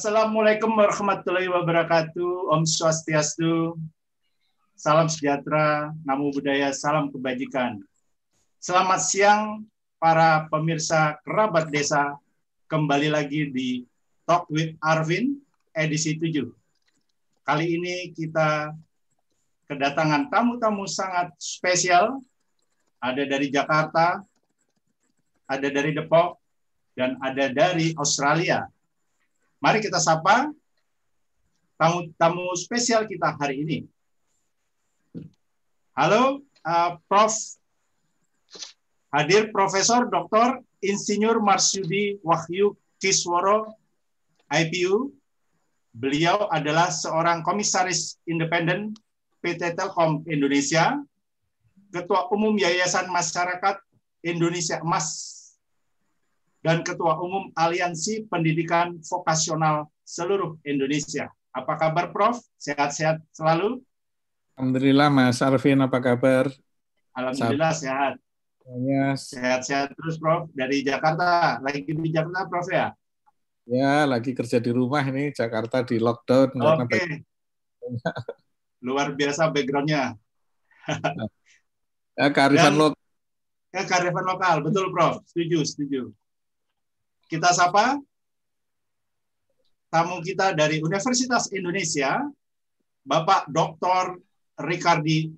Assalamualaikum warahmatullahi wabarakatuh. Om Swastiastu. Salam sejahtera, namo budaya, salam kebajikan. Selamat siang para pemirsa kerabat desa. Kembali lagi di Talk with Arvin edisi 7. Kali ini kita kedatangan tamu-tamu sangat spesial. Ada dari Jakarta, ada dari Depok, dan ada dari Australia. Mari kita sapa tamu-tamu spesial kita hari ini. Halo, uh, Prof. Hadir Profesor Dr. Insinyur Marsudi Wahyu Kisworo, IPU. Beliau adalah seorang komisaris independen PT Telkom Indonesia, Ketua Umum Yayasan Masyarakat Indonesia Emas dan Ketua Umum Aliansi Pendidikan Vokasional seluruh Indonesia. Apa kabar Prof? Sehat-sehat selalu? Alhamdulillah Mas Arvin, apa kabar? Alhamdulillah sehat. Sehat-sehat terus Prof. Dari Jakarta. Lagi di Jakarta Prof ya? ya lagi kerja di rumah ini, Jakarta di lockdown. Oke. karena Luar biasa backgroundnya. ya, kearifan Dan- lokal. Ya, kearifan lokal. Betul Prof. Setuju, setuju. Kita sapa tamu kita dari Universitas Indonesia, Bapak Dr. Ricardi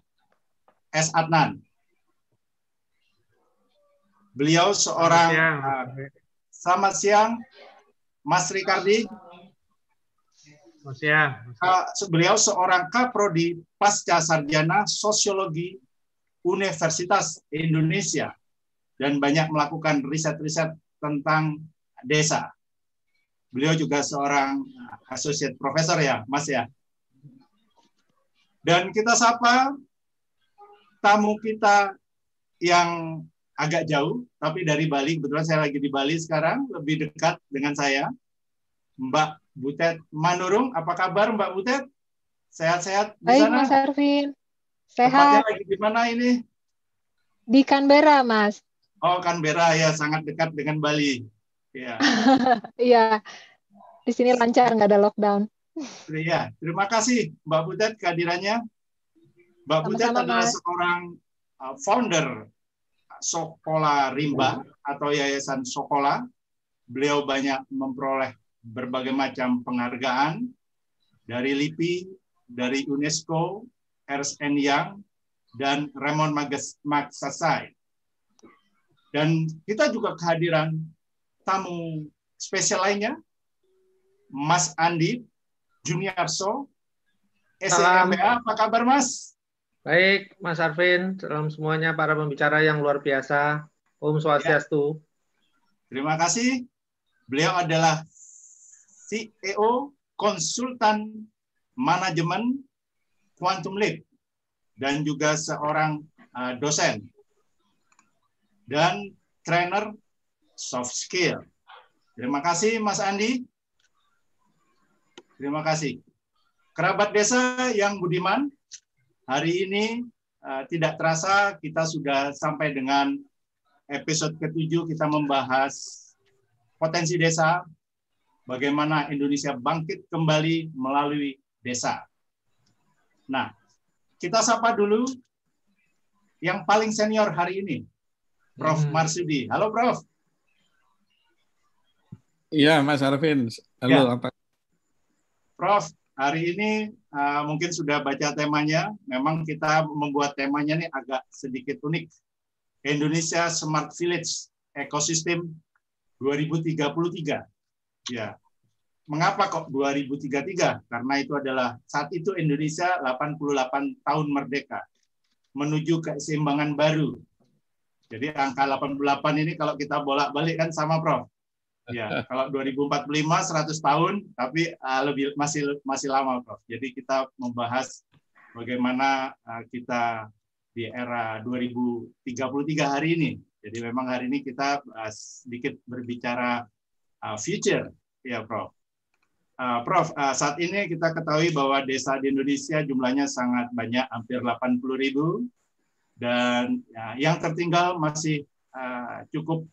S. Adnan. Beliau seorang Siang. selamat siang, Mas Ricardi. Ya, Uh, beliau seorang kaprodi pasca sarjana sosiologi Universitas Indonesia dan banyak melakukan riset-riset tentang desa. Beliau juga seorang associate professor ya, Mas ya. Dan kita sapa tamu kita yang agak jauh, tapi dari Bali. Kebetulan saya lagi di Bali sekarang, lebih dekat dengan saya. Mbak Butet Manurung, apa kabar Mbak Butet? Sehat-sehat di Baik, sana? Mas Arvin. Tempatnya Sehat lagi di mana ini? di Canberra, Mas. Oh, Canberra ya, sangat dekat dengan Bali. Ya, Iya, di sini lancar, nggak ada lockdown. iya. Terima kasih Mbak Butet kehadirannya. Mbak Butet Sama-sama, adalah Mas. seorang uh, founder Sokola Rimba atau Yayasan Sokola. Beliau banyak memperoleh berbagai macam penghargaan dari LIPI, dari UNESCO, Ernst Young, dan Raymond Magas- Magsaysay. Dan kita juga kehadiran tamu spesial lainnya, Mas Andi Juniarso. SMBA. Apa kabar Mas? baik Mas Arvin, salam semuanya para pembicara yang luar biasa. Om Swastiastu. Terima kasih. Beliau adalah CEO konsultan manajemen Quantum Leap dan juga seorang uh, dosen dan trainer soft skill. Terima kasih Mas Andi. Terima kasih. Kerabat desa yang budiman, hari ini uh, tidak terasa kita sudah sampai dengan episode ketujuh kita membahas potensi desa, bagaimana Indonesia bangkit kembali melalui desa. Nah, kita sapa dulu yang paling senior hari ini, Prof. Hmm. Marsudi. Halo, Prof. Iya, Mas Arvin. Halo, Ya. apa? Prof, hari ini uh, mungkin sudah baca temanya. Memang kita membuat temanya nih agak sedikit unik. Indonesia Smart Village Ecosystem 2033. Ya. Mengapa kok 2033? Karena itu adalah saat itu Indonesia 88 tahun merdeka menuju keseimbangan baru. Jadi angka 88 ini kalau kita bolak-balik kan sama Prof. Ya, kalau 2045 100 tahun tapi uh, lebih masih masih lama Prof. Jadi kita membahas bagaimana uh, kita di era 2033 hari ini. Jadi memang hari ini kita uh, sedikit berbicara uh, future ya Prof. Uh, Prof, uh, saat ini kita ketahui bahwa desa di Indonesia jumlahnya sangat banyak, hampir 80 ribu, dan ya, yang tertinggal masih uh, cukup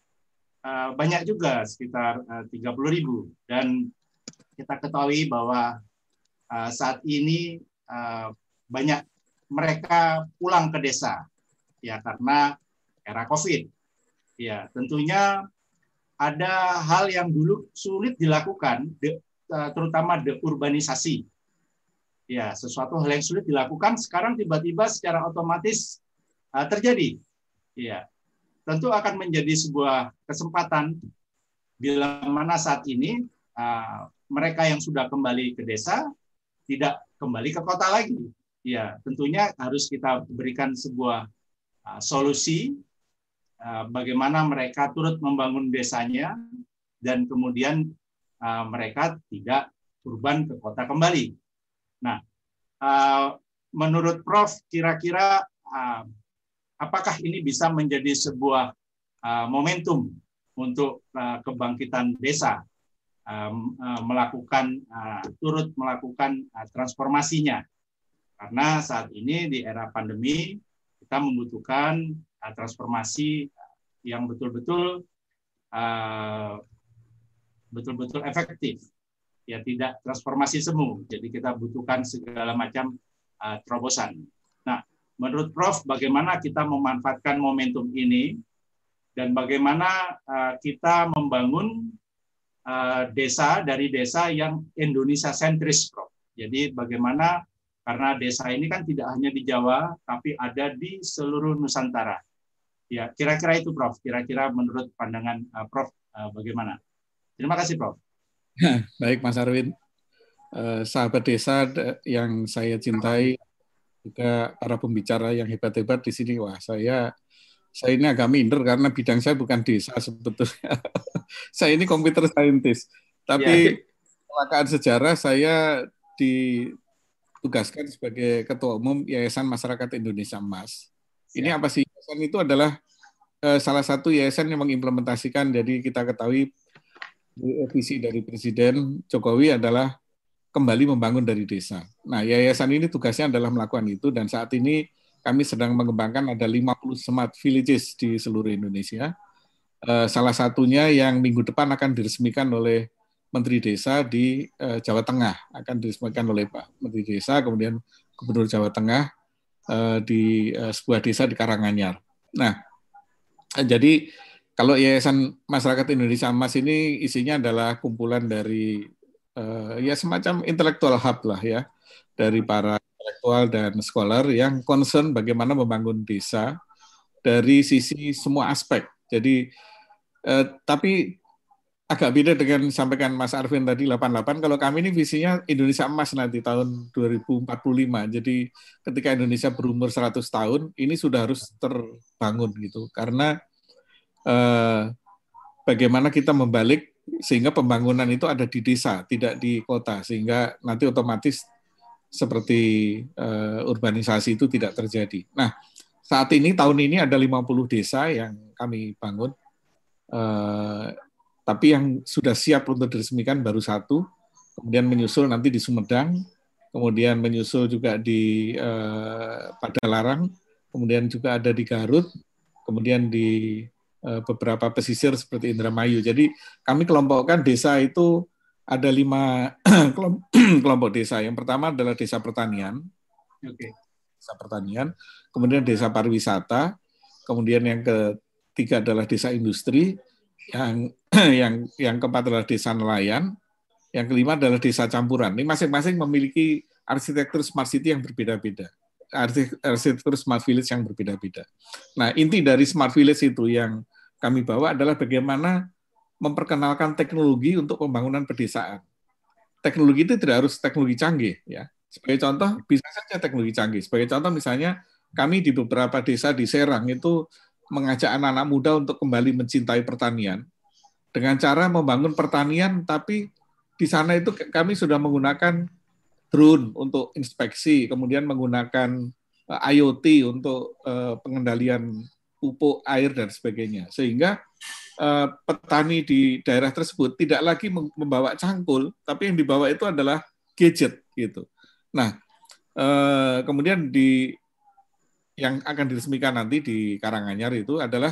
uh, banyak juga, sekitar uh, 30 ribu. Dan kita ketahui bahwa uh, saat ini banyak mereka pulang ke desa ya karena era Covid. Ya, tentunya ada hal yang dulu sulit dilakukan terutama deurbanisasi. Ya, sesuatu hal yang sulit dilakukan sekarang tiba-tiba secara otomatis terjadi. Ya. Tentu akan menjadi sebuah kesempatan bila mana saat ini uh, mereka yang sudah kembali ke desa tidak kembali ke kota lagi. Ya, tentunya harus kita berikan sebuah uh, solusi uh, bagaimana mereka turut membangun desanya dan kemudian uh, mereka tidak urban ke kota kembali. Nah, uh, menurut Prof, kira-kira uh, apakah ini bisa menjadi sebuah uh, momentum untuk uh, kebangkitan desa Um, uh, melakukan turut melakukan transformasinya? Karena saat ini di era pandemi kita membutuhkan transformasi yang betul-betul betul-betul efektif. Ya tidak transformasi semu. Jadi kita butuhkan segala macam terobosan menurut Prof bagaimana kita memanfaatkan momentum ini dan bagaimana kita membangun Eh, desa dari desa yang Indonesia sentris, Prof. Jadi bagaimana karena desa ini kan tidak hanya di Jawa, tapi ada di seluruh Nusantara. Ya, kira-kira itu, Prof. Kira-kira menurut pandangan uh, Prof. Bagaimana? Terima kasih, Prof. Baik, Mas Arwin. Sahabat desa yang saya cintai, juga para pembicara yang hebat-hebat di sini. Wah, saya saya ini agak minder karena bidang saya bukan desa sebetulnya. saya ini komputer scientist. Tapi ya. sejarah saya ditugaskan sebagai ketua umum Yayasan Masyarakat Indonesia Emas. Ini apa sih? Yayasan itu adalah uh, salah satu yayasan yang mengimplementasikan jadi kita ketahui visi dari Presiden Jokowi adalah kembali membangun dari desa. Nah, yayasan ini tugasnya adalah melakukan itu dan saat ini kami sedang mengembangkan ada 50 smart villages di seluruh Indonesia. Eh, salah satunya yang minggu depan akan diresmikan oleh Menteri Desa di eh, Jawa Tengah, akan diresmikan oleh Pak Menteri Desa, kemudian Gubernur Jawa Tengah eh, di sebuah desa di Karanganyar. Nah, jadi kalau Yayasan Masyarakat Indonesia Emas ini isinya adalah kumpulan dari ya semacam intelektual hub lah ya, dari para intelektual dan scholar yang concern bagaimana membangun desa dari sisi semua aspek. Jadi eh, tapi agak beda dengan sampaikan Mas Arvin tadi 88 kalau kami ini visinya Indonesia emas nanti tahun 2045. Jadi ketika Indonesia berumur 100 tahun ini sudah harus terbangun gitu karena eh, bagaimana kita membalik sehingga pembangunan itu ada di desa, tidak di kota. Sehingga nanti otomatis seperti uh, urbanisasi itu tidak terjadi. Nah, saat ini tahun ini ada 50 desa yang kami bangun, uh, tapi yang sudah siap untuk diresmikan baru satu, kemudian menyusul nanti di Sumedang, kemudian menyusul juga di uh, Padalarang, kemudian juga ada di Garut, kemudian di beberapa pesisir seperti Indramayu. Jadi kami kelompokkan desa itu ada lima kelompok desa. Yang pertama adalah desa pertanian, okay. desa pertanian, kemudian desa pariwisata, kemudian yang ketiga adalah desa industri, yang yang yang keempat adalah desa nelayan, yang kelima adalah desa campuran. Ini masing-masing memiliki arsitektur smart city yang berbeda-beda, arsitektur smart village yang berbeda-beda. Nah, inti dari smart village itu yang kami bawa adalah bagaimana memperkenalkan teknologi untuk pembangunan pedesaan. Teknologi itu tidak harus teknologi canggih, ya. Sebagai contoh, bisa saja teknologi canggih. Sebagai contoh, misalnya kami di beberapa desa di Serang itu mengajak anak-anak muda untuk kembali mencintai pertanian dengan cara membangun pertanian, tapi di sana itu kami sudah menggunakan drone untuk inspeksi, kemudian menggunakan eh, IoT untuk eh, pengendalian pupuk, air dan sebagainya. Sehingga Eh, petani di daerah tersebut tidak lagi membawa cangkul, tapi yang dibawa itu adalah gadget gitu. Nah, kemudian di yang akan diresmikan nanti di Karanganyar itu adalah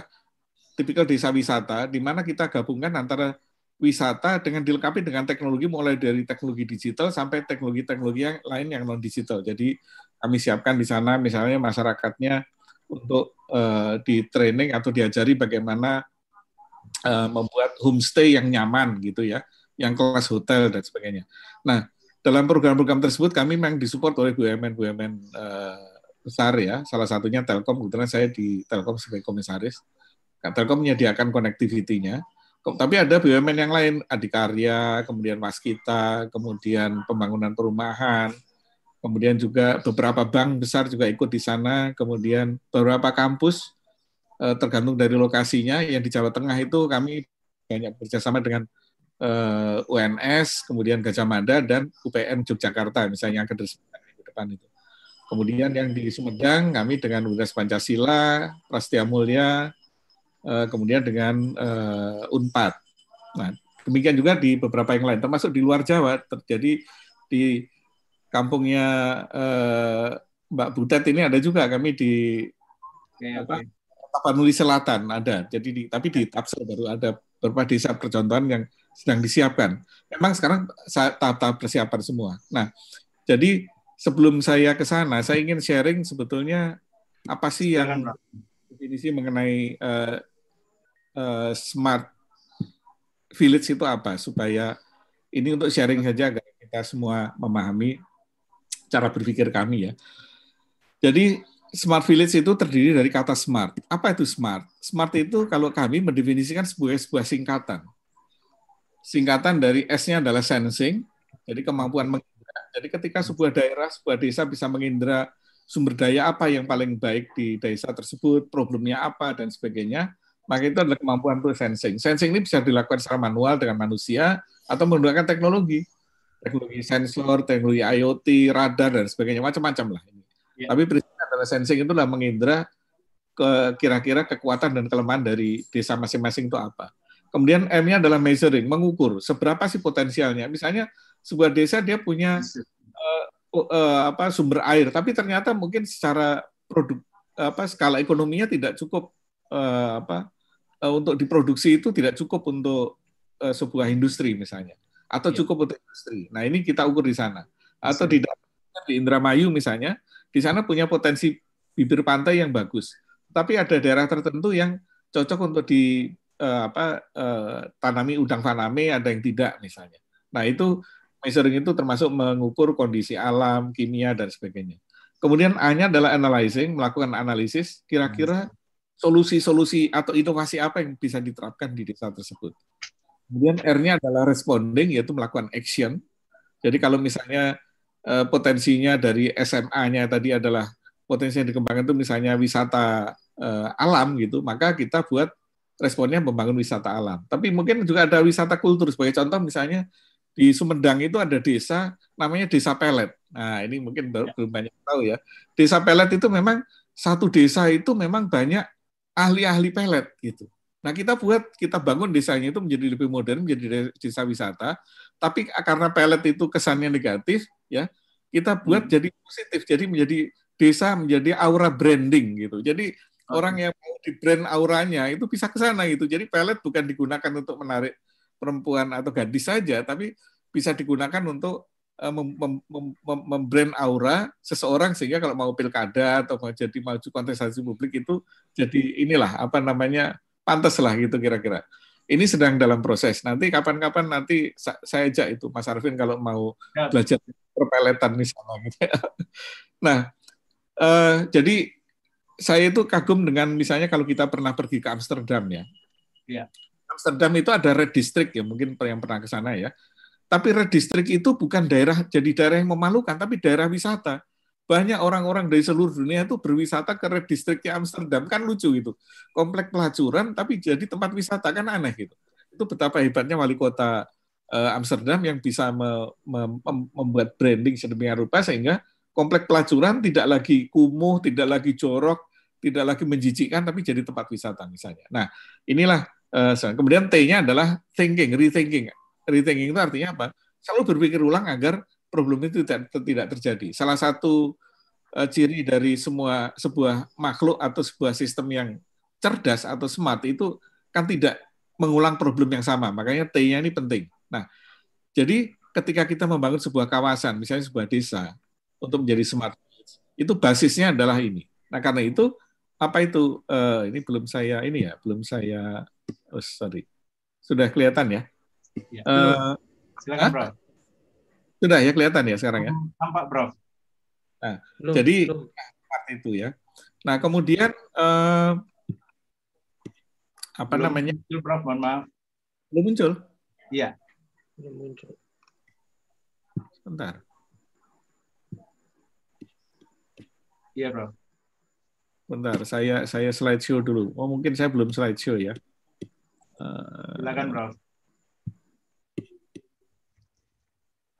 tipikal desa wisata di mana kita gabungkan antara wisata dengan dilengkapi dengan teknologi mulai dari teknologi digital sampai teknologi-teknologi yang lain yang non digital. Jadi kami siapkan di sana misalnya masyarakatnya untuk uh, di training atau diajari bagaimana uh, membuat homestay yang nyaman gitu ya, yang kelas hotel dan sebagainya. Nah, dalam program-program tersebut kami memang disupport oleh BUMN-BUMN uh, besar ya. Salah satunya Telkom, kebetulan saya di Telkom sebagai komisaris. Telkom menyediakan konektivitinya tapi ada BUMN yang lain, Adikarya, kemudian Waskita, kemudian pembangunan perumahan, kemudian juga beberapa bank besar juga ikut di sana, kemudian beberapa kampus eh, tergantung dari lokasinya. Yang di Jawa Tengah itu kami banyak bekerjasama dengan eh, UNS, kemudian Gajah Mada dan UPN Yogyakarta, misalnya yang ke depan itu. Kemudian yang di Sumedang kami dengan Universitas Pancasila, Prastia Mulia, kemudian dengan uh, Unpad. Nah, demikian juga di beberapa yang lain, termasuk di luar Jawa terjadi di kampungnya uh, Mbak Butet ini ada juga kami di okay, apa, Tapanuli Selatan ada. Jadi di, tapi di Tapsel baru ada beberapa desa percontohan yang sedang disiapkan. Memang sekarang tahap-tahap persiapan semua. Nah, jadi sebelum saya ke sana, saya ingin sharing sebetulnya apa sih yang definisi mengenai uh, uh, smart village itu apa supaya ini untuk sharing saja agar kita semua memahami cara berpikir kami ya. Jadi smart village itu terdiri dari kata smart. Apa itu smart? Smart itu kalau kami mendefinisikan sebuah sebuah singkatan. Singkatan dari S-nya adalah sensing, jadi kemampuan mengindra. Jadi ketika sebuah daerah, sebuah desa bisa mengindra sumber daya apa yang paling baik di desa tersebut, problemnya apa dan sebagainya, maka itu adalah kemampuan untuk sensing. Sensing ini bisa dilakukan secara manual dengan manusia atau menggunakan teknologi. Teknologi sensor, teknologi IoT, radar, dan sebagainya. Macam-macam lah. Ini. Ya. Tapi prinsipnya adalah sensing itu adalah mengindra ke kira-kira kekuatan dan kelemahan dari desa masing-masing itu apa. Kemudian M-nya adalah measuring, mengukur seberapa sih potensialnya. Misalnya sebuah desa dia punya uh, uh, apa sumber air, tapi ternyata mungkin secara produk apa skala ekonominya tidak cukup uh, apa uh, untuk diproduksi itu tidak cukup untuk uh, sebuah industri misalnya atau ya. cukup untuk industri. Nah, ini kita ukur di sana. Atau di di Indramayu misalnya, di sana punya potensi bibir pantai yang bagus. Tapi ada daerah tertentu yang cocok untuk di uh, apa uh, tanami udang faname, ada yang tidak misalnya. Nah, itu measuring itu termasuk mengukur kondisi alam, kimia dan sebagainya. Kemudian A-nya adalah analyzing, melakukan analisis kira-kira solusi-solusi atau inovasi apa yang bisa diterapkan di desa tersebut. Kemudian R-nya adalah responding, yaitu melakukan action. Jadi kalau misalnya eh, potensinya dari SMA-nya tadi adalah potensi yang dikembangkan itu misalnya wisata eh, alam gitu, maka kita buat responnya membangun wisata alam. Tapi mungkin juga ada wisata kultur. Sebagai contoh misalnya di Sumedang itu ada desa namanya Desa Pelet. Nah ini mungkin baru ya. belum banyak tahu ya. Desa Pelet itu memang satu desa itu memang banyak ahli-ahli pelet gitu. Nah kita buat kita bangun desanya itu menjadi lebih modern, menjadi desa wisata. Tapi karena pelet itu kesannya negatif, ya kita buat hmm. jadi positif, jadi menjadi desa menjadi aura branding gitu. Jadi okay. orang yang mau di brand auranya itu bisa ke sana gitu. Jadi pelet bukan digunakan untuk menarik perempuan atau gadis saja, tapi bisa digunakan untuk Eh, membrand aura seseorang sehingga kalau mau pilkada atau mau jadi maju kontestasi publik itu jadi inilah apa namanya pantas lah gitu kira-kira. Ini sedang dalam proses. Nanti kapan-kapan nanti saya ajak itu Mas Arvin kalau mau ya. belajar perpeletan misalnya gitu. nah, eh, jadi saya itu kagum dengan misalnya kalau kita pernah pergi ke Amsterdam ya. ya. Amsterdam itu ada red district ya, mungkin yang pernah ke sana ya tapi red district itu bukan daerah jadi daerah yang memalukan, tapi daerah wisata. Banyak orang-orang dari seluruh dunia itu berwisata ke red districtnya Amsterdam, kan lucu itu. Komplek pelacuran tapi jadi tempat wisata kan aneh gitu. Itu betapa hebatnya wali kota eh, Amsterdam yang bisa me, me, membuat branding sedemikian rupa sehingga komplek pelacuran tidak lagi kumuh, tidak lagi jorok, tidak lagi menjijikkan tapi jadi tempat wisata misalnya. Nah, inilah uh, kemudian T-nya adalah thinking, rethinking rethinking itu artinya apa? Selalu berpikir ulang agar problem itu tidak, terjadi. Salah satu uh, ciri dari semua sebuah makhluk atau sebuah sistem yang cerdas atau smart itu kan tidak mengulang problem yang sama. Makanya T-nya ini penting. Nah, jadi ketika kita membangun sebuah kawasan, misalnya sebuah desa, untuk menjadi smart itu basisnya adalah ini. Nah, karena itu apa itu uh, ini belum saya ini ya, belum saya oh, sorry. Sudah kelihatan ya? Ya uh, Silakan, Bro. Sudah ya kelihatan ya sekarang ya? Tampak, Bro. Nah, belum, jadi belum. seperti itu ya. Nah, kemudian uh, apa belum namanya? Muncul, Prof, mohon maaf. Belum muncul? Iya. Belum muncul. Sebentar. Iya, Bro. Bentar, saya saya slideshow dulu. Oh, mungkin saya belum slideshow ya. Uh, Silakan, Prof.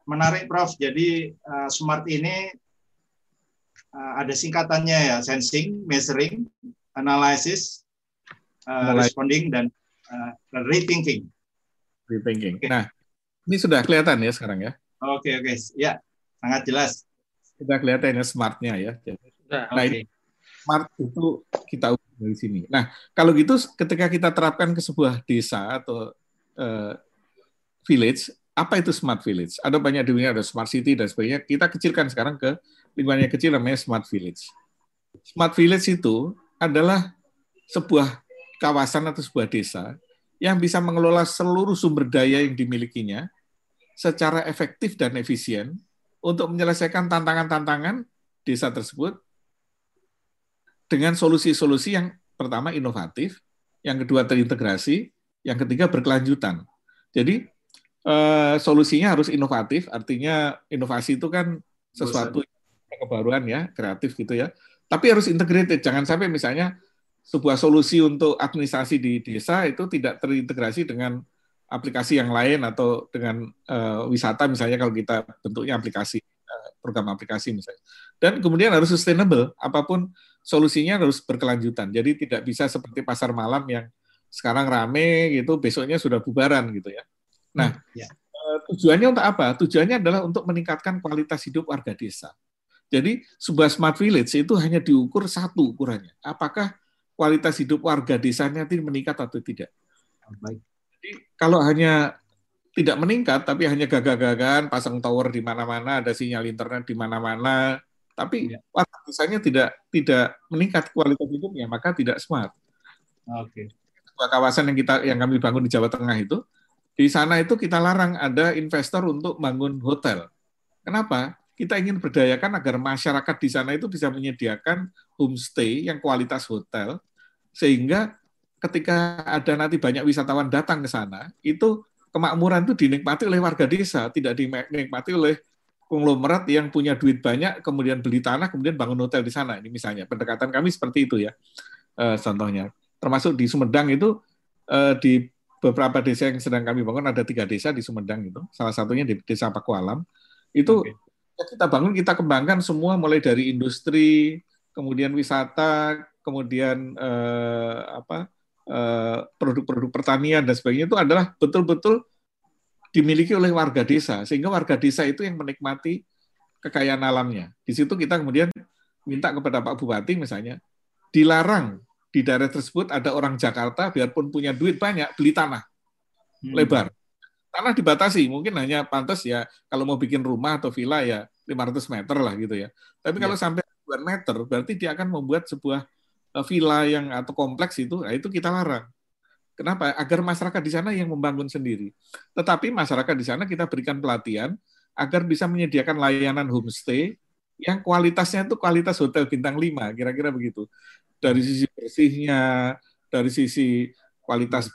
Menarik, Prof. Jadi uh, smart ini uh, ada singkatannya ya, sensing, measuring, analysis, uh, responding, dan uh, rethinking. Rethinking. Okay. Nah, ini sudah kelihatan ya sekarang ya? Oke, okay, oke. Okay. Ya, sangat jelas. Sudah kelihatan ya smartnya ya. Nah, okay. ini smart itu kita ukur dari sini. Nah, kalau gitu ketika kita terapkan ke sebuah desa atau uh, village, apa itu smart village? Ada banyak di dunia, ada smart city dan sebagainya. Kita kecilkan sekarang ke lingkungannya kecil namanya smart village. Smart village itu adalah sebuah kawasan atau sebuah desa yang bisa mengelola seluruh sumber daya yang dimilikinya secara efektif dan efisien untuk menyelesaikan tantangan-tantangan desa tersebut dengan solusi-solusi yang pertama inovatif, yang kedua terintegrasi, yang ketiga berkelanjutan. Jadi eh, solusinya harus inovatif, artinya inovasi itu kan sesuatu kebaruan ya, kreatif gitu ya. Tapi harus integrated, jangan sampai misalnya sebuah solusi untuk administrasi di desa itu tidak terintegrasi dengan aplikasi yang lain atau dengan uh, wisata misalnya kalau kita bentuknya aplikasi uh, program aplikasi misalnya. Dan kemudian harus sustainable, apa pun solusinya harus berkelanjutan. Jadi tidak bisa seperti pasar malam yang sekarang rame gitu, besoknya sudah bubaran gitu ya. Nah, hmm, ya. Eh, tujuannya untuk apa? Tujuannya adalah untuk meningkatkan kualitas hidup warga desa. Jadi sebuah smart village itu hanya diukur satu ukurannya. Apakah kualitas hidup warga desanya itu meningkat atau tidak? Baik. Jadi kalau hanya tidak meningkat tapi hanya gagah-gagahan pasang tower di mana-mana, ada sinyal internet di mana-mana, tapi ya. warga desanya tidak tidak meningkat kualitas hidupnya, maka tidak smart. Oke. Okay. Sebuah kawasan yang kita yang kami bangun di Jawa Tengah itu, di sana itu kita larang ada investor untuk bangun hotel. Kenapa? Kita ingin berdayakan agar masyarakat di sana itu bisa menyediakan homestay yang kualitas hotel, sehingga ketika ada nanti banyak wisatawan datang ke sana, itu kemakmuran itu dinikmati oleh warga desa, tidak dinikmati oleh konglomerat yang punya duit banyak, kemudian beli tanah, kemudian bangun hotel di sana. Ini misalnya pendekatan kami seperti itu ya, e, contohnya. Termasuk di Sumedang itu e, di beberapa desa yang sedang kami bangun ada tiga desa di Sumedang itu, salah satunya di desa Pakualam. Itu okay. kita bangun, kita kembangkan semua mulai dari industri, kemudian wisata, kemudian e, apa produk-produk pertanian dan sebagainya itu adalah betul-betul dimiliki oleh warga desa sehingga warga desa itu yang menikmati kekayaan alamnya. Di situ kita kemudian minta kepada Pak Bupati misalnya dilarang di daerah tersebut ada orang Jakarta biarpun punya duit banyak beli tanah hmm. lebar. Tanah dibatasi, mungkin hanya pantas ya kalau mau bikin rumah atau villa ya 500 meter lah gitu ya. Tapi kalau ya. sampai ribuan meter berarti dia akan membuat sebuah eh, villa yang atau kompleks itu, nah itu kita larang. Kenapa? Agar masyarakat di sana yang membangun sendiri. Tetapi masyarakat di sana kita berikan pelatihan agar bisa menyediakan layanan homestay yang kualitasnya itu kualitas hotel bintang 5, kira-kira begitu. Dari sisi bersihnya, dari sisi kualitas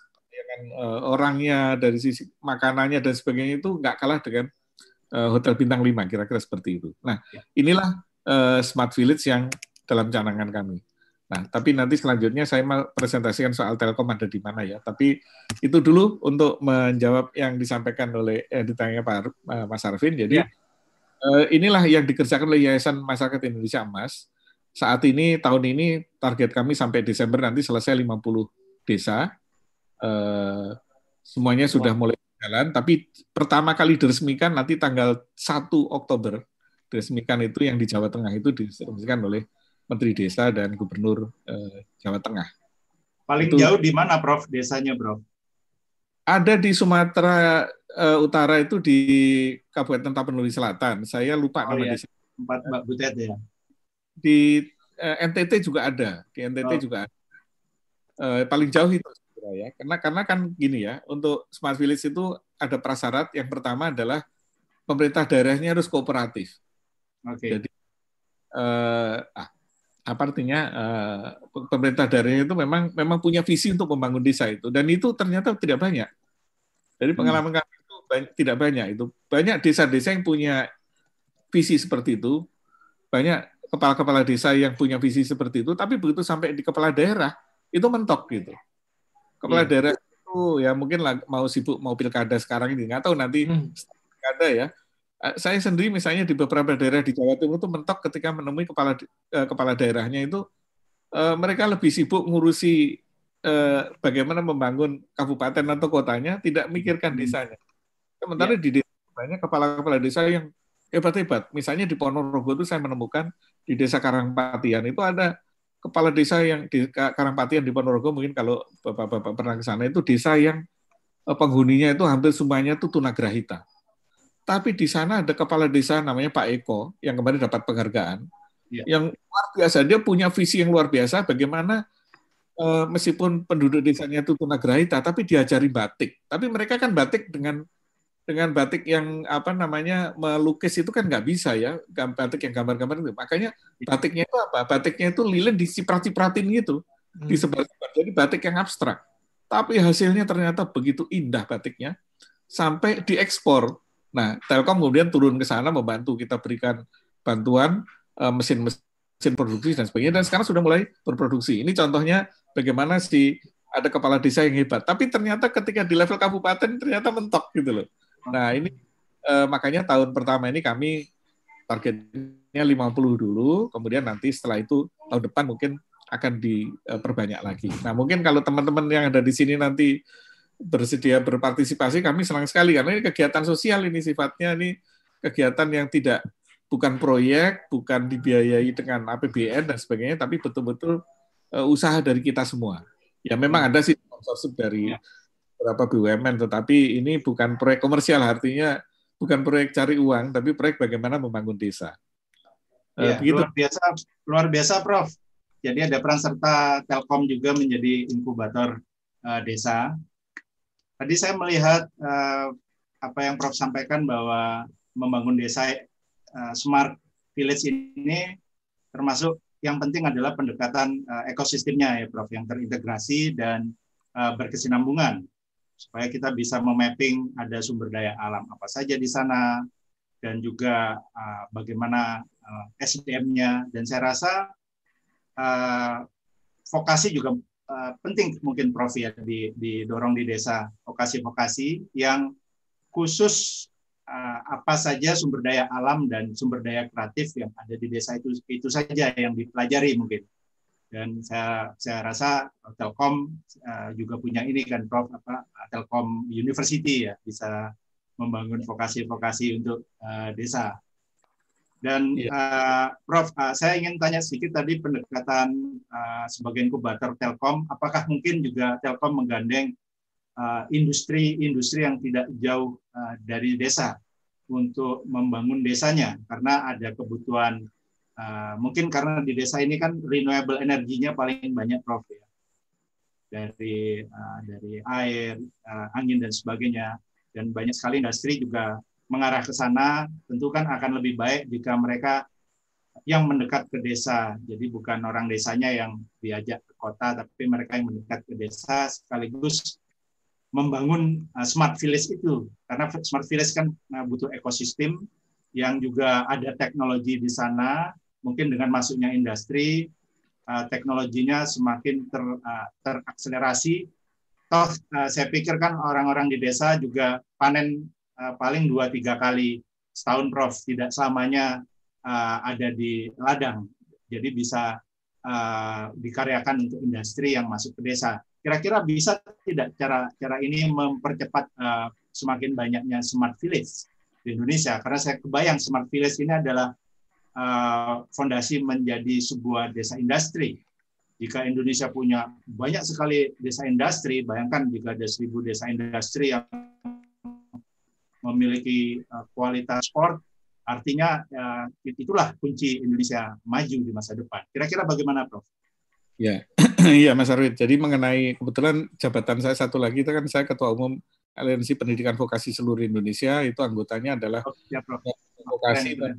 uh, orangnya, dari sisi makanannya dan sebagainya itu nggak kalah dengan uh, hotel bintang 5, kira-kira seperti itu. Nah, ya. inilah uh, smart village yang dalam canangan kami. Nah, tapi nanti selanjutnya saya mau presentasikan soal Telkom ada di mana ya. Tapi itu dulu untuk menjawab yang disampaikan oleh eh, ditanya Pak Mas Arvin. Jadi ya. eh, inilah yang dikerjakan oleh Yayasan Masyarakat Indonesia Emas. Saat ini tahun ini target kami sampai Desember nanti selesai 50 desa. Eh, semuanya sudah mulai jalan, tapi pertama kali diresmikan nanti tanggal 1 Oktober. Diresmikan itu yang di Jawa Tengah itu diresmikan oleh Menteri Desa dan Gubernur eh, Jawa Tengah. Paling itu, jauh di mana, Prof? Desanya, Prof? ada di Sumatera uh, Utara itu di Kabupaten Tapanuli Selatan. Saya lupa oh, nama ya. desa. Tempat Mbak Butet ya. Di uh, eh, NTT juga ada. Di NTT oh. juga ada. Uh, paling jauh itu ya. Karena karena kan gini ya, untuk smart village itu ada prasyarat. Yang pertama adalah pemerintah daerahnya harus kooperatif. Oke. Okay. Jadi uh, apa artinya uh, pemerintah daerah itu memang memang punya visi untuk membangun desa itu dan itu ternyata tidak banyak. Dari pengalaman hmm. kami itu banyak, tidak banyak itu banyak desa-desa yang punya visi seperti itu, banyak kepala-kepala desa yang punya visi seperti itu, tapi begitu sampai di kepala daerah itu mentok gitu. Kepala yeah. daerah itu ya mungkin lah, mau sibuk mau pilkada sekarang ini nggak tahu nanti hmm. pilkada ya Eh, saya sendiri misalnya di beberapa daerah di Jawa Timur itu mentok ketika menemui kepala eh, kepala daerahnya itu eh, mereka lebih sibuk ngurusi bagaimana membangun kabupaten atau kotanya, tidak mikirkan hmm. desanya. Sementara ya. di desa banyak kepala-kepala desa yang hebat-hebat. Misalnya di Ponorogo itu saya menemukan di desa Karangpatian itu ada kepala desa yang di Karangpatian di Ponorogo mungkin kalau bapak-bapak pernah ke sana itu desa yang penghuninya itu hampir semuanya itu tunagrahita tapi di sana ada kepala desa namanya Pak Eko yang kemarin dapat penghargaan. Ya. Yang luar biasa, dia punya visi yang luar biasa bagaimana uh, meskipun penduduk desanya itu tunagrahita tapi diajari batik. Tapi mereka kan batik dengan dengan batik yang apa namanya melukis itu kan nggak bisa ya batik yang gambar-gambar itu makanya iya. batiknya itu apa batiknya itu lilin diciprat-cipratin gitu hmm. disebar-sebar jadi batik yang abstrak tapi hasilnya ternyata begitu indah batiknya sampai diekspor Nah, Telkom kemudian turun ke sana membantu kita berikan bantuan eh, mesin-mesin produksi dan sebagainya dan sekarang sudah mulai berproduksi. Ini contohnya bagaimana si ada kepala desa yang hebat, tapi ternyata ketika di level kabupaten ternyata mentok gitu loh. Nah, ini eh, makanya tahun pertama ini kami targetnya 50 dulu, kemudian nanti setelah itu tahun depan mungkin akan diperbanyak lagi. Nah, mungkin kalau teman-teman yang ada di sini nanti bersedia berpartisipasi, kami senang sekali karena ini kegiatan sosial ini sifatnya ini kegiatan yang tidak bukan proyek, bukan dibiayai dengan APBN dan sebagainya, tapi betul-betul uh, usaha dari kita semua. Ya memang ada sih sponsorship dari ya. Beberapa BUMN, tetapi ini bukan proyek komersial, artinya bukan proyek cari uang, tapi proyek bagaimana membangun desa. Ya, begitu. Luar biasa, luar biasa, Prof. Jadi ada peran serta Telkom juga menjadi inkubator uh, desa Tadi saya melihat uh, apa yang Prof sampaikan bahwa membangun desa uh, smart village ini termasuk yang penting adalah pendekatan uh, ekosistemnya ya Prof yang terintegrasi dan uh, berkesinambungan supaya kita bisa memapping ada sumber daya alam apa saja di sana dan juga uh, bagaimana uh, SDM-nya dan saya rasa uh, vokasi juga Eh, penting mungkin Prof ya didorong di desa. Vokasi-vokasi yang khusus uh, apa saja sumber daya alam dan sumber daya kreatif yang ada di desa itu itu saja yang dipelajari mungkin dan saya saya rasa Telkom uh, juga punya ini kan Prof apa Telkom University ya bisa membangun vokasi-vokasi untuk uh, desa dan. Iya. uh, Prof, uh, saya ingin tanya sedikit tadi pendekatan uh, sebagai inkubator Telkom, apakah mungkin juga Telkom menggandeng industri-industri uh, yang tidak jauh uh, dari desa untuk membangun desanya, karena ada kebutuhan uh, mungkin karena di desa ini kan renewable energinya paling banyak, Prof ya, dari uh, dari air, uh, angin dan sebagainya, dan banyak sekali industri juga mengarah ke sana, tentu kan akan lebih baik jika mereka yang mendekat ke desa. Jadi bukan orang desanya yang diajak ke kota, tapi mereka yang mendekat ke desa sekaligus membangun uh, smart village itu. Karena smart village kan uh, butuh ekosistem yang juga ada teknologi di sana. Mungkin dengan masuknya industri, uh, teknologinya semakin ter, terakselerasi. Toh saya pikir kan orang-orang di desa juga panen paling dua tiga kali setahun Prof. Tidak selamanya ada di ladang. Jadi bisa dikaryakan untuk industri yang masuk ke desa. Kira-kira bisa tidak cara cara ini mempercepat semakin banyaknya smart village di Indonesia? Karena saya kebayang smart village ini adalah uh, fondasi menjadi sebuah desa industri Jika Indonesia punya banyak sekali desa industri, bayangkan jika ada seribu desa industri yang memiliki uh, kualitas sport, artinya uh, itulah kunci Indonesia maju di masa depan. Kira-kira bagaimana, Prof? Ya, iya Mas Arwin. Jadi mengenai kebetulan jabatan saya satu lagi itu kan saya Ketua Umum Aliansi Pendidikan Vokasi Seluruh Indonesia. Itu anggotanya adalah oh, ya, Prof. vokasi dan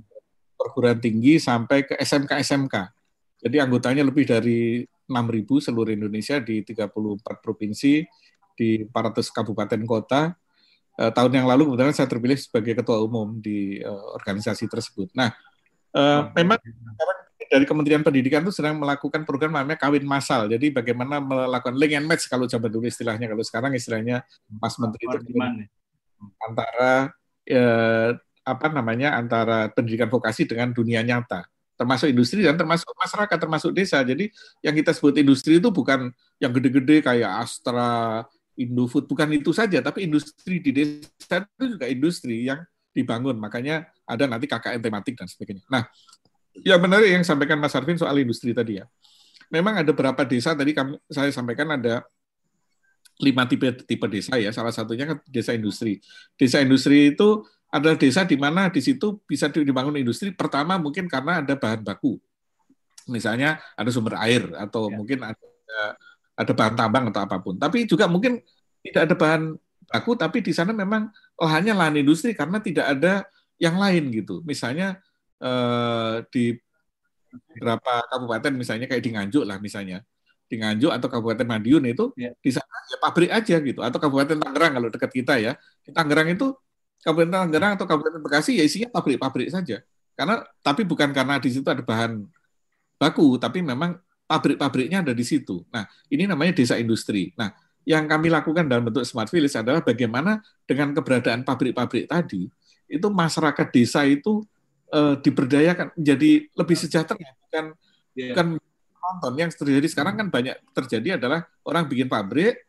perguruan tinggi sampai ke SMK SMK. Jadi anggotanya lebih dari 6.000 seluruh Indonesia di 34 provinsi, di 400 kabupaten kota. Eh, tahun yang lalu kebetulan saya terpilih sebagai ketua umum di eh, organisasi tersebut. Nah, eh, memang dari Kementerian Pendidikan itu sedang melakukan program namanya kawin massal. Jadi bagaimana melakukan link and match kalau zaman dulu istilahnya, kalau sekarang istilahnya Mas Menteri itu antara eh, apa namanya antara pendidikan vokasi dengan dunia nyata termasuk industri dan termasuk masyarakat, termasuk desa. Jadi yang kita sebut industri itu bukan yang gede-gede kayak Astra, Indofood, bukan itu saja, tapi industri di desa itu juga industri yang dibangun. Makanya ada nanti KKN tematik dan sebagainya. Nah, yang menarik yang sampaikan Mas Arvin soal industri tadi ya. Memang ada beberapa desa tadi kami, saya sampaikan ada lima tipe tipe desa ya. Salah satunya kan desa industri. Desa industri itu adalah desa di mana di situ bisa dibangun industri. Pertama mungkin karena ada bahan baku, misalnya ada sumber air atau ya. mungkin ada ada bahan tambang atau apa pun. Tapi juga mungkin tidak ada bahan baku, tapi di sana memang lahannya lahan industri karena tidak ada yang lain gitu. Misalnya eh, di beberapa kabupaten misalnya kayak di Nganjuk lah misalnya di Nganjuk atau Kabupaten Madiun itu ya. di sana ya pabrik aja gitu atau Kabupaten Tangerang kalau dekat kita ya di Tangerang itu Kabupaten Tangerang atau Kabupaten Bekasi ya isinya pabrik-pabrik saja. Karena tapi bukan karena di situ ada bahan baku, tapi memang pabrik-pabriknya ada di situ. Nah, ini namanya desa industri. Nah, yang kami lakukan dalam bentuk smart village adalah bagaimana dengan keberadaan pabrik-pabrik tadi, itu masyarakat desa itu eh, diberdayakan menjadi lebih sejahtera, bukan yeah. bukan nonton. Yang terjadi sekarang kan banyak terjadi adalah orang bikin pabrik,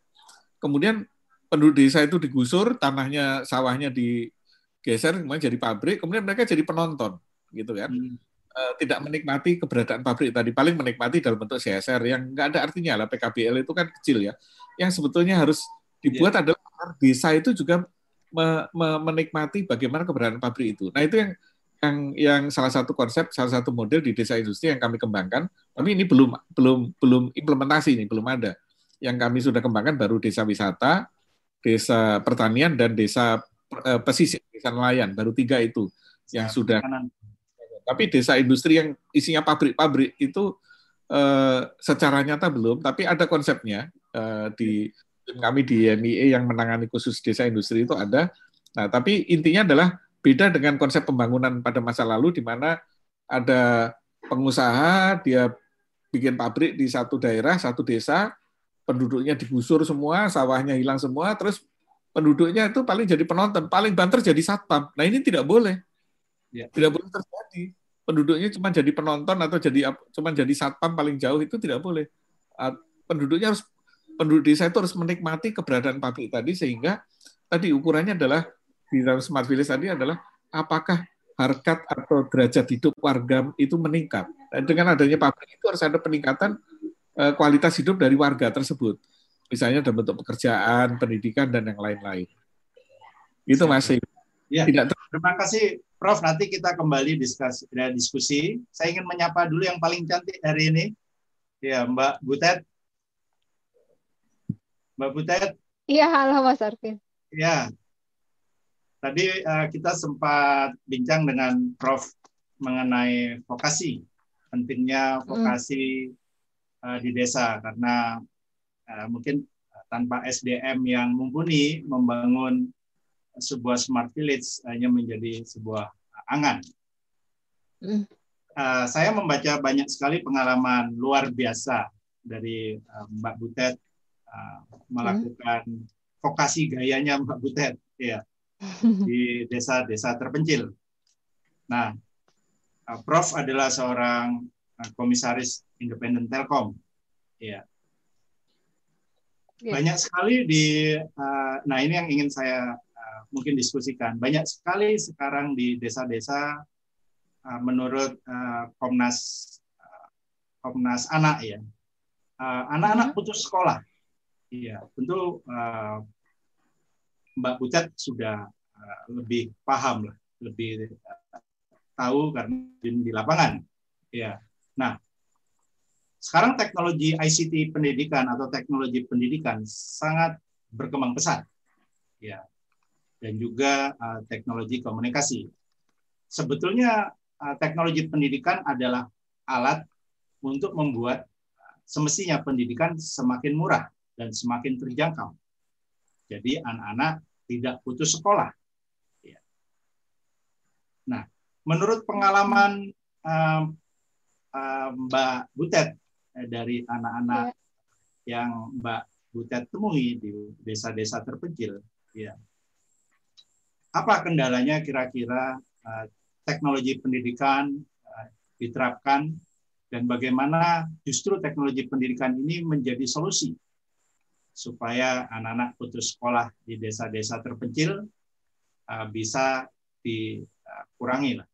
kemudian penduduk desa itu digusur, tanahnya, sawahnya digeser, kemudian jadi pabrik, kemudian mereka jadi penonton, gitu kan. Hmm. E, tidak menikmati keberadaan pabrik tadi, paling menikmati dalam bentuk CSR yang nggak ada artinya lah. PKBL itu kan kecil ya. Yang sebetulnya harus dibuat yeah. adalah desa itu juga me, me, menikmati bagaimana keberadaan pabrik itu. Nah itu yang yang yang salah satu konsep, salah satu model di desa industri yang kami kembangkan. Tapi ini belum belum belum implementasi ini belum ada. Yang kami sudah kembangkan baru desa wisata, desa pertanian dan desa uh, pesisir, desa nelayan, baru tiga itu yang sudah. Tapi desa industri yang isinya pabrik-pabrik itu uh, secara nyata belum, tapi ada konsepnya uh, di tim kami di NIE yang menangani khusus desa industri itu ada. Nah, tapi intinya adalah beda dengan konsep pembangunan pada masa lalu di mana ada pengusaha dia bikin pabrik di satu daerah, satu desa, penduduknya digusur semua, sawahnya hilang semua, terus penduduknya itu paling jadi penonton, paling banter jadi satpam. Nah ini tidak boleh, ya. tidak boleh terjadi. Penduduknya cuma jadi penonton atau jadi cuma jadi satpam paling jauh itu tidak boleh. Penduduknya harus penduduk desa itu harus menikmati keberadaan pabrik tadi sehingga tadi ukurannya adalah di dalam smart village tadi adalah apakah harkat atau derajat hidup warga itu meningkat. Dan dengan adanya pabrik itu harus ada peningkatan kualitas hidup dari warga tersebut. Misalnya dalam bentuk pekerjaan, pendidikan, dan yang lain-lain. Itu masih. Ya. Tidak Terima kasih, Prof. Nanti kita kembali diskusi, diskusi. Saya ingin menyapa dulu yang paling cantik hari ini. Ya, Mbak Butet. Mbak Butet. Iya, halo Mas Arvin. Ya. Tadi uh, kita sempat bincang dengan Prof mengenai vokasi, pentingnya vokasi hmm uh, di desa karena uh, mungkin tanpa SDM yang mumpuni membangun sebuah smart village hanya menjadi sebuah angan. Uh, saya membaca banyak sekali pengalaman luar biasa dari uh, Mbak Butet uh, melakukan mm. vokasi gayanya Mbak Butet ya di desa-desa terpencil. Nah, uh, Prof adalah seorang komisaris independen Telkom. Ya. ya. Banyak sekali di, uh, nah ini yang ingin saya uh, mungkin diskusikan. Banyak sekali sekarang di desa-desa uh, menurut uh, Komnas uh, Komnas Anak ya, anak-anak uh, putus sekolah. Iya, tentu uh, Mbak Butet sudah uh, lebih paham lah, lebih uh, tahu karena di lapangan. Ya. Nah, sekarang teknologi ICT pendidikan atau teknologi pendidikan sangat berkembang pesat. Ya. Dan juga uh, teknologi komunikasi. Sebetulnya uh, teknologi pendidikan adalah alat untuk membuat semestinya pendidikan semakin murah dan semakin terjangkau. Jadi anak-anak tidak putus sekolah. Ya. Nah, menurut pengalaman um, Mbak Butet eh, dari anak-anak ya. yang Mbak Butet temui di desa-desa terpencil, ya. Apa kendalanya kira-kira uh, teknologi pendidikan uh, diterapkan dan bagaimana justru teknologi pendidikan ini menjadi solusi supaya anak-anak putus sekolah di desa-desa terpencil uh, bisa dikurangi lah.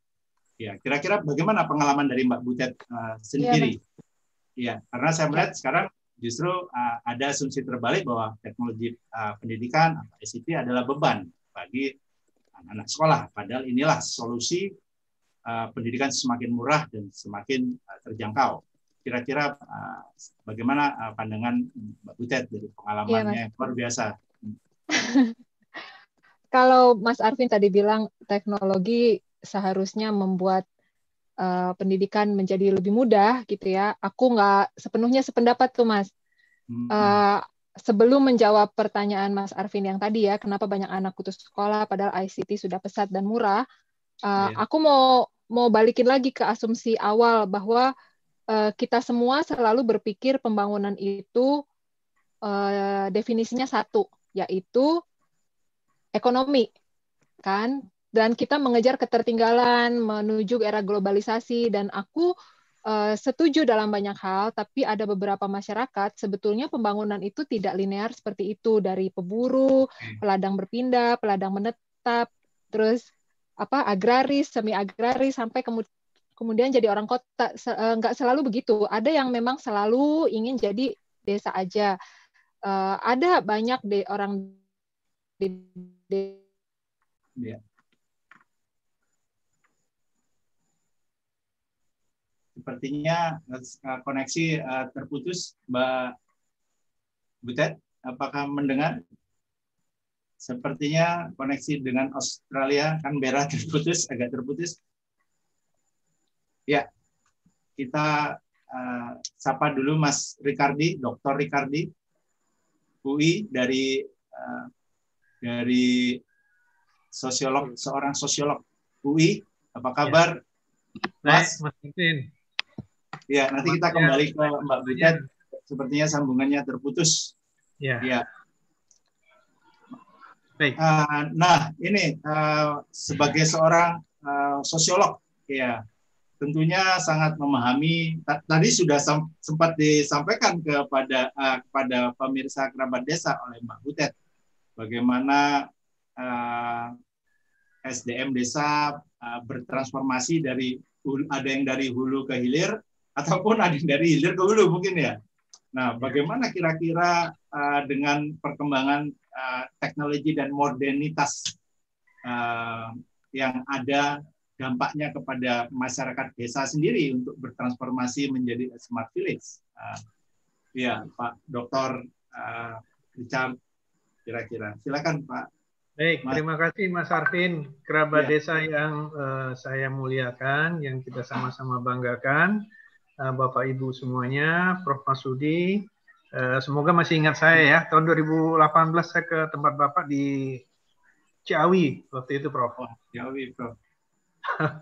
Ya, kira-kira bagaimana pengalaman dari Mbak Butet uh, sendiri? Ya, ya, karena saya melihat sekarang justru uh, ada asumsi terbalik bahwa teknologi uh, pendidikan atau ICT adalah beban bagi anak-anak sekolah. Padahal inilah solusi uh, pendidikan semakin murah dan semakin uh, terjangkau. Kira-kira uh, bagaimana uh, pandangan Mbak Butet dari pengalamannya ya, luar biasa? Kalau Mas Arvin tadi bilang teknologi seharusnya membuat uh, pendidikan menjadi lebih mudah gitu ya, aku nggak sepenuhnya sependapat tuh Mas. Uh, sebelum menjawab pertanyaan Mas Arvin yang tadi ya, kenapa banyak anak putus sekolah padahal ICT sudah pesat dan murah, Uh, yeah. Aku mau mau balikin lagi ke asumsi awal bahwa uh, kita semua selalu berpikir pembangunan itu uh, definisinya satu, yaitu ekonomi, kan? Dan kita mengejar ketertinggalan menuju era globalisasi dan aku uh, setuju dalam banyak hal, tapi ada beberapa masyarakat sebetulnya pembangunan itu tidak linear seperti itu dari peburu, peladang berpindah, peladang menetap, terus apa agraris, semi agraris sampai kemudian kemudian jadi orang kota eh, nggak selalu begitu. Ada yang memang selalu ingin jadi desa aja. Uh, ada banyak de orang di de ya. Sepertinya uh, koneksi uh, terputus, Mbak Butet. Apakah mendengar? Sepertinya koneksi dengan Australia, kan merah terputus, agak terputus. Ya, kita uh, sapa dulu Mas Ricardi, Dr. Ricardi, UI dari uh, dari sosiolog, seorang sosiolog UI. Apa kabar, ya. Mas? Mas Martin. Ya, nanti kita kembali ke Mbak Bujet. Sepertinya sambungannya terputus. Ya. ya. Baik. Uh, nah, ini uh, sebagai seorang uh, sosiolog, ya tentunya sangat memahami. Tadi sudah sempat disampaikan kepada uh, kepada pemirsa kerabat desa oleh Mbak Butet, bagaimana uh, SDM desa uh, bertransformasi dari ada yang dari hulu ke hilir ataupun ada yang dari hilir ke hulu mungkin ya. Nah, bagaimana kira-kira uh, dengan perkembangan uh, teknologi dan modernitas uh, yang ada dampaknya kepada masyarakat desa sendiri untuk bertransformasi menjadi smart village? Uh, ya, Pak Dr. Uh, Richard, kira-kira. Silakan, Pak. Baik, Mas. terima kasih Mas Arvin, kerabat ya. desa yang uh, saya muliakan, yang kita sama-sama banggakan. Eh, Bapak Ibu semuanya, Prof. Masudi. Eh, semoga masih ingat saya ya. Tahun 2018 saya ke tempat Bapak di Ciawi waktu itu, Prof. Ciawi, Prof.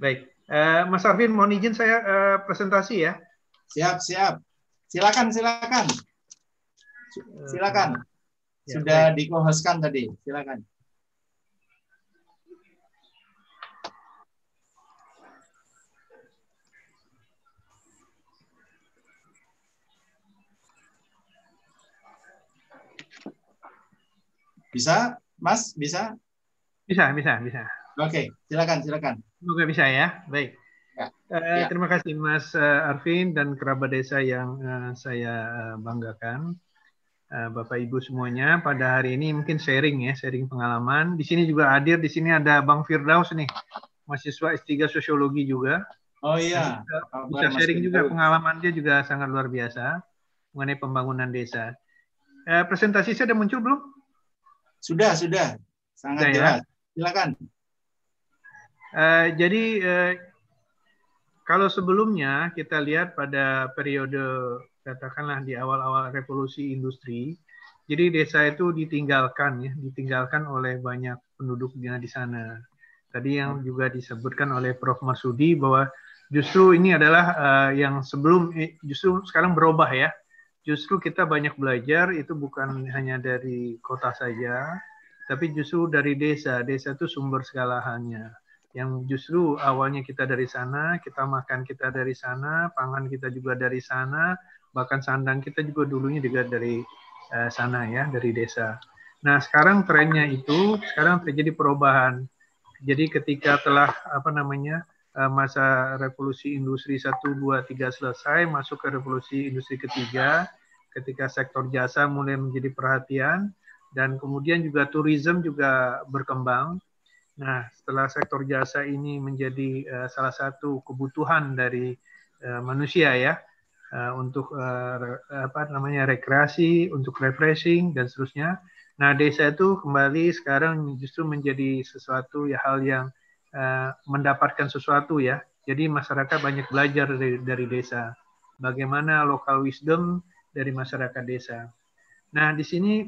Baik. Eh, Mas Arvin, mohon izin saya presentasi ya. Siap, siap. Silakan, silakan. Silakan. Ya, Sudah dikohoskan tadi. Silakan. Bisa, Mas? Bisa? Bisa, bisa, bisa. Oke, silakan, silakan. Semoga bisa ya. Baik. Ya. Uh, ya. Terima kasih Mas uh, Arvin dan kerabat desa yang uh, saya banggakan. Uh, Bapak Ibu semuanya pada hari ini mungkin sharing ya, sharing pengalaman. Di sini juga hadir, di sini ada Bang Firdaus nih, mahasiswa S3 Sosiologi juga. Oh iya. Bisa, bisa sharing juga pengalaman dia juga sangat luar biasa mengenai pembangunan desa. Uh, presentasi saya sudah muncul belum? Sudah, sudah. Sangat sudah, ya? jelas. Ya? Silakan. Uh, jadi uh, kalau sebelumnya kita lihat pada periode katakanlah di awal-awal revolusi industri, jadi desa itu ditinggalkan ya, ditinggalkan oleh banyak penduduknya di sana. Tadi yang juga disebutkan oleh Prof. Marsudi bahwa justru ini adalah uh, yang sebelum justru sekarang berubah ya. Justru kita banyak belajar itu bukan hanya dari kota saja, tapi justru dari desa. Desa itu sumber segala halnya. Yang justru awalnya kita dari sana, kita makan kita dari sana, pangan kita juga dari sana, bahkan sandang kita juga dulunya juga dari uh, sana ya, dari desa. Nah, sekarang trennya itu sekarang terjadi perubahan. Jadi ketika telah apa namanya eh, masa revolusi industri 1 2 3 selesai, masuk ke revolusi industri ketiga, ketika sektor jasa mulai menjadi perhatian, dan kemudian juga tourism juga berkembang. Nah, setelah sektor jasa ini menjadi uh, salah satu kebutuhan dari uh, manusia ya uh, untuk uh, apa namanya rekreasi, untuk refreshing dan seterusnya. Nah, desa itu kembali sekarang justru menjadi sesuatu ya hal yang uh, mendapatkan sesuatu ya. Jadi masyarakat banyak belajar dari, dari desa. Bagaimana local wisdom dari masyarakat desa. Nah, di sini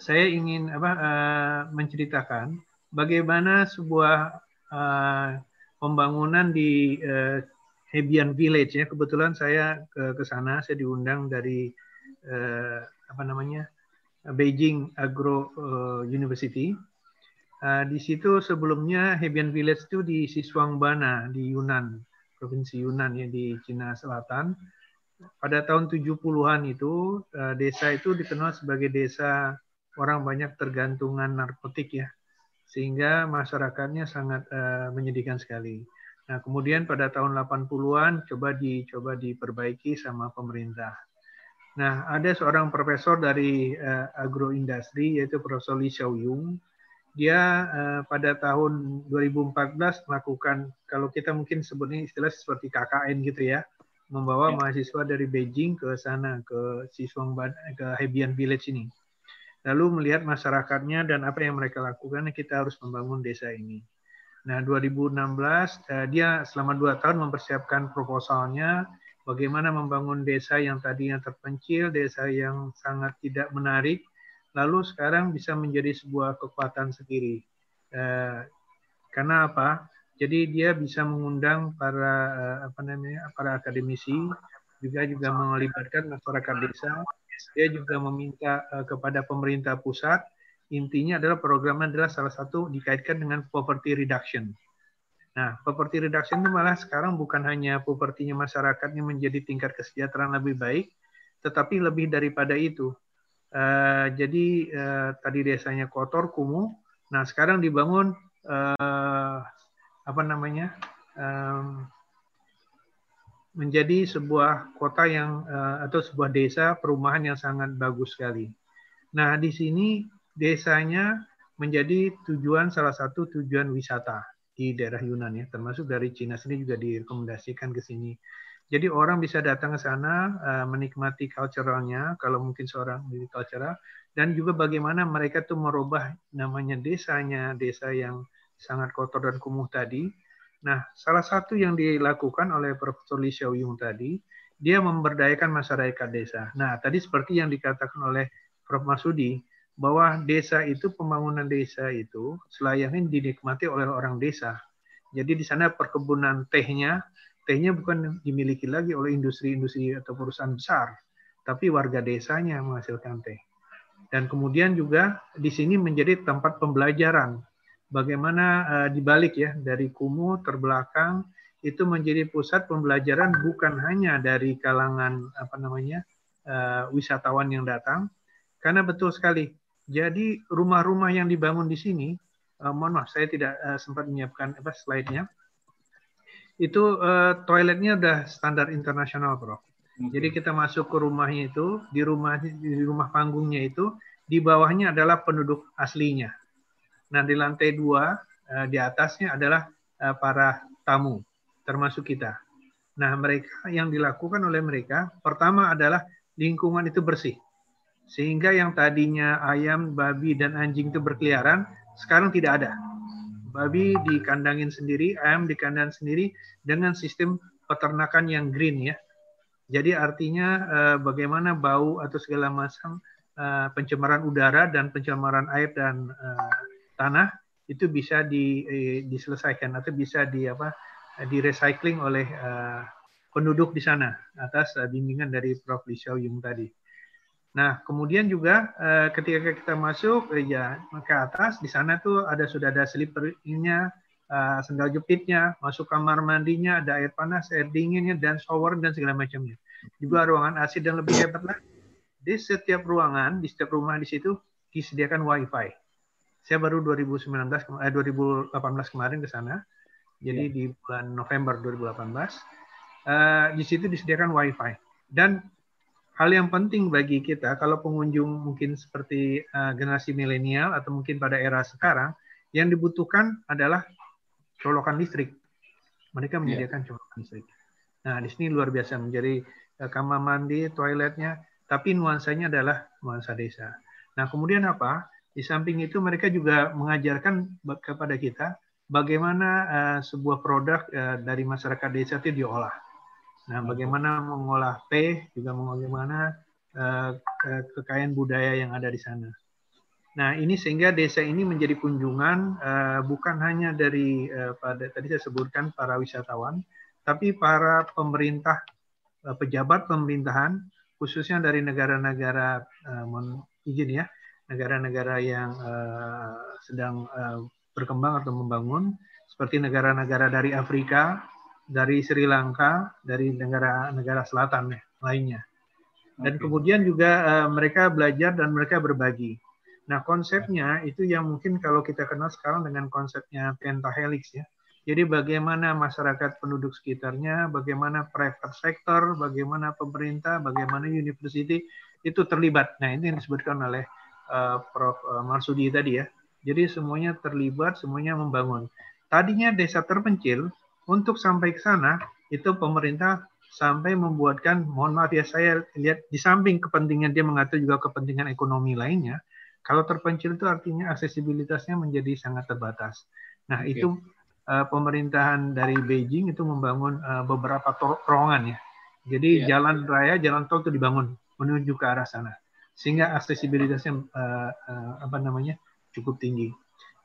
saya ingin apa uh, menceritakan bagaimana sebuah uh, pembangunan di uh, Hebian Village ya. Kebetulan saya ke ke sana saya diundang dari uh, apa namanya Beijing Agro uh, University. Uh, di situ sebelumnya Hebian Village itu di Siswangbana di Yunan provinsi Yunan ya di Cina Selatan pada tahun 70-an itu desa itu dikenal sebagai desa orang banyak tergantungan narkotik ya, sehingga masyarakatnya sangat uh, menyedihkan sekali. Nah, kemudian pada tahun 80-an coba dicoba diperbaiki sama pemerintah. Nah, ada seorang profesor dari uh, agroindustri yaitu Profesor Li Xiaoyong. Dia pada tahun 2014 melakukan kalau kita mungkin sebutnya istilah seperti KKN gitu ya, membawa ya. mahasiswa dari Beijing ke sana ke Siswang ke Hebian Village ini lalu melihat masyarakatnya dan apa yang mereka lakukan, kita harus membangun desa ini. Nah, 2016 eh, dia selama dua tahun mempersiapkan proposalnya bagaimana membangun desa yang tadinya terpencil, desa yang sangat tidak menarik, lalu sekarang bisa menjadi sebuah kekuatan sendiri. Eh, karena apa? Jadi dia bisa mengundang para eh, apa namanya para akademisi juga juga melibatkan masyarakat desa dia juga meminta uh, kepada pemerintah pusat intinya adalah programnya adalah salah satu dikaitkan dengan poverty reduction. Nah, poverty reduction itu malah sekarang bukan hanya povertinya masyarakatnya menjadi tingkat kesejahteraan lebih baik, tetapi lebih daripada itu. Uh, jadi uh, tadi desanya kotor, kumuh. Nah, sekarang dibangun uh, apa namanya? Um, menjadi sebuah kota yang uh, atau sebuah desa perumahan yang sangat bagus sekali. Nah, di sini desanya menjadi tujuan salah satu tujuan wisata di daerah Yunan ya, termasuk dari Cina sendiri juga direkomendasikan ke sini. Jadi orang bisa datang ke sana uh, menikmati culturalnya kalau mungkin seorang di cultural dan juga bagaimana mereka tuh merubah namanya desanya, desa yang sangat kotor dan kumuh tadi Nah, salah satu yang dilakukan oleh Profesor Lee Xiaoyong tadi, dia memberdayakan masyarakat desa. Nah, tadi seperti yang dikatakan oleh Prof. Masudi, bahwa desa itu, pembangunan desa itu selayaknya dinikmati oleh orang desa. Jadi di sana perkebunan tehnya, tehnya bukan dimiliki lagi oleh industri-industri atau perusahaan besar, tapi warga desanya menghasilkan teh. Dan kemudian juga di sini menjadi tempat pembelajaran bagaimana uh, dibalik ya dari kumuh terbelakang itu menjadi pusat pembelajaran bukan hanya dari kalangan apa namanya uh, wisatawan yang datang karena betul sekali jadi rumah-rumah yang dibangun di sini uh, mohon maaf saya tidak uh, sempat menyiapkan apa slide-nya Itu uh, toiletnya udah standar internasional. Okay. Jadi kita masuk ke rumahnya itu, di rumah di rumah panggungnya itu, di bawahnya adalah penduduk aslinya. Nah, di lantai dua, uh, di atasnya adalah uh, para tamu, termasuk kita. Nah, mereka yang dilakukan oleh mereka, pertama adalah lingkungan itu bersih. Sehingga yang tadinya ayam, babi, dan anjing itu berkeliaran, sekarang tidak ada babi dikandangin sendiri, ayam dikandangin sendiri dengan sistem peternakan yang green ya. Jadi artinya uh, bagaimana bau atau segala macam uh, pencemaran udara dan pencemaran air dan uh, tanah itu bisa di, eh, diselesaikan atau bisa di apa di recycling oleh uh, penduduk di sana atas uh, bimbingan dari Prof. Li Xiaoyong tadi. Nah, kemudian juga uh, ketika kita masuk ya ke atas di sana tuh ada sudah ada slippernya, uh, sendal jepitnya, masuk kamar mandinya, ada air panas, air dinginnya dan shower dan segala macamnya. Juga ruangan AC dan lebih hebat lagi di setiap ruangan, di setiap rumah di situ disediakan WiFi. Saya baru 2019 eh, 2018 kemarin ke sana. Jadi yeah. di bulan November 2018 uh, di situ disediakan WiFi dan hal yang penting bagi kita kalau pengunjung mungkin seperti uh, generasi milenial atau mungkin pada era sekarang yang dibutuhkan adalah colokan listrik. Mereka iya. menyediakan yeah. colokan listrik. Nah, di sini luar biasa menjadi uh, kamar mandi, toiletnya, tapi nuansanya adalah nuansa desa. Nah, kemudian apa? Di samping itu mereka juga mengajarkan kepada kita bagaimana uh, sebuah produk uh, dari masyarakat desa itu diolah Nah, bagaimana mengolah teh, juga bagaimana uh, kekayaan budaya yang ada di sana. Nah, ini sehingga desa ini menjadi kunjungan uh, bukan hanya dari uh, pada tadi saya sebutkan para wisatawan, tapi para pemerintah, uh, pejabat pemerintahan, khususnya dari negara-negara uh, izin ya, negara-negara yang uh, sedang uh, berkembang atau membangun, seperti negara-negara dari Afrika, dari Sri Lanka, dari negara-negara selatan ya, lainnya. Dan okay. kemudian juga uh, mereka belajar dan mereka berbagi. Nah, konsepnya itu yang mungkin kalau kita kenal sekarang dengan konsepnya pentahelix ya. Jadi bagaimana masyarakat penduduk sekitarnya, bagaimana private sector, bagaimana pemerintah, bagaimana university itu terlibat. Nah, ini yang disebutkan oleh uh, Prof. Eh, Marsudi tadi ya. Jadi semuanya terlibat, semuanya membangun. Tadinya desa terpencil, untuk sampai ke sana itu pemerintah sampai membuatkan mohon maaf ya saya lihat di samping kepentingan dia mengatur juga kepentingan ekonomi lainnya kalau terpencil itu artinya aksesibilitasnya menjadi sangat terbatas nah okay. itu uh, pemerintahan dari Beijing itu membangun uh, beberapa terowongan ya jadi yeah. jalan raya jalan tol itu dibangun menuju ke arah sana sehingga aksesibilitasnya uh, uh, apa namanya cukup tinggi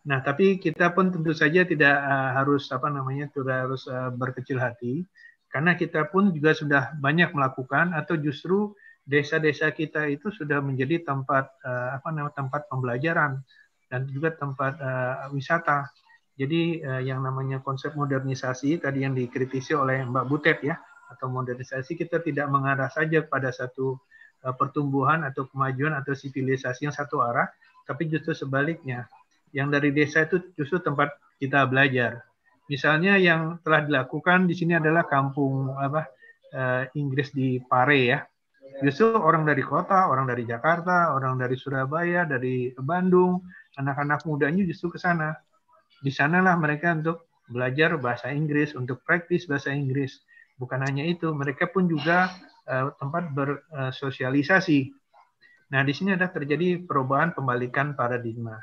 Nah, tapi kita pun tentu saja tidak uh, harus apa namanya tidak harus uh, berkecil hati karena kita pun juga sudah banyak melakukan atau justru desa-desa kita itu sudah menjadi tempat uh, apa namanya tempat pembelajaran dan juga tempat uh, wisata. Jadi uh, yang namanya konsep modernisasi tadi yang dikritisi oleh Mbak Butet ya atau modernisasi kita tidak mengarah saja pada satu pertumbuhan atau kemajuan atau sivilisasi yang satu arah, tapi justru sebaliknya yang dari desa itu justru tempat kita belajar. Misalnya yang telah dilakukan di sini adalah kampung apa uh, Inggris di Pare ya. Justru orang dari kota, orang dari Jakarta, orang dari Surabaya, dari Bandung, anak-anak mudanya justru ke sana. Di sanalah mereka untuk belajar bahasa Inggris, untuk praktis bahasa Inggris. Bukan hanya itu, mereka pun juga tempat bersosialisasi. Nah, di sini ada terjadi perubahan pembalikan paradigma.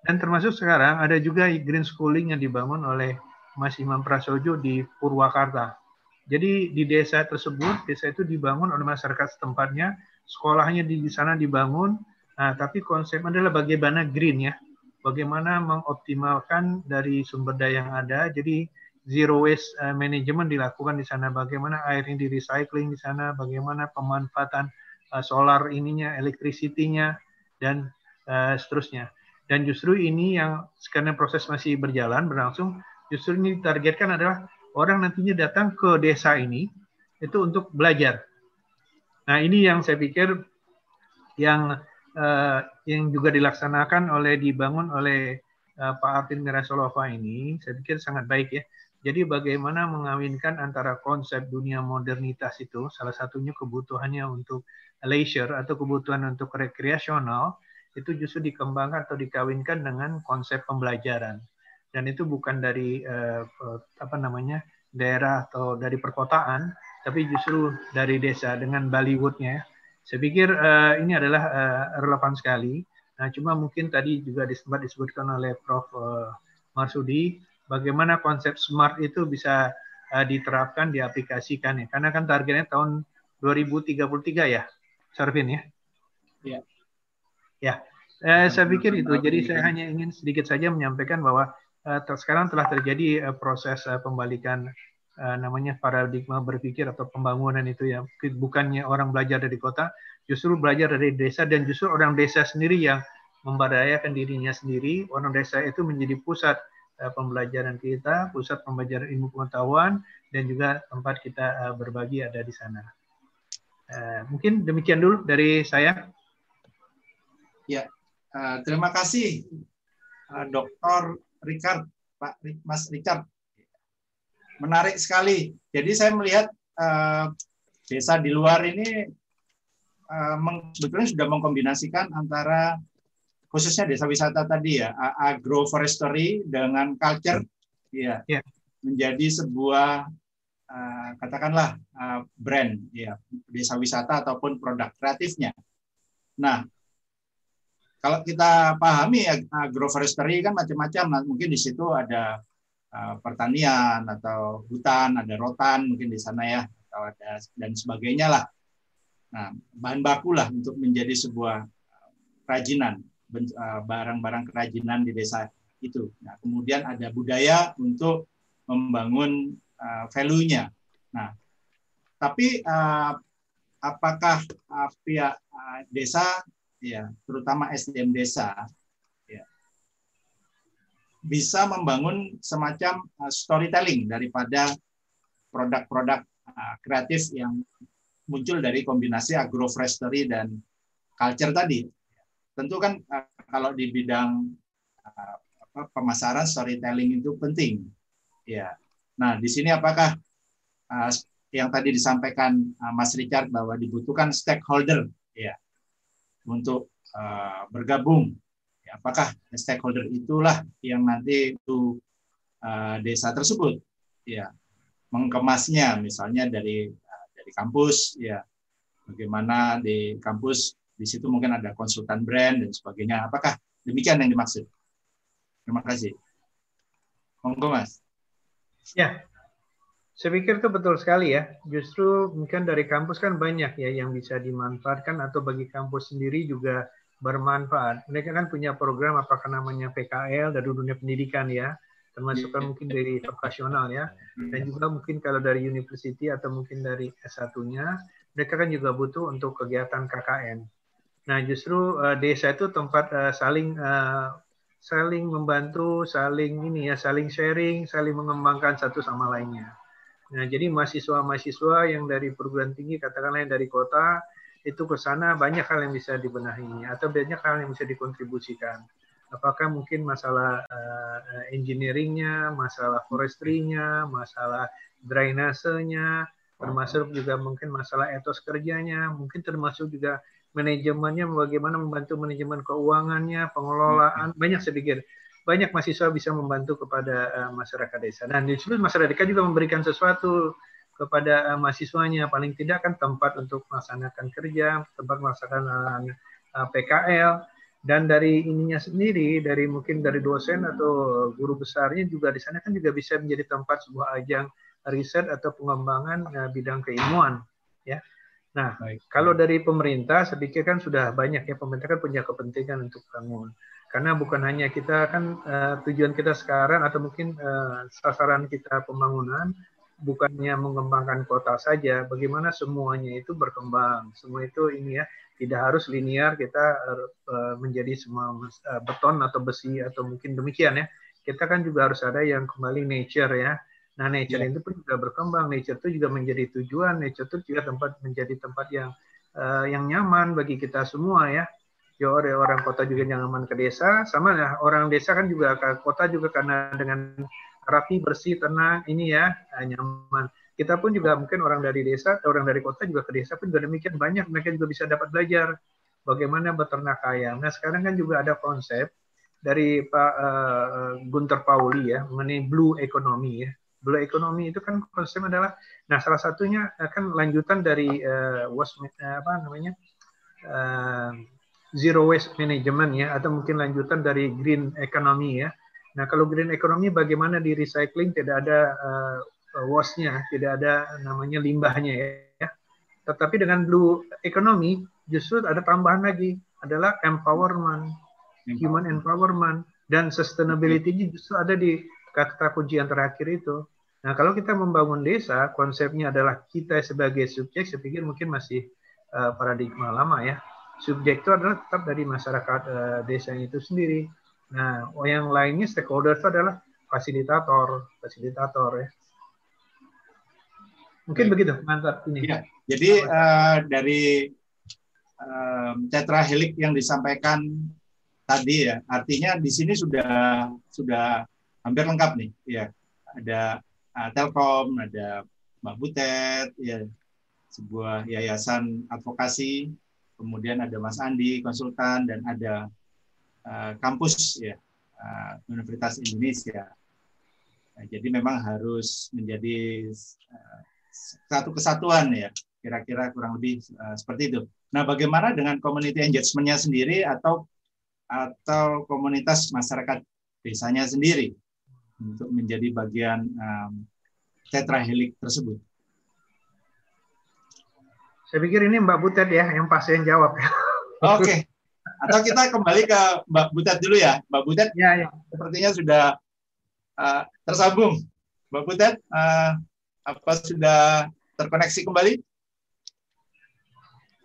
Dan termasuk sekarang ada juga green schooling yang dibangun oleh Mas Imam Prasojo di Purwakarta. Jadi di desa tersebut, desa itu dibangun oleh masyarakat setempatnya, sekolahnya di sana dibangun, nah, tapi konsep adalah bagaimana green ya, bagaimana mengoptimalkan dari sumber daya yang ada, jadi zero waste eh, management dilakukan di sana, bagaimana air ini di recycling di sana, bagaimana pemanfaatan uh, solar ininya, electricity-nya, dan uh, seterusnya. Dan justru ini yang sekarang proses masih berjalan, berlangsung, justru ini ditargetkan adalah orang nantinya datang ke desa ini itu untuk belajar. Nah ini yang saya pikir yang uh, yang juga dilaksanakan oleh dibangun oleh uh, Pak Artin Mirasolova ini, saya pikir sangat baik ya. Jadi bagaimana mengawinkan antara konsep dunia modernitas itu, salah satunya kebutuhannya untuk leisure atau kebutuhan untuk rekreasional, itu justru dikembangkan atau dikawinkan dengan konsep pembelajaran. Dan itu bukan dari uh, apa namanya daerah atau dari perkotaan, tapi justru dari desa dengan Bollywoodnya. Saya pikir uh, ini adalah uh, relevan sekali. Nah, cuma mungkin tadi juga sempat disebutkan oleh Prof. Uh, Marsudi bagaimana konsep smart itu bisa uh, diterapkan, diaplikasikan ya. Karena kan targetnya tahun 2033 ya, Sarvin ya. Ya. Ya, eh, saya pikir itu. Jadi saya hanya ingin sedikit saja menyampaikan bahwa uh, sekarang telah terjadi uh, proses uh, pembalikan uh, namanya paradigma berpikir atau pembangunan itu ya. Bukannya orang belajar dari kota, justru belajar dari desa dan justru orang desa sendiri yang memberdayakan dirinya sendiri. Orang desa itu menjadi pusat pembelajaran kita, pusat pembelajaran ilmu pengetahuan, dan juga tempat kita eh, berbagi ada di sana. Eh, mungkin demikian dulu dari saya. Ya, terima kasih Dr. Richard, Pak Mas Richard. Menarik sekali. Jadi saya melihat desa di luar ini sebetulnya sudah mengkombinasikan antara khususnya desa wisata tadi ya agroforestry dengan culture ya yeah. menjadi sebuah uh, katakanlah uh, brand ya desa wisata ataupun produk kreatifnya. Nah, kalau kita pahami agroforestry kan macam-macam, nah, mungkin di situ ada uh, pertanian atau hutan, ada rotan mungkin di sana ya atau ada dan sebagainya lah. Nah, bahan baku lah untuk menjadi sebuah kerajinan. Eh, barang-barang kerajinan di desa itu. Nah, kemudian ada budaya untuk membangun uh, value-nya. Nah, tapi uh, apakah uh, pihak uh, desa, ya, terutama SDM desa, ya, bisa membangun semacam uh, storytelling daripada produk-produk uh, kreatif yang muncul dari kombinasi agroforestry dan culture tadi tentu kan uh, kalau di bidang uh, apa, pemasaran storytelling itu penting. Ya nah di sini apakah uh, yang tadi disampaikan Mas Richard bahwa dibutuhkan stakeholder ya untuk bergabung. Apakah stakeholder itulah yang nanti itu desa tersebut ya mengemasnya misalnya dari dari kampus ya bagaimana di kampus di situ mungkin ada konsultan brand dan sebagainya. Apakah demikian yang dimaksud? Terima kasih. Monggo Mas. Ya, saya pikir itu betul sekali ya. Justru mungkin dari kampus kan banyak ya yang bisa dimanfaatkan atau bagi kampus sendiri juga bermanfaat. Mereka kan punya program apakah namanya PKL dari dunia pendidikan ya, termasuk kan mungkin dari vokasional ya, dan juga mungkin kalau dari university atau mungkin dari S1-nya, mereka kan juga butuh untuk kegiatan KKN. Nah, justru uh, desa itu tempat uh, saling uh, saling membantu, saling ini ya, saling sharing, saling mengembangkan satu sama lainnya. Nah, jadi mahasiswa-mahasiswa yang dari perguruan tinggi, katakanlah yang dari kota, itu ke sana banyak hal yang bisa dibenahi atau banyak hal yang bisa dikontribusikan. Apakah mungkin masalah uh, engineeringnya, masalah forestry-nya, masalah drainasenya, termasuk juga mungkin masalah etos kerjanya, mungkin termasuk juga manajemennya, bagaimana membantu manajemen keuangannya, pengelolaan, banyak saya pikir. Banyak mahasiswa bisa membantu kepada uh, masyarakat desa. Dan di situ masyarakat juga memberikan sesuatu kepada uh, mahasiswanya, paling tidak kan tempat untuk melaksanakan kerja, tempat melaksanakan uh, uh, PKL, dan dari ininya sendiri, dari mungkin dari dosen atau guru besarnya juga di sana kan juga bisa menjadi tempat sebuah ajang riset atau pengembangan uh, bidang keilmuan, ya. Nah, Baik. kalau dari pemerintah, saya pikir kan sudah banyak ya pemerintah kan punya kepentingan untuk bangun. Karena bukan hanya kita kan uh, tujuan kita sekarang atau mungkin uh, sasaran kita pembangunan bukannya mengembangkan kota saja, bagaimana semuanya itu berkembang. Semua itu ini ya tidak harus linear kita uh, menjadi semua uh, beton atau besi atau mungkin demikian ya. Kita kan juga harus ada yang kembali nature ya Nah, nature yeah. itu pun juga berkembang. Nature itu juga menjadi tujuan. Nature itu juga tempat menjadi tempat yang uh, yang nyaman bagi kita semua ya. Ya orang orang kota juga nyaman ke desa, sama ya orang desa kan juga ke kota juga karena dengan rapi, bersih, tenang, ini ya nyaman. Kita pun juga mungkin orang dari desa, orang dari kota juga ke desa pun juga demikian banyak. Mereka juga bisa dapat belajar bagaimana beternak ayam. Nah sekarang kan juga ada konsep dari Pak uh, Gunter Pauli ya mengenai blue economy ya. Blue economy itu kan konsep adalah, nah salah satunya kan lanjutan dari uh, was, uh, apa namanya uh, zero waste management ya, atau mungkin lanjutan dari green economy ya. Nah kalau green economy bagaimana di recycling tidak ada uh, waste-nya, tidak ada namanya limbahnya ya. Tetapi dengan blue economy justru ada tambahan lagi adalah empowerment, human empowerment dan sustainability justru ada di kata kunci yang terakhir itu. Nah, kalau kita membangun desa, konsepnya adalah kita sebagai subjek, saya pikir mungkin masih uh, paradigma lama ya. Subjek itu adalah tetap dari masyarakat uh, desa itu sendiri. Nah, yang lainnya stakeholder itu adalah fasilitator, fasilitator ya. Mungkin Baik. begitu, mantap ini. Ya, jadi uh, dari um, tetrahelik yang disampaikan tadi ya, artinya di sini sudah sudah hampir lengkap nih, ya. Ada uh, Telkom, ada Mbak Butet, ya sebuah yayasan advokasi, kemudian ada Mas Andi konsultan dan ada uh, kampus ya uh, Universitas Indonesia. Nah, jadi memang harus menjadi uh, satu kesatuan ya kira-kira kurang lebih uh, seperti itu. Nah, bagaimana dengan community engagement-nya sendiri atau atau komunitas masyarakat desanya sendiri untuk menjadi bagian um, tetrahelik tersebut? Saya pikir ini Mbak Butet ya yang pasti yang jawab ya. Oke. Okay. Atau kita kembali ke Mbak Butet dulu ya. Mbak Butet ya, ya. sepertinya sudah uh, tersambung. Mbak Butet, uh, apa sudah terkoneksi kembali?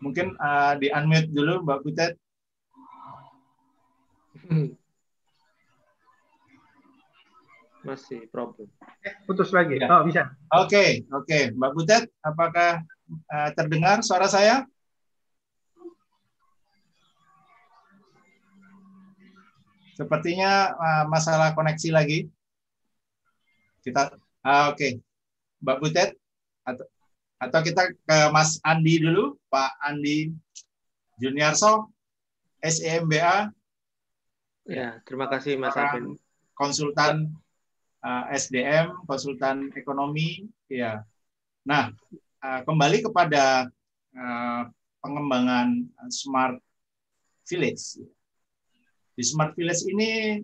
Mungkin uh, di unmute dulu Mbak Butet. Masih problem. Eh, putus lagi. Ya. Oh, bisa. Oke, okay, oke. Okay. Mbak Butet, apakah uh, terdengar suara saya? Sepertinya uh, masalah koneksi lagi. Kita uh, oke. Okay. Mbak Butet atau atau kita ke Mas Andi dulu, Pak Andi Juniarso, SEMBA. Ya, terima kasih Mas Arvin. Konsultan eh, SDM, konsultan ekonomi, ya. Nah, uh, kembali kepada uh, pengembangan smart village. Di smart village ini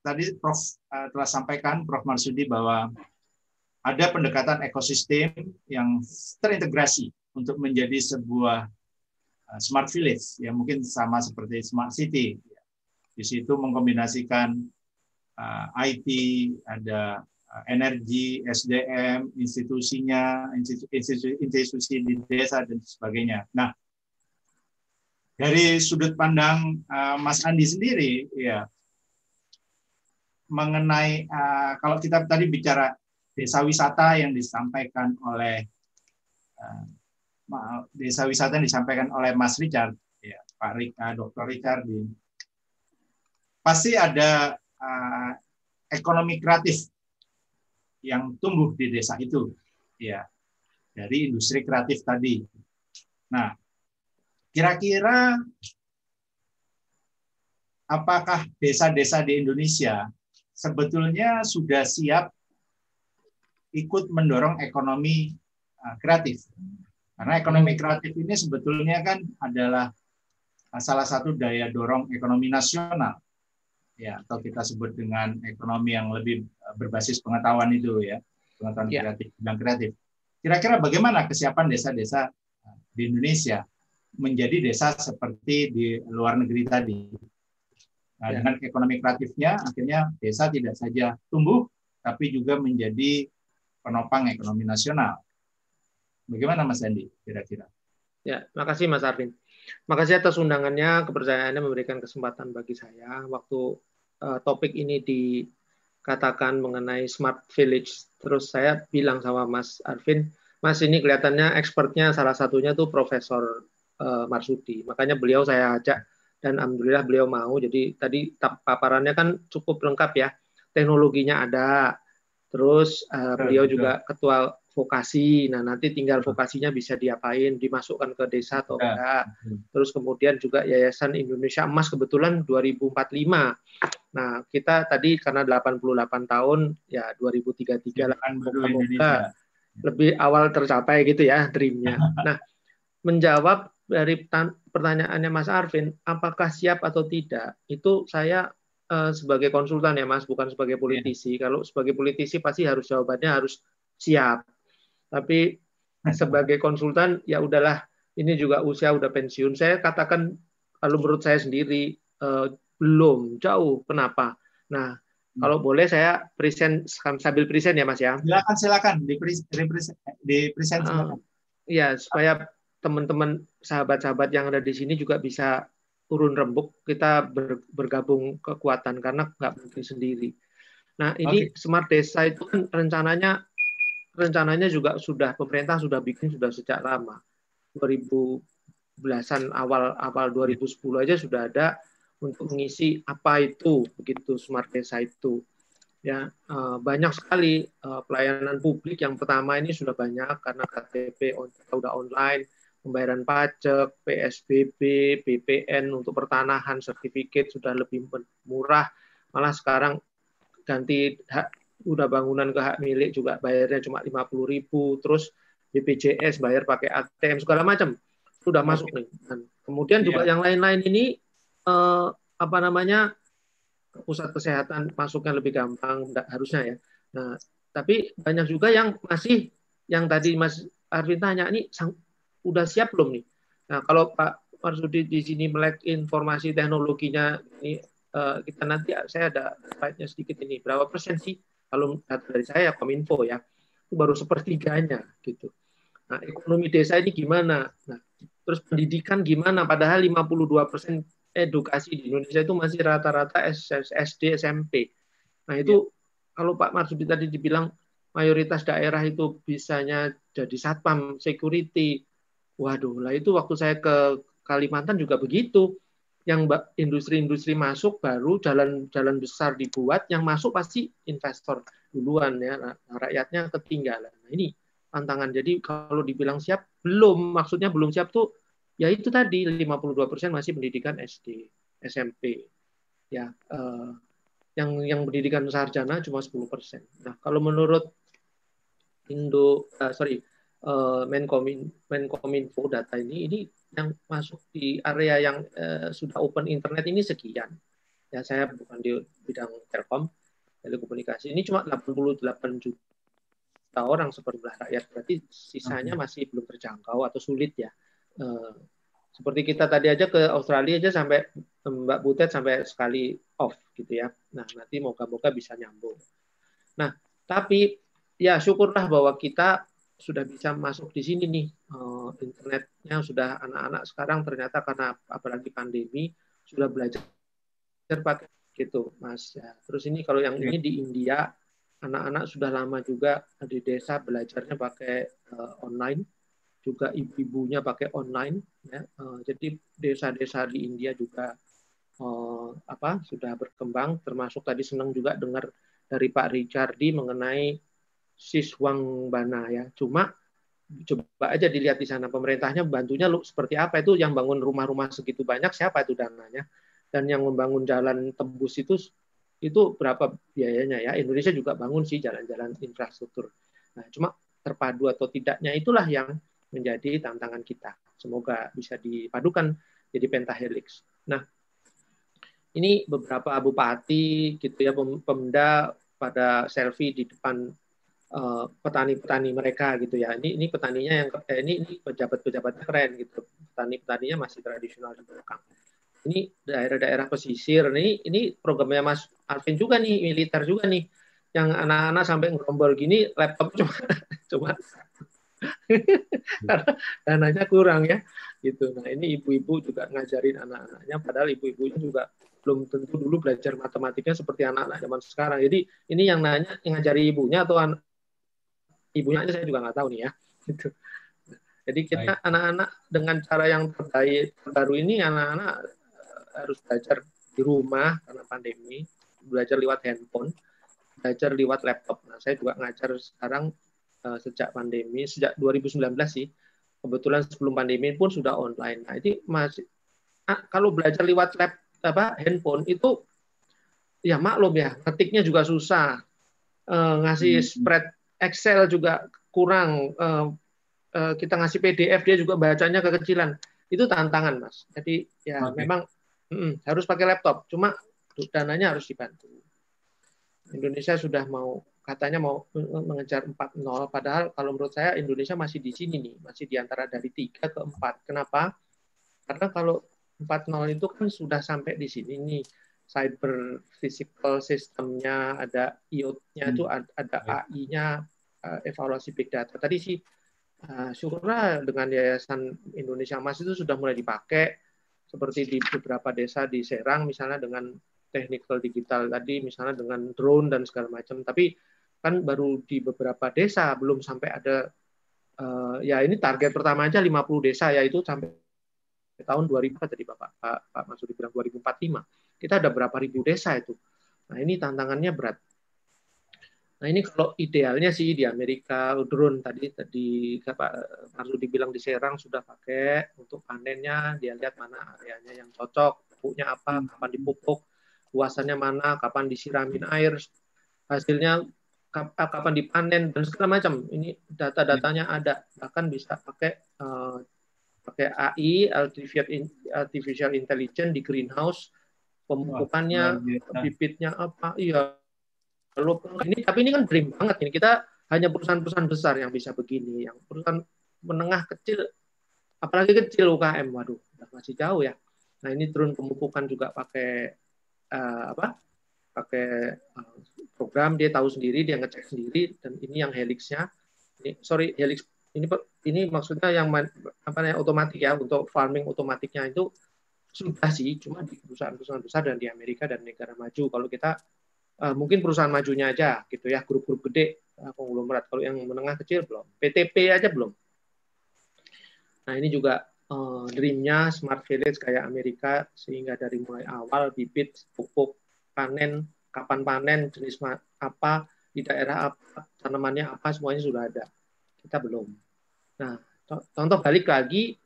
tadi Prof telah sampaikan Prof Marsudi bahwa ada pendekatan ekosistem yang terintegrasi untuk menjadi sebuah smart village yang mungkin sama seperti smart city. Di situ mengkombinasikan uh, IT, ada uh, energi, SDM, institusinya, institusi, institusi di desa dan sebagainya. Nah, dari sudut pandang Mas Andi sendiri, ya mengenai kalau kita tadi bicara desa wisata yang disampaikan oleh desa wisata yang disampaikan oleh Mas Richard, ya, Pak Rika, Dr. Richard, pasti ada uh, ekonomi kreatif yang tumbuh di desa itu, ya, dari industri kreatif tadi. Nah, kira-kira apakah desa-desa di Indonesia sebetulnya sudah siap ikut mendorong ekonomi uh, kreatif. Karena ekonomi kreatif ini sebetulnya kan adalah salah satu daya dorong ekonomi nasional. Ya, atau kita sebut dengan ekonomi yang lebih uh, berbasis pengetahuan itu ya, pengetahuan ya. kreatif, bidang kreatif. Kira-kira bagaimana kesiapan desa-desa di Indonesia menjadi desa seperti di luar negeri tadi? Nah, ya. dengan ekonomi kreatifnya, akhirnya desa tidak saja tumbuh, tapi juga menjadi penopang ekonomi nasional. Bagaimana Mas Andi kira-kira? Ya, makasih Mas Arvin. Makasih atas undangannya, kepercayaannya memberikan kesempatan bagi saya waktu uh, topik ini dikatakan mengenai smart village. Terus saya bilang sama Mas Arvin, Mas ini kelihatannya expertnya salah satunya tuh Profesor uh, Marsudi. Makanya beliau saya ajak dan alhamdulillah beliau mau. Jadi tadi paparannya kan cukup lengkap ya. Teknologinya ada, Terus uh, beliau juga ketua vokasi. Nah, nanti tinggal vokasinya bisa diapain, dimasukkan ke desa atau enggak. Terus kemudian juga Yayasan Indonesia Emas kebetulan 2045. Nah, kita tadi karena 88 tahun ya 2033 lah. Moga-moga lebih awal tercapai gitu ya dreamnya. Nah, menjawab dari pertanyaannya Mas Arvin, apakah siap atau tidak? Itu saya Eh, sebagai konsultan ya Mas, bukan sebagai iya. politisi. Yeah. Kalau sebagai politisi pasti harus jawabannya harus siap. Tapi sebagai konsultan ya udahlah, ini juga usia udah pensiun. Saya katakan kalau menurut saya sendiri uh, belum jauh. Kenapa? Nah, hmm. kalau boleh saya present sambil present ya Mas ya. Silakan silakan di present di present silakan. Uh, ya, supaya teman-teman sahabat-sahabat yang ada di sini juga bisa urun rembuk kita bergabung kekuatan karena nggak mungkin sendiri. Nah ini okay. smart desa itu kan rencananya rencananya juga sudah pemerintah sudah bikin sudah sejak lama. 2000 belasan awal awal 2010 aja sudah ada untuk mengisi apa itu begitu smart desa itu. Ya eh, banyak sekali eh, pelayanan publik. Yang pertama ini sudah banyak karena KTP sudah online pembayaran pajak, PSBB, BPN untuk pertanahan, sertifikat sudah lebih murah. Malah sekarang ganti udah bangunan ke hak milik juga bayarnya cuma 50 ribu. Terus BPJS bayar pakai ATM segala macam sudah masuk nih. Dan kemudian juga yeah. yang lain-lain ini eh, apa namanya pusat kesehatan masuknya lebih gampang harusnya ya. Nah, tapi banyak juga yang masih yang tadi Mas Arvin tanya ini udah siap belum nih? Nah, kalau Pak Marsudi di sini melek informasi teknologinya ini uh, kita nanti saya ada slide-nya sedikit ini berapa persen sih kalau data dari saya Kominfo ya itu baru sepertiganya gitu. Nah, ekonomi desa ini gimana? Nah, terus pendidikan gimana? Padahal 52 persen edukasi di Indonesia itu masih rata-rata SD, SMP. Nah, itu ya. kalau Pak Marsudi tadi dibilang mayoritas daerah itu bisanya jadi satpam, security, Waduh, lah itu waktu saya ke Kalimantan juga begitu. Yang industri-industri masuk baru jalan-jalan besar dibuat, yang masuk pasti investor duluan ya. Rakyatnya ketinggalan. Nah, ini tantangan. Jadi kalau dibilang siap, belum. Maksudnya belum siap tuh ya itu tadi 52% masih pendidikan SD, SMP. Ya, eh, yang yang pendidikan sarjana cuma 10%. Nah, kalau menurut Indo uh, sorry uh, Menkomin Menkominfo data ini ini yang masuk di area yang uh, sudah open internet ini sekian. Ya saya bukan di bidang telkom telekomunikasi. Ini cuma 88 juta orang seperti rakyat. Berarti sisanya masih belum terjangkau atau sulit ya. Uh, seperti kita tadi aja ke Australia aja sampai Mbak Butet sampai sekali off gitu ya. Nah, nanti moga-moga bisa nyambung. Nah, tapi ya syukurlah bahwa kita sudah bisa masuk di sini nih uh, internetnya sudah anak-anak sekarang ternyata karena apalagi pandemi sudah belajar pakai gitu mas ya. Terus ini kalau yang ini di India anak-anak sudah lama juga di desa belajarnya pakai uh, online juga ibu-ibunya pakai online ya. Uh, jadi desa-desa di India juga uh, apa sudah berkembang termasuk tadi senang juga dengar dari Pak Richardi mengenai Siswang Bana ya. Cuma coba aja dilihat di sana pemerintahnya bantunya lu seperti apa. Itu yang bangun rumah-rumah segitu banyak siapa itu dananya? Dan yang membangun jalan tembus itu itu berapa biayanya ya? Indonesia juga bangun sih jalan-jalan infrastruktur. Nah cuma terpadu atau tidaknya itulah yang menjadi tantangan kita. Semoga bisa dipadukan jadi pentahelix. Nah ini beberapa bupati gitu ya pemda pada selfie di depan petani-petani mereka gitu ya. Ini ini petaninya yang eh, ini ini pejabat-pejabatnya keren gitu. Petani-petaninya masih tradisional di belakang. Ini daerah-daerah pesisir. Ini ini programnya Mas Alvin juga nih, militer juga nih. Yang anak-anak sampai ngerombol gini laptop cuma cuma karena dananya kurang ya gitu. Nah ini ibu-ibu juga ngajarin anak-anaknya, padahal ibu-ibunya juga belum tentu dulu belajar matematiknya seperti anak-anak zaman sekarang. Jadi ini yang nanya yang ngajari ibunya atau ibunya aja saya juga nggak tahu nih ya gitu jadi kita anak-anak dengan cara yang terbaik baru ini anak-anak eh, harus belajar di rumah karena pandemi belajar lewat handphone belajar lewat laptop. Nah, saya juga ngajar sekarang uh, sejak pandemi, sejak 2019 sih. Kebetulan sebelum pandemi pun sudah online. Nah, ini masih ah, kalau belajar lewat lab apa handphone itu ya maklum ya, ketiknya juga susah. Uh, ngasih hmm. spread Excel juga kurang. Uh, uh, kita ngasih PDF dia juga bacanya kekecilan. Itu tantangan, Mas. Jadi ya okay. memang mm, harus pakai laptop. Cuma dananya harus dibantu. Indonesia sudah mau katanya mau mengejar 4-0 padahal kalau menurut saya Indonesia masih di sini nih, masih di antara dari 3 ke 4. Kenapa? Karena kalau 4-0 itu kan sudah sampai di sini nih cyber physical sistemnya ada IoT-nya itu hmm. ada AI-nya eh, evaluasi big data. Tadi sih uh, syukurlah dengan Yayasan Indonesia Emas itu sudah mulai dipakai seperti di beberapa desa di Serang misalnya dengan technical digital tadi misalnya dengan drone dan segala macam. Tapi kan baru di beberapa desa belum sampai ada uh, ya ini target pertama aja 50 desa yaitu sampai tahun 2000 tadi Bapak Pak, Pak Masudi bilang 2045 kita ada berapa ribu desa itu? Nah ini tantangannya berat nah ini kalau idealnya sih di Amerika drone tadi tadi Pak Marsudi bilang di Serang sudah pakai untuk panennya dia lihat mana areanya yang cocok pupuknya apa kapan dipupuk luasannya mana, kapan disiramin air, hasilnya kapan dipanen dan segala macam. Ini data-datanya ada. Bahkan bisa pakai uh, pakai AI artificial intelligence di greenhouse pemupukannya bibitnya apa iya lalu ini tapi ini kan dream banget ini. Kita hanya perusahaan-perusahaan besar yang bisa begini yang perusahaan menengah kecil apalagi kecil UKM waduh masih jauh ya. Nah ini drone pemupukan juga pakai uh, apa? Pakai uh, program dia tahu sendiri dia ngecek sendiri dan ini yang helixnya. Ini sorry helix ini ini maksudnya yang apa namanya otomatis ya untuk farming otomatiknya itu sudah sih cuma di perusahaan-perusahaan besar dan di Amerika dan negara maju. Kalau kita uh, mungkin perusahaan majunya aja gitu ya grup-grup gede uh, konglomerat. Kalau yang menengah kecil belum. PTP aja belum. Nah ini juga uh, dreamnya smart village kayak Amerika sehingga dari mulai awal bibit pupuk panen kapan panen jenis apa di daerah apa tanamannya apa semuanya sudah ada. Kita belum. Nah contoh balik lagi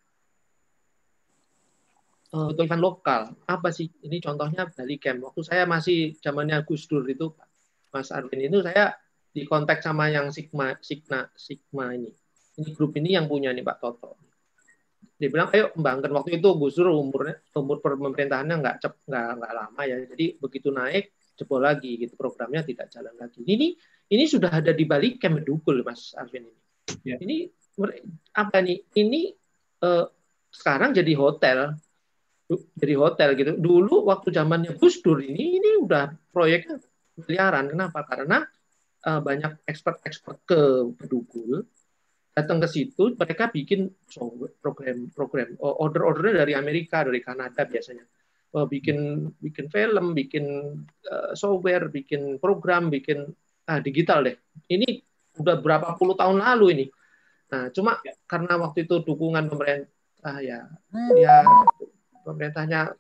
uh, event lokal. Apa sih? Ini contohnya Bali Camp. Waktu saya masih zamannya Gus Dur itu Mas Arvin itu saya di kontak sama yang Sigma Sigma Sigma ini. Ini grup ini yang punya nih Pak Toto. Dia bilang ayo kembangkan waktu itu Gus Dur umurnya umur pemerintahannya nggak cep nggak nggak lama ya. Jadi begitu naik jebol lagi gitu programnya tidak jalan lagi. Ini ini sudah ada di balik Kemendugul Mas Arvin ini. Ya. ini apa nih? Ini eh, sekarang jadi hotel jadi hotel gitu. Dulu waktu zamannya Gus Dur ini ini udah proyeknya miliaran. Kenapa? Karena eh, banyak ekspert-ekspert ke Bedugul datang ke situ mereka bikin program program order ordernya dari Amerika dari Kanada biasanya. Oh, bikin bikin film bikin uh, software bikin program bikin ah, digital deh. Ini udah berapa puluh tahun lalu ini. Nah cuma ya. karena waktu itu dukungan pemerintah ya ya pemerintahnya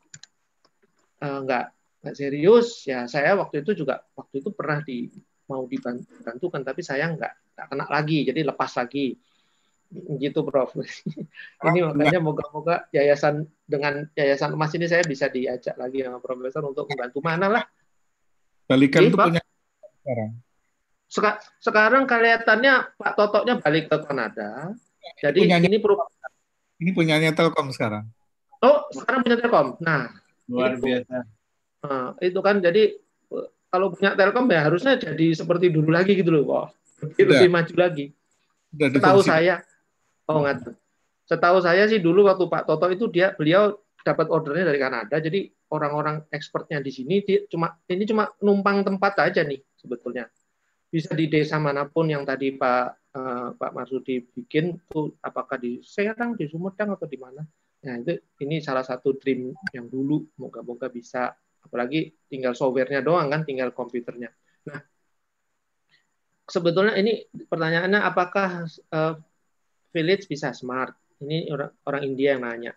uh, nggak nggak serius. Ya saya waktu itu juga waktu itu pernah di mau dibantukan tapi saya nggak nggak kena lagi. Jadi lepas lagi. Gitu Prof. Ini makanya moga-moga yayasan dengan yayasan emas ini saya bisa diajak lagi sama Profesor untuk membantu. Mana lah? Balikan itu punya sekarang. Seka sekarang kelihatannya Pak Totoknya balik ke Kanada. Jadi punyanya, ini pro ini punyanya Telkom sekarang oh sekarang punya Telkom nah luar itu. biasa nah, itu kan jadi kalau punya Telkom ya harusnya jadi seperti dulu lagi gitu loh kok lebih maju lagi Setahu saya, oh nggak. Setahu saya sih dulu waktu Pak Toto itu dia beliau dapat ordernya dari Kanada, jadi orang-orang expertnya di sini dia cuma ini cuma numpang tempat aja nih sebetulnya. Bisa di desa mana pun yang tadi Pak uh, Pak Marsudi bikin tuh apakah di Serang, di Sumedang atau di mana. Nah, itu ini salah satu dream yang dulu moga-moga bisa apalagi tinggal softwarenya doang kan, tinggal komputernya. Nah, sebetulnya ini pertanyaannya apakah uh, village bisa smart? Ini orang, orang India yang nanya.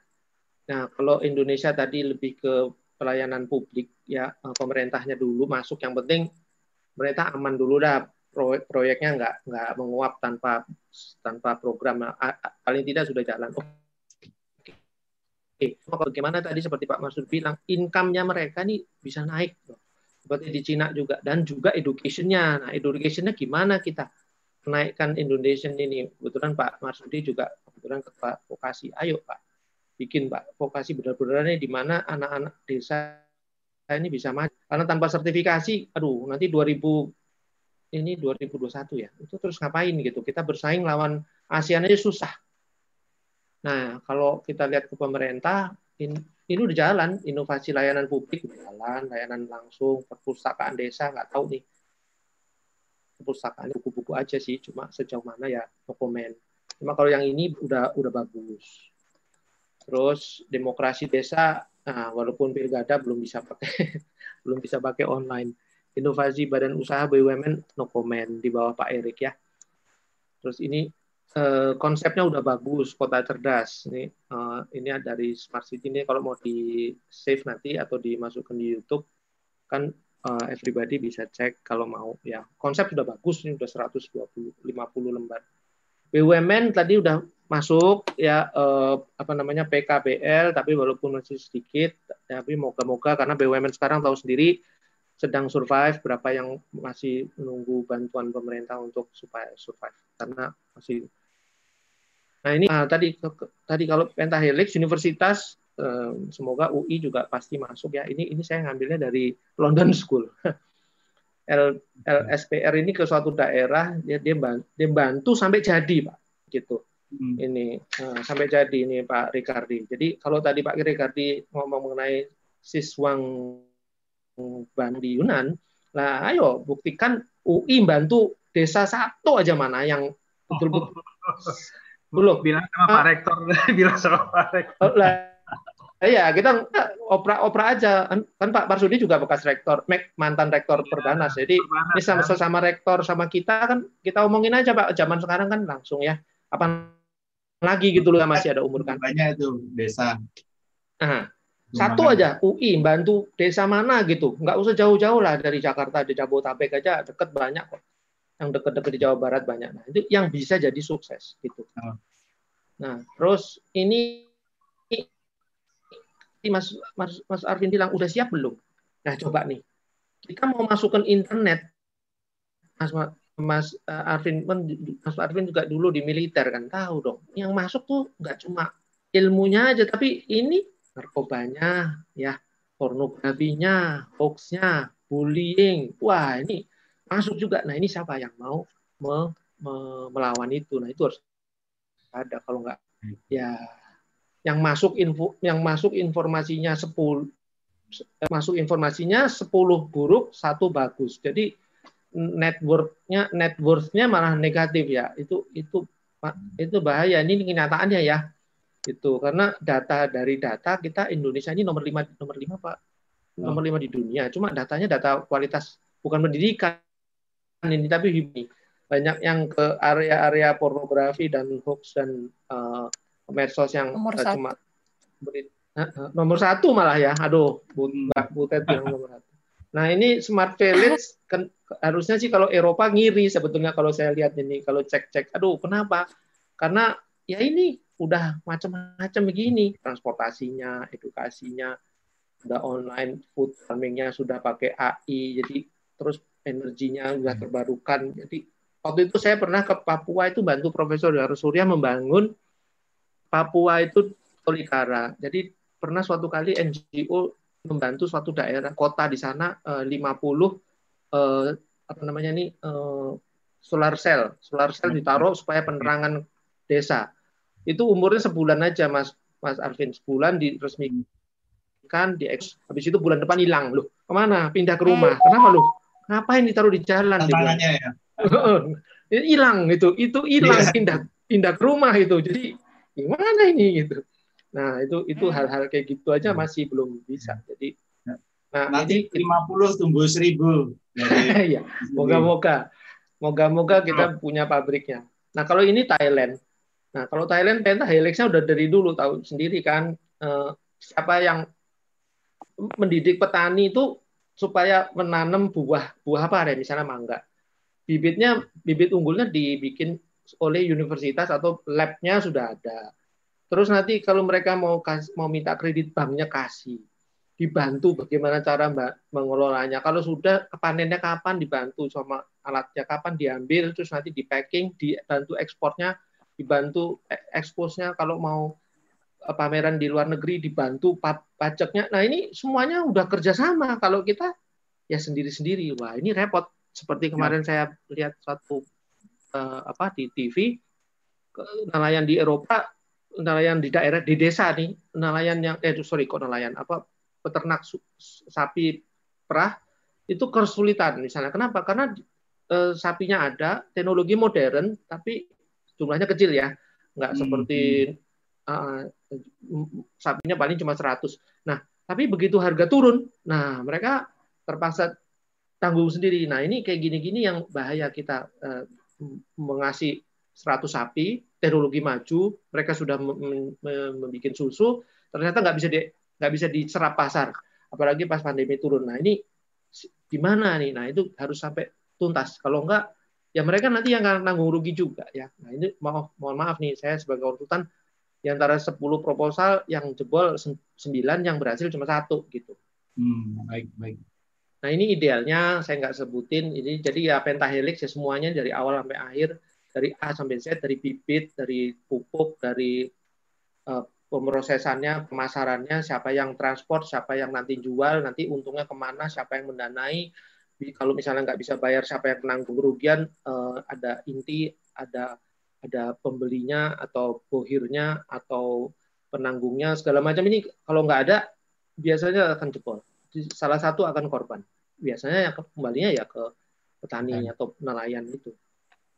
Nah, kalau Indonesia tadi lebih ke pelayanan publik ya eh, pemerintahnya dulu masuk yang penting pemerintah aman dulu dah proyek proyeknya nggak nggak menguap tanpa tanpa program paling tidak sudah jalan. Oke, bagaimana tadi seperti Pak Masud bilang, income-nya mereka nih bisa naik, seperti di Cina juga dan juga education-nya. Nah, education-nya gimana kita menaikkan Indonesia ini? Kebetulan Pak Marsudi juga kebetulan ketua vokasi. Ayo Pak, bikin Pak vokasi benar-benar ini di mana anak-anak desa ini bisa maju. Karena tanpa sertifikasi, aduh nanti 2000 ini 2021 ya, itu terus ngapain gitu? Kita bersaing lawan ASEAN aja susah. Nah, kalau kita lihat ke pemerintah, ini, ini udah jalan, inovasi layanan publik udah jalan, layanan langsung, perpustakaan desa, nggak tahu nih. Perpustakaan buku-buku aja sih, cuma sejauh mana ya comment. Cuma kalau yang ini udah udah bagus. Terus demokrasi desa, nah, walaupun pilkada belum bisa pakai belum bisa pakai online inovasi badan usaha BUMN no comment di bawah Pak Erik ya. Terus ini eh, konsepnya udah bagus, kota cerdas. Ini eh, ini dari Smart City ini kalau mau di save nanti atau dimasukkan di YouTube kan eh, everybody bisa cek kalau mau ya. Konsep sudah bagus ini udah 120 50 lembar. BUMN tadi udah masuk ya eh, apa namanya PKBL tapi walaupun masih sedikit tapi moga-moga karena BUMN sekarang tahu sendiri sedang survive, berapa yang masih menunggu bantuan pemerintah untuk supaya survive karena masih. Nah ini uh, tadi tadi kalau pentahelix universitas uh, semoga UI juga pasti masuk ya. Ini ini saya ngambilnya dari London School. L, LSPR ini ke suatu daerah dia dia bantu, dia bantu sampai jadi pak gitu hmm. ini uh, sampai jadi ini Pak Ricardi. Jadi kalau tadi Pak Ricardi ngomong mengenai Siswang Bandi Yunan, lah ayo buktikan UI bantu desa satu aja mana yang betul-betul belum bilang sama Pak Rektor bilang sama Pak Rektor oh, lah Iya, kita opera-opera aja. Kan, kan Pak Marsudi juga bekas rektor, mantan rektor ya, Perbanas. Jadi ini sama ya. sama rektor sama kita kan kita omongin aja Pak. Zaman sekarang kan langsung ya. Apa lagi gitu loh masih ada umur kan. Banyak itu desa. Nah, satu aja UI bantu desa mana gitu, nggak usah jauh-jauh lah dari Jakarta di Jabodetabek aja deket banyak kok. Yang deket-deket di Jawa Barat banyak. Nah itu yang bisa jadi sukses gitu. Oh. Nah terus ini Mas, Mas Mas Arvin bilang udah siap belum? Nah coba nih kita mau masukkan internet, Mas Mas eh, Arvin Mas Arvin juga dulu di militer kan tahu dong. Yang masuk tuh nggak cuma ilmunya aja, tapi ini narkobanya, ya pornografinya, hoaxnya, bullying. Wah ini masuk juga. Nah ini siapa yang mau me, me, melawan itu? Nah itu harus ada. Kalau nggak ya yang masuk info yang masuk informasinya 10 masuk informasinya 10 buruk satu bagus jadi networknya networknya malah negatif ya itu itu itu bahaya ini kenyataannya ya itu karena data dari data kita Indonesia ini nomor lima nomor lima pak. Nomor lima di dunia. Cuma datanya data kualitas bukan pendidikan ini tapi ini banyak yang ke area-area pornografi dan hoax dan uh, medsos yang nomor uh, cuma beri, uh, nomor satu malah ya. Aduh bu, mbak Butet yang nomor satu. Nah ini smart village kan harusnya sih kalau Eropa ngiri sebetulnya kalau saya lihat ini kalau cek-cek. Aduh kenapa? Karena ya ini udah macam-macam begini. Transportasinya edukasinya udah online food farmingnya sudah pakai AI jadi terus energinya sudah hmm. terbarukan. Jadi waktu itu saya pernah ke Papua itu bantu Profesor Darul Surya membangun Papua itu Tolikara. Jadi pernah suatu kali NGO membantu suatu daerah kota di sana 50 eh, eh, apa namanya ini eh, solar cell. Solar cell hmm. ditaruh supaya penerangan desa itu umurnya sebulan aja Mas. Mas Arvin sebulan diresmikan di habis itu bulan depan hilang. Loh ke mana? Pindah ke rumah. Kenapa loh? Ngapain ditaruh di jalan tantangannya ya? Hilang itu itu hilang iya. pindah pindah ke rumah itu jadi gimana ini gitu? Nah itu itu hmm. hal-hal kayak gitu aja masih belum bisa. Jadi nah nanti ini, 50 tumbuh 1000 ya moga-moga. Moga-moga kita punya pabriknya. Nah kalau ini Thailand Nah, kalau Thailand pentahelixnya udah dari dulu tahu sendiri kan eh, siapa yang mendidik petani itu supaya menanam buah buah apa ya misalnya mangga. Bibitnya bibit unggulnya dibikin oleh universitas atau labnya sudah ada. Terus nanti kalau mereka mau mau minta kredit banknya kasih dibantu bagaimana cara mbak mengelolanya. Kalau sudah panennya kapan dibantu sama alatnya kapan diambil, terus nanti di packing, dibantu ekspornya, dibantu eksposnya. Kalau mau eh, pameran di luar negeri dibantu pajaknya. Nah ini semuanya udah kerjasama. Kalau kita ya sendiri-sendiri, wah ini repot. Seperti ya. kemarin ya. saya lihat satu uh, apa di TV nelayan di Eropa nelayan di daerah di desa nih nelayan yang eh sorry kok nelayan apa peternak sapi perah itu kesulitan misalnya. Kenapa? Karena e, sapinya ada, teknologi modern, tapi jumlahnya kecil ya, nggak hmm. seperti uh, sapinya paling cuma 100. Nah, tapi begitu harga turun, nah mereka terpaksa tanggung sendiri. Nah, ini kayak gini-gini yang bahaya kita uh, mengasih 100 sapi, teknologi maju, mereka sudah membuat susu, ternyata nggak bisa di, nggak bisa diserap pasar apalagi pas pandemi turun nah ini gimana nih nah itu harus sampai tuntas kalau enggak ya mereka nanti yang akan nanggung rugi juga ya nah ini mohon mohon maaf nih saya sebagai konsultan di antara 10 proposal yang jebol 9 yang berhasil cuma satu gitu hmm, baik baik nah ini idealnya saya nggak sebutin ini jadi ya pentahelix ya semuanya dari awal sampai akhir dari A sampai Z dari bibit dari pupuk dari uh, pemrosesannya, pemasarannya, siapa yang transport, siapa yang nanti jual, nanti untungnya ke mana, siapa yang mendanai. Kalau misalnya nggak bisa bayar, siapa yang menanggung kerugian, eh, ada inti, ada ada pembelinya atau bohirnya atau penanggungnya segala macam ini kalau nggak ada biasanya akan jebol. Salah satu akan korban. Biasanya yang kembalinya ya ke petani atau nelayan itu.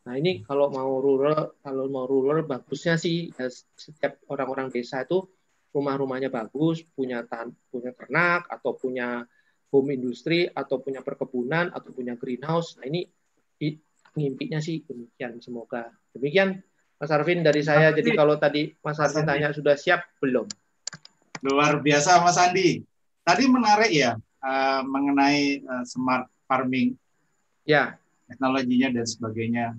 Nah ini kalau mau rural, kalau mau rural bagusnya sih ya, setiap orang-orang desa itu rumah-rumahnya bagus, punya tan punya ternak atau punya home industri atau punya perkebunan atau punya greenhouse. Nah ini mimpinya sih demikian. Semoga demikian Mas Arvin dari saya. Jadi kalau tadi Mas Arvin tanya sudah siap belum? Luar biasa Mas Andi. Tadi menarik ya uh, mengenai uh, smart farming. Ya. Teknologinya dan sebagainya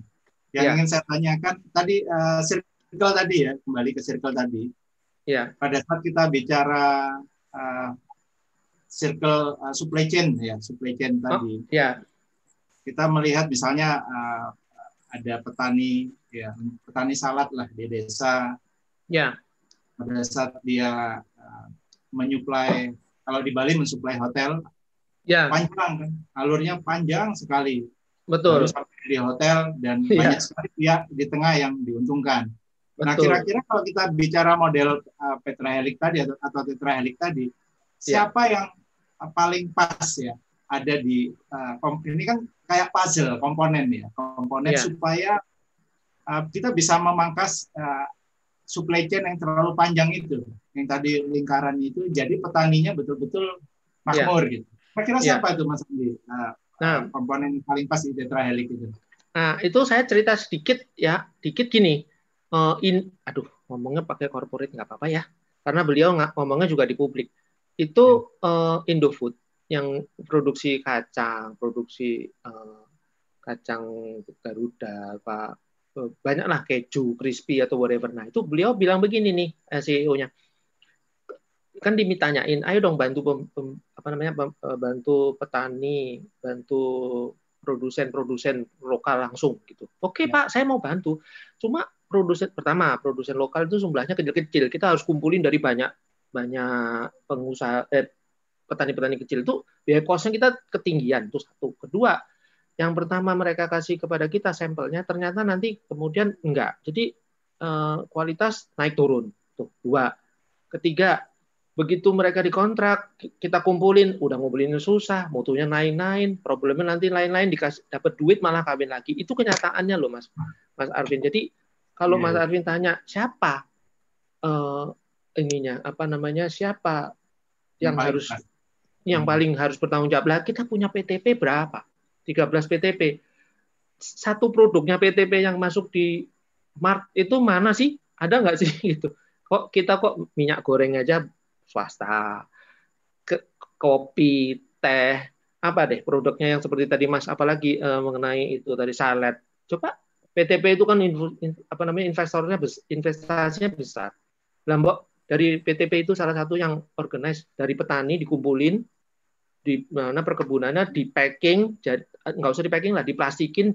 yang ya. ingin saya tanyakan tadi uh, circle tadi ya, kembali ke circle tadi. Ya. Pada saat kita bicara uh, circle uh, supply chain ya, supply chain oh, tadi. Ya. Kita melihat misalnya uh, ada petani ya, petani salad lah di desa. Ya. Pada saat dia uh, menyuplai kalau di Bali mensuplai hotel, ya. panjang kan, alurnya panjang sekali Betul. sampai di hotel dan yeah. banyak sekali pihak di tengah yang diuntungkan. Nah, Betul. Nah, kira-kira kalau kita bicara model uh, tetrahelik tadi atau, atau tetrahelik tadi, yeah. siapa yang paling pas ya ada di uh, ini kan kayak puzzle komponen ya, komponen yeah. supaya uh, kita bisa memangkas uh, supply chain yang terlalu panjang itu, yang tadi lingkaran itu, jadi petaninya betul-betul makmur yeah. gitu. Kira-kira yeah. siapa itu Mas Andi? Uh, Nah, komponen paling pas di tetrahelik itu. Nah, itu saya cerita sedikit ya, dikit gini. Uh, in, aduh, ngomongnya pakai corporate nggak apa-apa ya, karena beliau nggak ngomongnya juga di publik. Itu uh, Indofood yang produksi kacang, produksi uh, kacang Garuda, Pak banyaklah keju, crispy atau whatever. Nah, itu beliau bilang begini nih CEO-nya kan dimitanyain, ayo dong bantu pem, pem, apa namanya eh, bantu petani, bantu produsen-produsen lokal langsung gitu. Oke ya. Pak, saya mau bantu. Cuma produsen pertama, produsen lokal itu jumlahnya kecil-kecil. Kita harus kumpulin dari banyak banyak pengusaha eh, petani-petani kecil itu biaya kosnya kita ketinggian itu satu. Kedua, yang pertama mereka kasih kepada kita sampelnya ternyata nanti kemudian enggak. Jadi eh, kualitas naik turun. Tuh, dua. Ketiga, begitu mereka dikontrak kita kumpulin udah ngumpulin susah mutunya naik-naik problemnya nanti lain-lain dikasih dapat duit malah kawin lagi itu kenyataannya loh mas mas Arvin jadi kalau yeah. mas. Arvin tanya siapa uh, ininya apa namanya siapa yang, yang harus pas. yang hmm. paling harus bertanggung jawab lah kita punya PTP berapa 13 PTP satu produknya PTP yang masuk di Mart itu mana sih ada nggak sih gitu kok kita kok minyak goreng aja swasta, ke, kopi, teh, apa deh produknya yang seperti tadi Mas apalagi uh, mengenai itu tadi salet. Coba PTP itu kan apa namanya investornya investasinya besar. Lambok dari PTP itu salah satu yang organize dari petani dikumpulin di mana perkebunannya di packing jadi nggak usah di packing lah diplastikin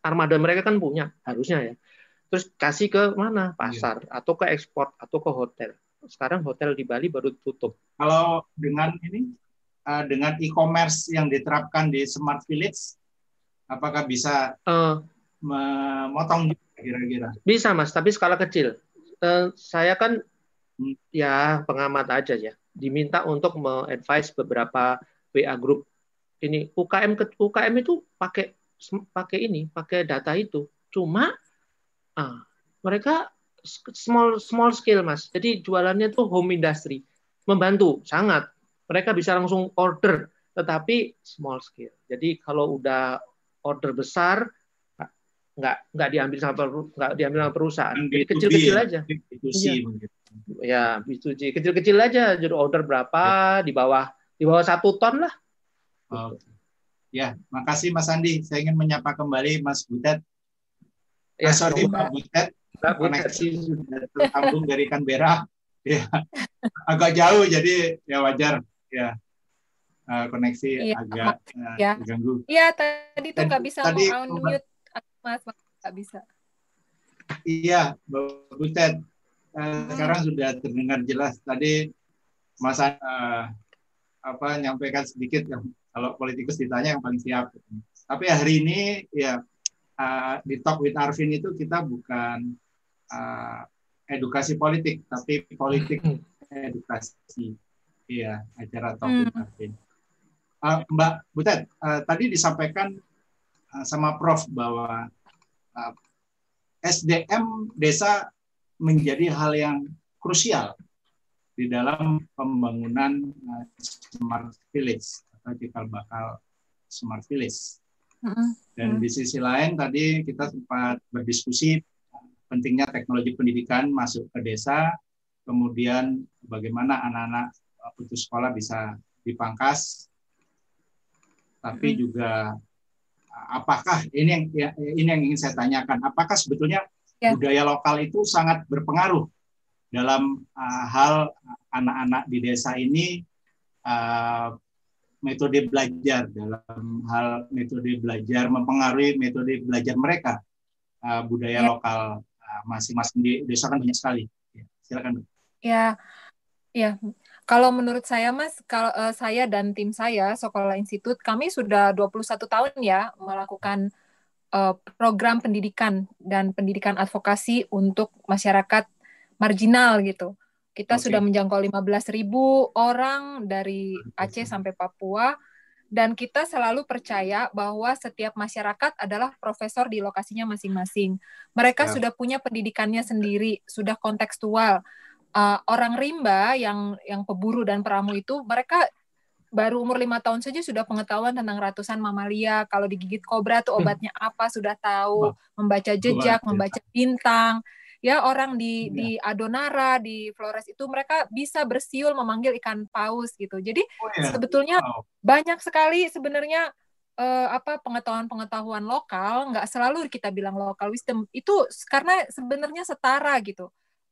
armada mereka kan punya harusnya ya. Terus kasih ke mana? Pasar iya. atau ke ekspor atau ke hotel. Sekarang hotel di Bali baru tutup. Kalau dengan ini uh, dengan e-commerce yang diterapkan di smart village apakah bisa uh, memotong kira-kira? Bisa mas tapi skala kecil. Uh, saya kan. Ya pengamat aja ya. Diminta untuk me-advise beberapa WA group. Ini UKM UKM itu pakai pakai ini pakai data itu. Cuma ah, mereka small small scale mas. Jadi jualannya tuh home industry. Membantu sangat. Mereka bisa langsung order tetapi small scale. Jadi kalau udah order besar nggak nggak diambil sama nggak diambil sama perusahaan. Kecil-kecil ya, aja. Iya. Ya B2C kecil-kecil aja jadi order berapa ya. di bawah di bawah satu ton lah oh. ya makasih Mas Andi saya ingin menyapa kembali Mas Butet ya, sorry Pak Butet koneksi sudah tersambung dari Canberra ya agak jauh jadi ya wajar ya uh, koneksi iya, agak uh, ya. terganggu. Iya tadi tuh nggak bisa tadi, mau unmute Mas, nggak bisa. Iya, bagus Ted. Uh, hmm. Sekarang sudah terdengar jelas. Tadi Mas uh, apa nyampaikan sedikit yang kalau politikus ditanya yang paling siap. Tapi hari ini ya uh, di Talk with Arvin itu kita bukan uh, edukasi politik, tapi politik hmm. edukasi. Iya, acara Talk with hmm. Arvin. Uh, Mbak Butet, uh, tadi disampaikan Eh, sama Prof bahwa uh, eh, SDM desa menjadi hal yang krusial di dalam pembangunan uh, smart village atau cikal bakal smart village. Dan di sisi lain tadi kita sempat berdiskusi pentingnya teknologi pendidikan masuk ke desa, kemudian bagaimana anak-anak putus sekolah bisa dipangkas, tapi juga apakah ini yang ya, ini yang ingin saya tanyakan apakah sebetulnya ya. budaya lokal itu sangat berpengaruh dalam uh, hal anak-anak di desa ini uh, metode belajar dalam hal metode belajar mempengaruhi metode belajar mereka uh, budaya ya. lokal masing-masing uh, di desa kan banyak sekali ya, silakan ya ya kalau menurut saya, Mas, kalau uh, saya dan tim saya Sekolah Institut, kami sudah 21 tahun ya melakukan uh, program pendidikan dan pendidikan advokasi untuk masyarakat marginal gitu. Kita okay. sudah menjangkau 15 ribu orang dari Aceh sampai Papua dan kita selalu percaya bahwa setiap masyarakat adalah profesor di lokasinya masing-masing. Mereka ya. sudah punya pendidikannya sendiri, sudah kontekstual uh, orang rimba yang yang peburu dan peramu itu mereka baru umur lima tahun saja sudah pengetahuan tentang ratusan mamalia. Kalau digigit kobra tuh hmm. obatnya apa sudah tahu, membaca jejak, membaca bintang. Ya orang di ya. di Adonara, di Flores itu mereka bisa bersiul memanggil ikan paus gitu. Jadi oh, ya. sebetulnya wow. banyak sekali sebenarnya uh, apa pengetahuan-pengetahuan lokal nggak selalu kita bilang lokal wisdom itu karena sebenarnya setara gitu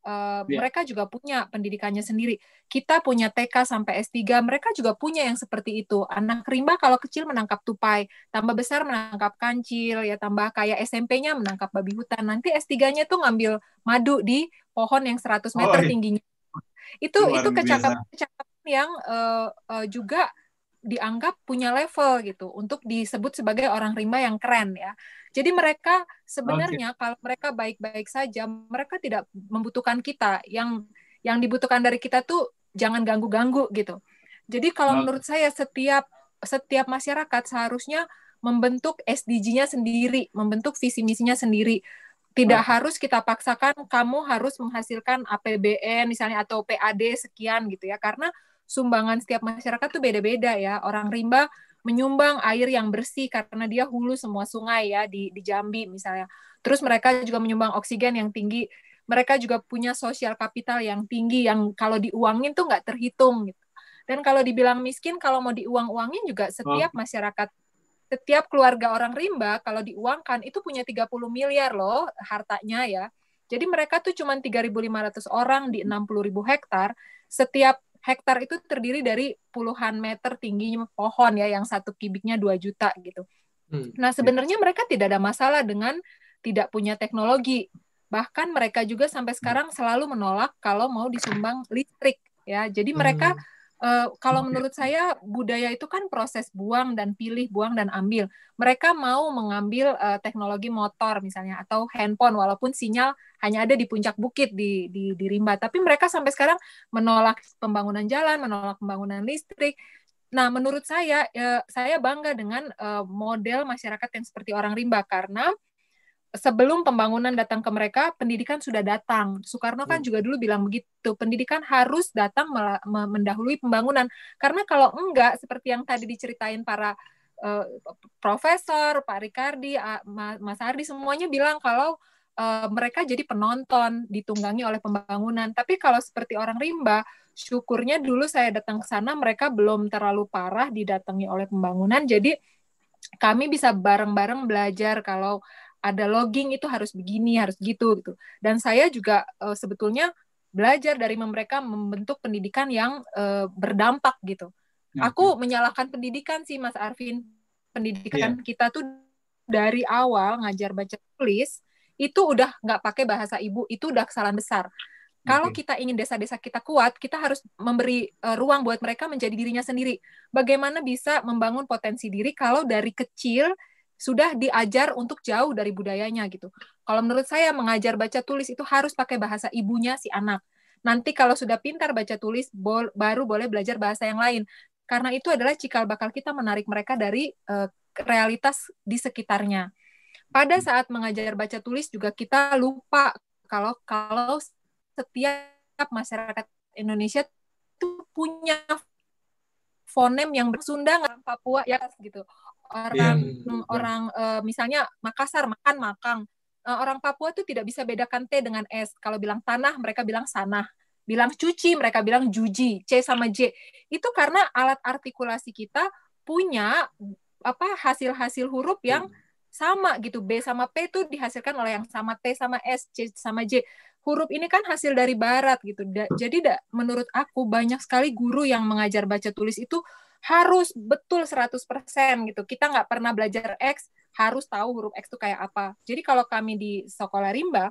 Uh, yeah. mereka juga punya pendidikannya sendiri. Kita punya TK sampai S3, mereka juga punya yang seperti itu. Anak rimba kalau kecil menangkap tupai, tambah besar menangkap kancil, ya tambah kayak SMP-nya menangkap babi hutan. Nanti S3-nya tuh ngambil madu di pohon yang 100 meter oh, iya. tingginya. Itu Luar itu kecakapan yang uh, uh, juga dianggap punya level gitu untuk disebut sebagai orang rimba yang keren ya. Jadi mereka sebenarnya okay. kalau mereka baik-baik saja, mereka tidak membutuhkan kita. Yang yang dibutuhkan dari kita tuh jangan ganggu-ganggu gitu. Jadi kalau okay. menurut saya setiap setiap masyarakat seharusnya membentuk SDG-nya sendiri, membentuk visi misinya sendiri. Tidak okay. harus kita paksakan kamu harus menghasilkan APBN misalnya atau PAD sekian gitu ya. Karena sumbangan setiap masyarakat tuh beda-beda ya. Orang rimba menyumbang air yang bersih karena dia hulu semua sungai ya di di Jambi misalnya. Terus mereka juga menyumbang oksigen yang tinggi. Mereka juga punya sosial kapital yang tinggi yang kalau diuangin tuh nggak terhitung gitu. Dan kalau dibilang miskin, kalau mau diuang-uangin juga setiap oh. masyarakat, setiap keluarga orang rimba kalau diuangkan itu punya 30 miliar loh hartanya ya. Jadi mereka tuh cuma 3.500 orang di 60.000 hektar. Setiap hektar itu terdiri dari puluhan meter tingginya pohon ya, yang satu kubiknya 2 juta gitu. Hmm. Nah sebenarnya mereka tidak ada masalah dengan tidak punya teknologi. Bahkan mereka juga sampai sekarang selalu menolak kalau mau disumbang listrik ya. Jadi mereka hmm Uh, kalau menurut saya budaya itu kan proses buang dan pilih, buang dan ambil. Mereka mau mengambil uh, teknologi motor misalnya atau handphone walaupun sinyal hanya ada di puncak bukit di, di di Rimba, tapi mereka sampai sekarang menolak pembangunan jalan, menolak pembangunan listrik. Nah, menurut saya uh, saya bangga dengan uh, model masyarakat yang seperti orang Rimba karena sebelum pembangunan datang ke mereka, pendidikan sudah datang. Soekarno kan hmm. juga dulu bilang begitu, pendidikan harus datang mendahului pembangunan. Karena kalau enggak, seperti yang tadi diceritain para uh, profesor, Pak Ricardi, Mas Ardi, semuanya bilang kalau uh, mereka jadi penonton, ditunggangi oleh pembangunan. Tapi kalau seperti orang rimba, syukurnya dulu saya datang ke sana, mereka belum terlalu parah didatangi oleh pembangunan. Jadi kami bisa bareng-bareng belajar kalau ada logging itu harus begini, harus gitu gitu. Dan saya juga uh, sebetulnya belajar dari mereka membentuk pendidikan yang uh, berdampak gitu. Ya, Aku ya. menyalahkan pendidikan sih Mas Arvin. Pendidikan ya. kita tuh dari awal ngajar baca tulis itu udah nggak pakai bahasa ibu, itu udah kesalahan besar. Kalau kita ingin desa-desa kita kuat, kita harus memberi uh, ruang buat mereka menjadi dirinya sendiri. Bagaimana bisa membangun potensi diri kalau dari kecil sudah diajar untuk jauh dari budayanya gitu. Kalau menurut saya mengajar baca tulis itu harus pakai bahasa ibunya si anak. Nanti kalau sudah pintar baca tulis bol baru boleh belajar bahasa yang lain. Karena itu adalah cikal bakal kita menarik mereka dari uh, realitas di sekitarnya. Pada saat mengajar baca tulis juga kita lupa kalau kalau setiap masyarakat Indonesia itu punya fonem yang bersunda Papua ya gitu orang yeah. orang uh, misalnya Makassar makan makang. Uh, orang Papua tuh tidak bisa bedakan T dengan S. Kalau bilang tanah mereka bilang sanah. Bilang cuci mereka bilang juji. C sama J. Itu karena alat artikulasi kita punya apa hasil-hasil huruf yang hmm. sama gitu. B sama P itu dihasilkan oleh yang sama T sama S C sama J. Huruf ini kan hasil dari barat gitu. Da, jadi da, menurut aku banyak sekali guru yang mengajar baca tulis itu harus betul 100% gitu. Kita nggak pernah belajar X, harus tahu huruf X itu kayak apa. Jadi kalau kami di sekolah rimba,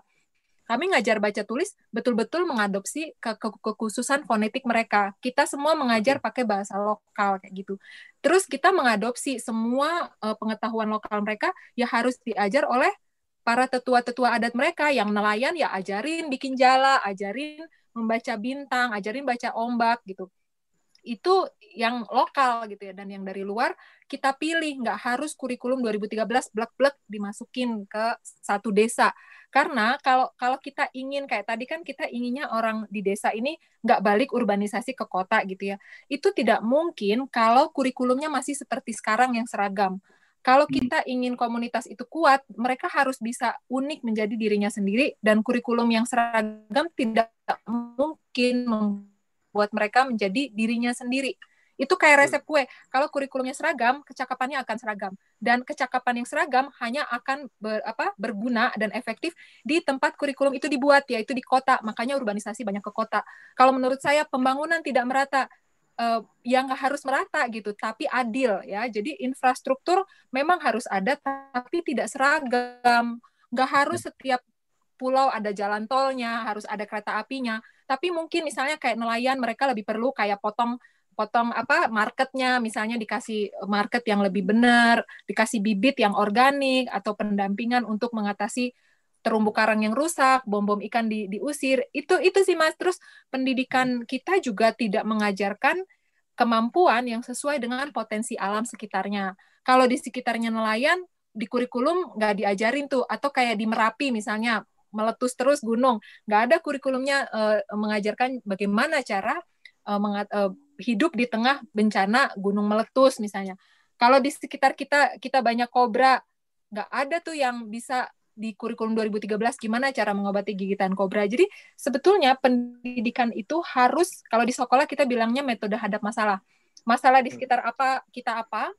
kami ngajar baca tulis betul-betul mengadopsi ke, ke kekhususan fonetik mereka. Kita semua mengajar pakai bahasa lokal kayak gitu. Terus kita mengadopsi semua uh, pengetahuan lokal mereka ya harus diajar oleh para tetua-tetua adat mereka yang nelayan ya ajarin bikin jala, ajarin membaca bintang, ajarin baca ombak gitu itu yang lokal gitu ya dan yang dari luar kita pilih nggak harus kurikulum 2013 blek-blek dimasukin ke satu desa. Karena kalau kalau kita ingin kayak tadi kan kita inginnya orang di desa ini nggak balik urbanisasi ke kota gitu ya. Itu tidak mungkin kalau kurikulumnya masih seperti sekarang yang seragam. Kalau hmm. kita ingin komunitas itu kuat, mereka harus bisa unik menjadi dirinya sendiri dan kurikulum yang seragam tidak mungkin buat mereka menjadi dirinya sendiri. Itu kayak resep kue. Kalau kurikulumnya seragam, kecakapannya akan seragam. Dan kecakapan yang seragam hanya akan ber, apa, berguna dan efektif di tempat kurikulum itu dibuat, yaitu di kota. Makanya urbanisasi banyak ke kota. Kalau menurut saya pembangunan tidak merata, uh, yang nggak harus merata gitu, tapi adil ya. Jadi infrastruktur memang harus ada, tapi tidak seragam. Nggak harus setiap pulau ada jalan tolnya, harus ada kereta apinya tapi mungkin misalnya kayak nelayan mereka lebih perlu kayak potong potong apa marketnya. Misalnya dikasih market yang lebih benar dikasih bibit yang organik atau pendampingan untuk mengatasi terumbu karang yang rusak bom bom ikan di, diusir. Itu itu sih mas. Terus pendidikan kita juga tidak mengajarkan kemampuan yang sesuai dengan potensi alam sekitarnya. Kalau di sekitarnya nelayan di kurikulum nggak diajarin tuh. Atau kayak di merapi misalnya meletus terus gunung. Nggak ada kurikulumnya uh, mengajarkan bagaimana cara uh, mengat, uh, hidup di tengah bencana gunung meletus misalnya. Kalau di sekitar kita kita banyak kobra, nggak ada tuh yang bisa di kurikulum 2013 gimana cara mengobati gigitan kobra. Jadi sebetulnya pendidikan itu harus kalau di sekolah kita bilangnya metode hadap masalah. Masalah di sekitar apa kita apa,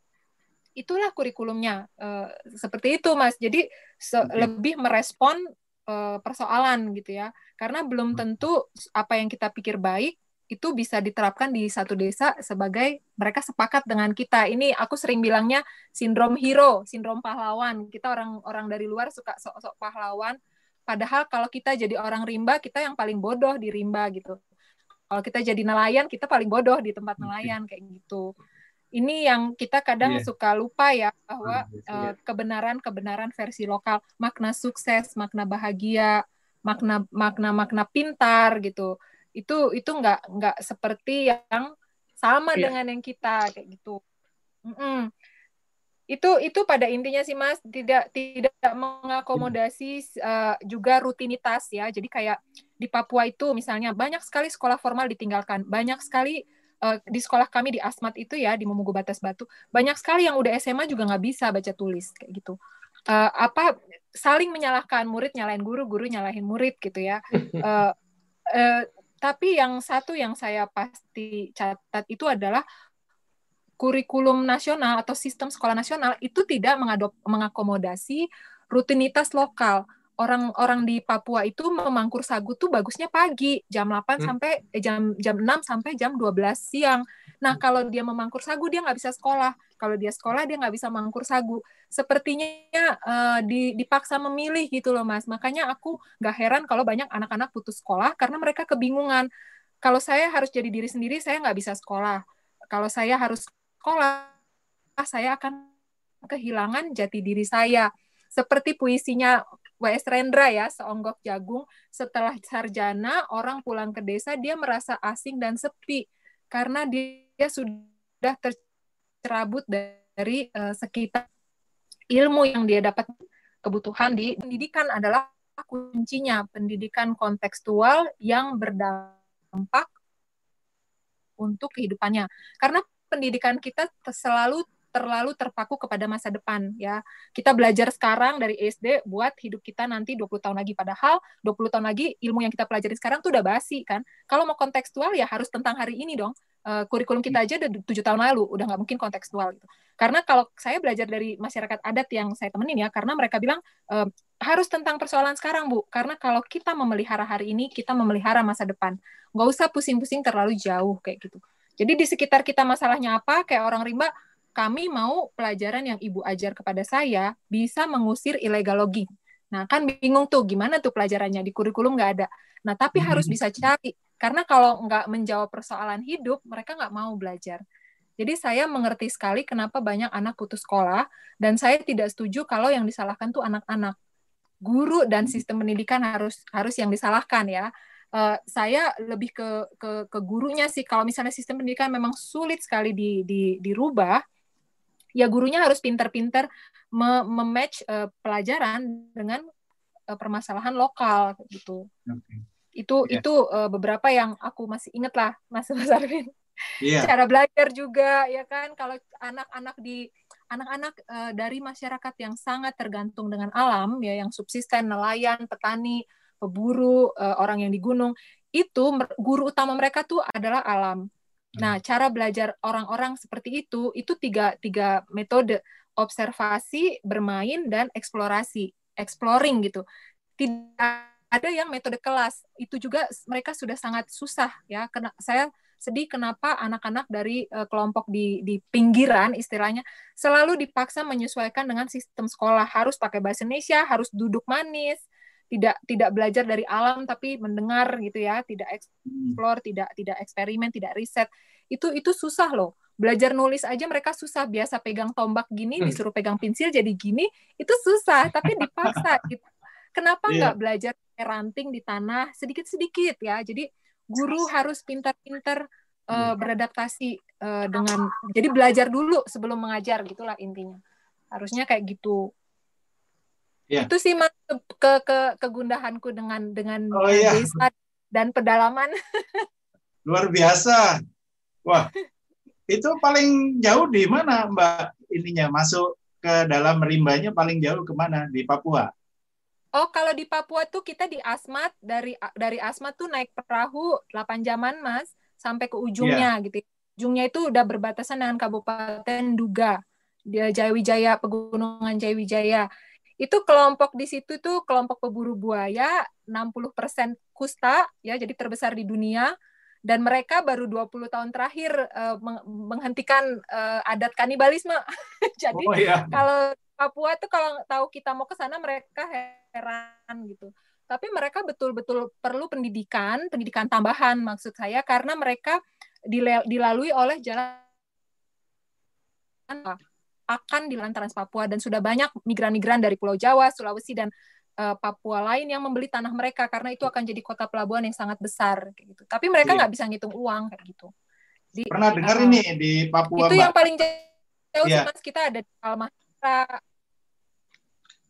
itulah kurikulumnya. Uh, seperti itu Mas. Jadi okay. lebih merespon uh, persoalan gitu ya. Karena belum tentu apa yang kita pikir baik itu bisa diterapkan di satu desa sebagai mereka sepakat dengan kita. Ini aku sering bilangnya sindrom hero, sindrom pahlawan. Kita orang-orang dari luar suka sok-sok pahlawan. Padahal kalau kita jadi orang rimba, kita yang paling bodoh di rimba gitu. Kalau kita jadi nelayan, kita paling bodoh di tempat nelayan kayak gitu. Ini yang kita kadang yeah. suka lupa ya bahwa uh, kebenaran-kebenaran versi lokal, makna sukses, makna bahagia, makna makna makna pintar gitu. Itu itu nggak nggak seperti yang sama yeah. dengan yang kita kayak gitu. Mm -mm. itu itu pada intinya sih mas. Tidak tidak mengakomodasi uh, juga rutinitas ya. Jadi kayak di Papua itu misalnya banyak sekali sekolah formal ditinggalkan. Banyak sekali uh, di sekolah kami di Asmat itu ya di Memugu Batas Batu banyak sekali yang udah SMA juga nggak bisa baca tulis kayak gitu uh, apa saling menyalahkan murid nyalahin guru guru nyalahin murid gitu ya uh, uh, tapi yang satu yang saya pasti catat itu adalah kurikulum nasional atau sistem sekolah nasional itu tidak mengadop, mengakomodasi rutinitas lokal. Orang-orang di Papua itu memangkur sagu tuh bagusnya pagi, jam 8 hmm. sampai eh, jam jam 6 sampai jam 12 siang. Nah, kalau dia memangkur sagu dia nggak bisa sekolah. Kalau dia sekolah dia nggak bisa mangkur sagu. Sepertinya uh, dipaksa memilih gitu loh mas. Makanya aku nggak heran kalau banyak anak-anak putus sekolah karena mereka kebingungan. Kalau saya harus jadi diri sendiri, saya nggak bisa sekolah. Kalau saya harus sekolah, saya akan kehilangan jati diri saya. Seperti puisinya W.S. Rendra ya, seonggok jagung, setelah sarjana, orang pulang ke desa, dia merasa asing dan sepi. Karena dia sudah ter terabut dari uh, sekitar ilmu yang dia dapat kebutuhan di pendidikan adalah kuncinya pendidikan kontekstual yang berdampak untuk kehidupannya karena pendidikan kita selalu terlalu terpaku kepada masa depan ya. Kita belajar sekarang dari SD buat hidup kita nanti 20 tahun lagi padahal 20 tahun lagi ilmu yang kita pelajari sekarang tuh udah basi kan. Kalau mau kontekstual ya harus tentang hari ini dong. Uh, kurikulum kita aja udah tujuh tahun lalu, udah nggak mungkin kontekstual gitu. Karena kalau saya belajar dari masyarakat adat yang saya temenin ya, karena mereka bilang uh, harus tentang persoalan sekarang bu. Karena kalau kita memelihara hari ini, kita memelihara masa depan. Nggak usah pusing-pusing terlalu jauh kayak gitu. Jadi di sekitar kita masalahnya apa, kayak orang rimba, kami mau pelajaran yang ibu ajar kepada saya bisa mengusir illegal logging. Nah, kan bingung tuh gimana tuh pelajarannya di kurikulum nggak ada. Nah, tapi harus hmm. bisa cari karena kalau nggak menjawab persoalan hidup, mereka nggak mau belajar. Jadi saya mengerti sekali kenapa banyak anak putus sekolah dan saya tidak setuju kalau yang disalahkan tuh anak-anak. Guru dan sistem pendidikan harus harus yang disalahkan ya. Uh, saya lebih ke, ke ke gurunya sih kalau misalnya sistem pendidikan memang sulit sekali di, di dirubah ya gurunya harus pinter-pinter mematch uh, pelajaran dengan uh, permasalahan lokal gitu. Okay. Itu yeah. itu uh, beberapa yang aku masih inget lah Mas Mas Arvin. Yeah. Cara belajar juga ya kan kalau anak-anak di anak-anak uh, dari masyarakat yang sangat tergantung dengan alam ya yang subsisten nelayan, petani, peburu, uh, orang yang di gunung itu guru utama mereka tuh adalah alam Nah, hmm. cara belajar orang-orang seperti itu itu tiga tiga metode observasi, bermain dan eksplorasi, exploring gitu. Tidak ada yang metode kelas. Itu juga mereka sudah sangat susah ya. Kena, saya sedih kenapa anak-anak dari uh, kelompok di di pinggiran istilahnya selalu dipaksa menyesuaikan dengan sistem sekolah harus pakai bahasa Indonesia, harus duduk manis, tidak tidak belajar dari alam tapi mendengar gitu ya. Tidak explore tidak tidak eksperimen tidak riset. Itu itu susah loh. Belajar nulis aja mereka susah. Biasa pegang tombak gini hmm. disuruh pegang pensil jadi gini itu susah. Tapi dipaksa gitu. Kenapa iya. nggak yeah. belajar ranting di tanah? Sedikit sedikit ya. Jadi guru harus pintar-pintar uh, beradaptasi uh, dengan jadi belajar dulu sebelum mengajar gitulah intinya. Harusnya kayak gitu Yeah. Itu sih mas ke ke kegundahanku dengan dengan oh, yeah. desa dan pedalaman. Luar biasa. Wah, itu paling jauh di mana Mbak ininya masuk ke dalam rimbanya paling jauh ke mana di Papua? Oh, kalau di Papua tuh kita di Asmat dari dari Asmat tuh naik perahu 8 jaman, Mas, sampai ke ujungnya yeah. gitu. Ujungnya itu udah berbatasan dengan Kabupaten Duga. Dia Jayawijaya, Pegunungan Jayawijaya. Itu kelompok di situ tuh kelompok pemburu buaya, 60% kusta ya, jadi terbesar di dunia dan mereka baru 20 tahun terakhir uh, menghentikan uh, adat kanibalisme. jadi oh, iya. kalau Papua tuh kalau tahu kita mau ke sana mereka heran gitu. Tapi mereka betul-betul perlu pendidikan, pendidikan tambahan maksud saya karena mereka dilalui oleh jalan akan di Trans Papua dan sudah banyak migran-migran dari Pulau Jawa, Sulawesi dan uh, Papua lain yang membeli tanah mereka karena itu akan jadi kota pelabuhan yang sangat besar kayak gitu. Tapi mereka iya. nggak bisa ngitung uang kayak gitu. Di, Pernah dengar uh, ini di Papua. Itu Mbak. yang paling jauh yeah. mas kita ada di Almahra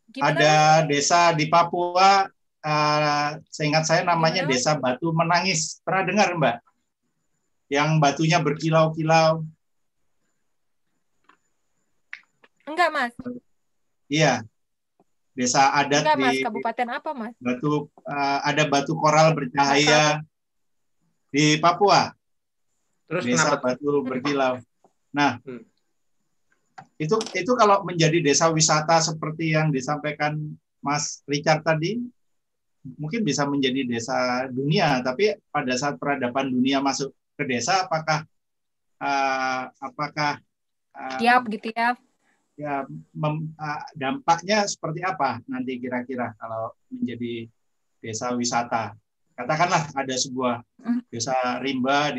Gimana? Ada desa di Papua, uh, seingat saya namanya Gimana? Desa Batu Menangis. Pernah dengar Mbak? Yang batunya berkilau-kilau. Enggak, Mas. Iya. Desa adat Enggak, Mas. di Kabupaten apa, Mas? Batu uh, ada batu koral bercahaya di Papua. Terus Desa kenapa? Batu berkilau. Nah, hmm itu itu kalau menjadi desa wisata seperti yang disampaikan Mas Richard tadi mungkin bisa menjadi desa dunia tapi pada saat peradaban dunia masuk ke desa apakah uh, apakah uh, siap gitu ya ya mem, uh, dampaknya seperti apa nanti kira-kira kalau menjadi desa wisata katakanlah ada sebuah hmm. desa rimba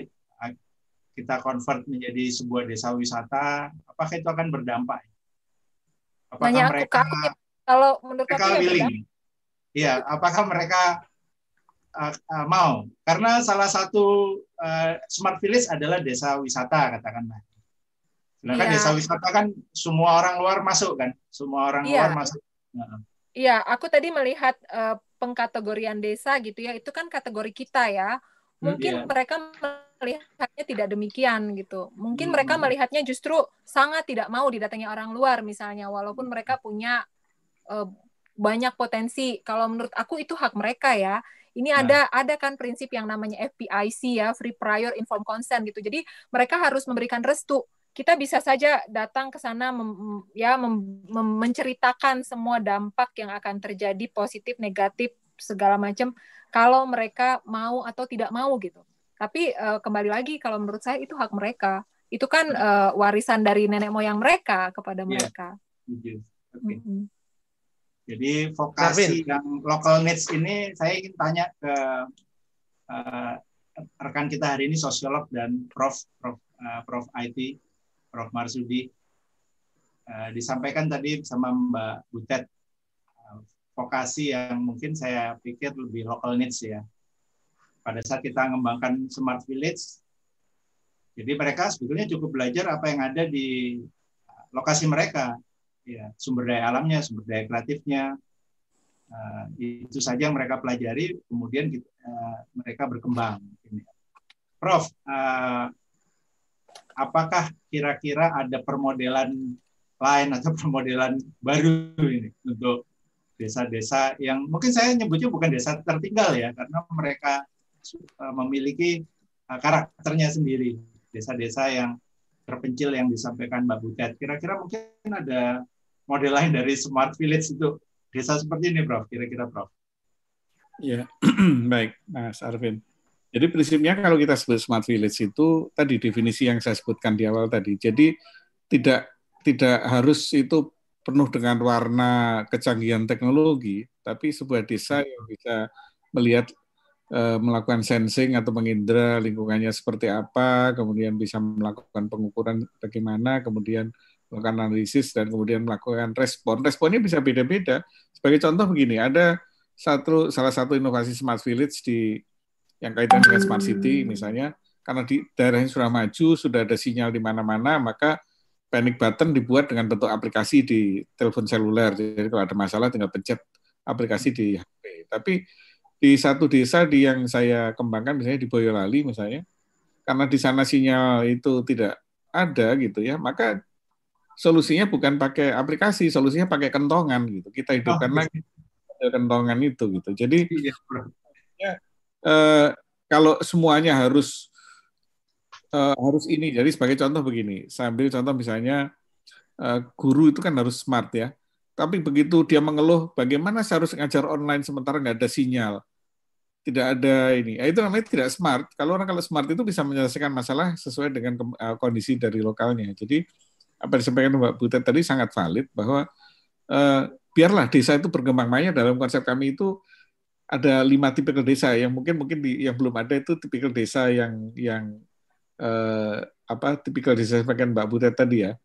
kita convert menjadi sebuah desa wisata, apakah itu akan berdampak? Apakah Nanya mereka aku, kalau menurut mereka aku ya willing? Iya, apakah mereka uh, uh, mau? Karena salah satu uh, smart village adalah desa wisata katakanlah. Sedangkan ya. desa wisata kan semua orang luar masuk kan, semua orang ya. luar masuk. Iya, aku tadi melihat uh, pengkategorian desa gitu ya, itu kan kategori kita ya. Mungkin yeah. mereka melihatnya tidak demikian gitu. Mungkin hmm. mereka melihatnya justru sangat tidak mau didatangi orang luar misalnya walaupun mereka punya uh, banyak potensi. Kalau menurut aku itu hak mereka ya. Ini nah. ada ada kan prinsip yang namanya FPIC ya, free prior informed consent gitu. Jadi mereka harus memberikan restu. Kita bisa saja datang ke sana mem, ya mem, mem, menceritakan semua dampak yang akan terjadi positif, negatif segala macam kalau mereka mau atau tidak mau gitu. Tapi uh, kembali lagi kalau menurut saya itu hak mereka. Itu kan uh, warisan dari nenek moyang mereka kepada yeah. mereka. Okay. Mm -hmm. Jadi vokasi yang local needs ini saya ingin tanya ke uh, rekan kita hari ini sosiolog dan Prof Prof uh, Prof IT Prof. Marsudi uh, disampaikan tadi sama Mbak Butet uh, vokasi yang mungkin saya pikir lebih local needs ya. Pada saat kita mengembangkan smart village jadi mereka sebetulnya cukup belajar apa yang ada di lokasi mereka. Ya sumber daya alamnya sumber daya kreatifnya uh, itu saja yang mereka pelajari kemudian kita, uh, mereka berkembang. Prof uh, apakah kira-kira ada permodelan lain atau permodelan baru ini untuk desa-desa yang mungkin saya nyebutnya bukan desa tertinggal ya karena mereka Eh, memiliki eh, karakternya sendiri. Desa-desa yang terpencil yang disampaikan Mbak Butet. Kira-kira mungkin ada model lain dari Smart Village itu desa seperti ini, Prof. Kira-kira, Prof. Ya, baik, Mas Arvin. Jadi prinsipnya kalau kita sebut smart village itu tadi definisi yang saya sebutkan di awal tadi. Jadi tidak tidak harus itu penuh dengan warna kecanggihan teknologi, tapi sebuah desa yang bisa melihat Eh, melakukan sensing atau mengindra lingkungannya seperti apa, kemudian bisa melakukan pengukuran bagaimana, kemudian melakukan analisis dan kemudian melakukan respon. Responnya bisa beda-beda. Sebagai contoh begini, ada satu salah satu inovasi smart village di yang kaitan dengan smart city misalnya, karena di daerah yang sudah maju, sudah ada sinyal di mana-mana, maka panic button dibuat dengan bentuk aplikasi di telepon seluler. Jadi kalau ada masalah tinggal pencet aplikasi di HP. Tapi di satu desa di yang saya kembangkan misalnya di Boyolali misalnya karena di sana sinyal itu tidak ada gitu ya maka solusinya bukan pakai aplikasi solusinya pakai kentongan gitu kita hidupkan oh, lagi kentongan itu gitu. Jadi ya, eh, kalau semuanya harus eh, harus ini. Jadi sebagai contoh begini, saya ambil contoh misalnya eh, guru itu kan harus smart ya. Tapi begitu dia mengeluh, bagaimana saya harus ngajar online sementara nggak ada sinyal, tidak ada ini. Ya, itu namanya tidak smart. Kalau orang kalau smart itu bisa menyelesaikan masalah sesuai dengan eh, kondisi dari lokalnya. Jadi apa yang disampaikan Mbak Butet tadi sangat valid bahwa eh, biarlah desa itu berkembang banyak dalam konsep kami itu ada lima tipikal desa yang mungkin mungkin di, yang belum ada itu tipikal desa yang yang eh, apa tipikal desa sebagian Mbak Butet tadi ya.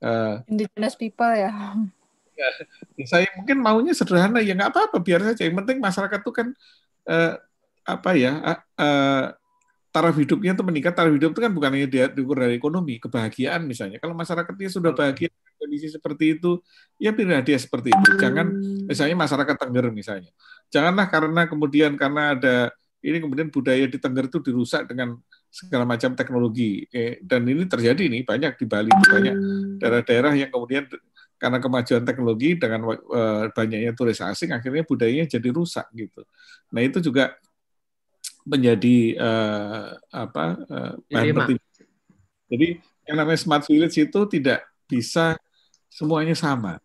Uh, Indigenous people ya. ya. Saya mungkin maunya sederhana ya nggak apa-apa biar saja. Yang penting masyarakat itu kan uh, apa ya uh, taraf hidupnya itu meningkat. Taraf hidup itu kan bukan hanya dia diukur dari ekonomi, kebahagiaan misalnya. Kalau masyarakatnya sudah bahagia kondisi seperti itu, ya pilihlah dia seperti itu. Jangan misalnya masyarakat Tengger misalnya. Janganlah karena kemudian karena ada ini kemudian budaya di Tengger itu dirusak dengan segala macam teknologi. Dan ini terjadi nih banyak di Bali banyak daerah-daerah yang kemudian karena kemajuan teknologi dengan uh, banyaknya turis asing akhirnya budayanya jadi rusak gitu. Nah itu juga menjadi uh, apa uh, bahan Jadi yang namanya smart village itu tidak bisa semuanya sama.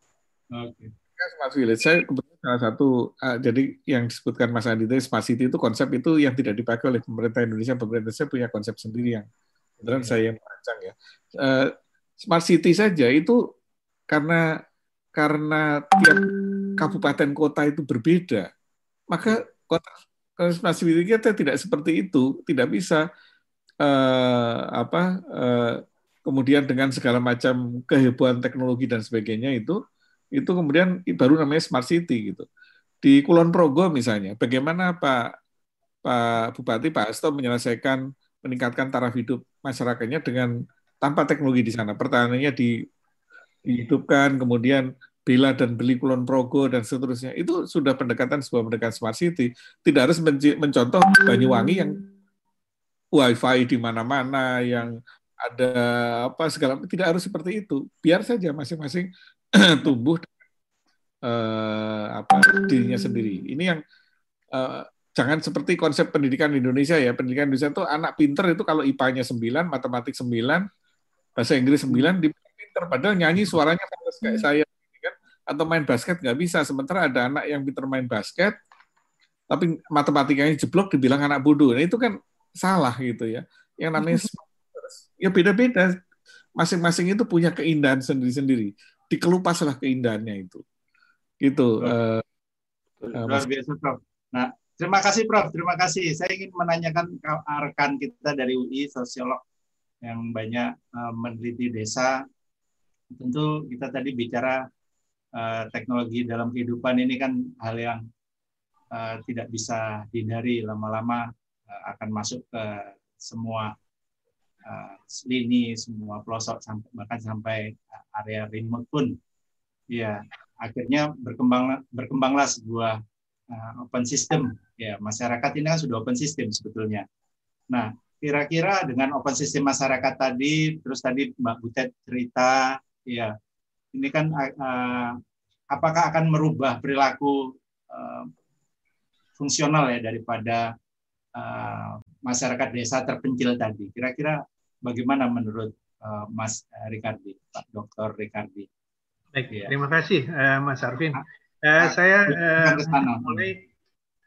Okay. Smart village saya kebetulan salah satu uh, jadi yang disebutkan Mas Andi itu smart city itu konsep itu yang tidak dipakai oleh pemerintah Indonesia. Pemerintah Indonesia punya konsep sendiri yang kebetulan yeah. saya merancang ya. Uh, smart city saja itu karena karena tiap kabupaten kota itu berbeda, maka kota smart city kita tidak seperti itu, tidak bisa uh, apa uh, kemudian dengan segala macam kehebohan teknologi dan sebagainya itu itu kemudian baru namanya smart city gitu. Di Kulon Progo misalnya, bagaimana Pak Pak Bupati Pak Asto menyelesaikan meningkatkan taraf hidup masyarakatnya dengan tanpa teknologi di sana. Pertanyaannya di dihidupkan, kemudian Bela dan beli Kulon Progo dan seterusnya. Itu sudah pendekatan sebuah pendekatan smart city. Tidak harus mencontoh Banyuwangi yang wifi di mana-mana, yang ada apa segala tidak harus seperti itu. Biar saja masing-masing tumbuh uh, apa dirinya sendiri. Ini yang uh, jangan seperti konsep pendidikan di Indonesia ya. Pendidikan Indonesia itu anak pinter itu kalau IPA-nya 9, matematik 9, bahasa Inggris 9 di pinter padahal nyanyi suaranya kayak saya kan atau main basket nggak bisa. Sementara ada anak yang pinter main basket tapi matematikanya jeblok dibilang anak bodoh. Nah, itu kan salah gitu ya. Yang namanya ya beda-beda. Masing-masing itu punya keindahan sendiri-sendiri dikelupaslah keindahannya itu. Gitu. Uh, Luar biasa, Prof. Nah, terima kasih, Prof. Terima kasih. Saya ingin menanyakan rekan kita dari UI, sosiolog yang banyak uh, meneliti desa. Tentu kita tadi bicara uh, teknologi dalam kehidupan ini kan hal yang uh, tidak bisa dihindari lama-lama uh, akan masuk ke semua uh, semua pelosok sampai bahkan sampai area remote pun ya akhirnya berkembang berkembanglah sebuah uh, open system. Ya masyarakat ini kan sudah open system sebetulnya. Nah kira-kira dengan open system masyarakat tadi terus tadi Mbak Butet cerita ya ini kan uh, apakah akan merubah perilaku uh, fungsional ya daripada uh, masyarakat desa terpencil tadi? Kira-kira bagaimana menurut uh, Mas Ricardi, Pak Dr. Ricardi. Baik, ya. terima kasih uh, Mas Arvin. Uh, saya uh, memulai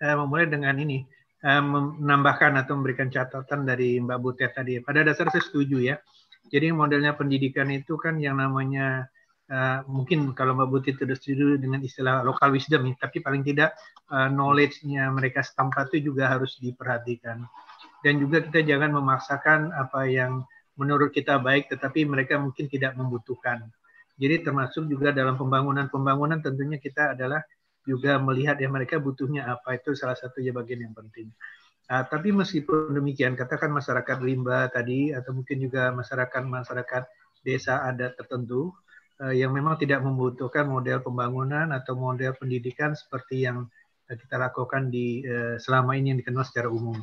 uh, memulai dengan ini uh, menambahkan atau memberikan catatan dari Mbak Butet tadi. Pada dasar saya setuju ya. Jadi modelnya pendidikan itu kan yang namanya uh, mungkin kalau Mbak Butet sudah setuju dengan istilah local wisdom, tapi paling tidak uh, knowledge-nya mereka setempat itu juga harus diperhatikan. Dan juga kita jangan memaksakan apa yang menurut kita baik tetapi mereka mungkin tidak membutuhkan. Jadi termasuk juga dalam pembangunan-pembangunan tentunya kita adalah juga melihat ya mereka butuhnya apa itu salah satu ya bagian yang penting. Uh, tapi meskipun demikian katakan masyarakat rimba tadi atau mungkin juga masyarakat masyarakat desa adat tertentu uh, yang memang tidak membutuhkan model pembangunan atau model pendidikan seperti yang kita lakukan di uh, selama ini yang dikenal secara umum.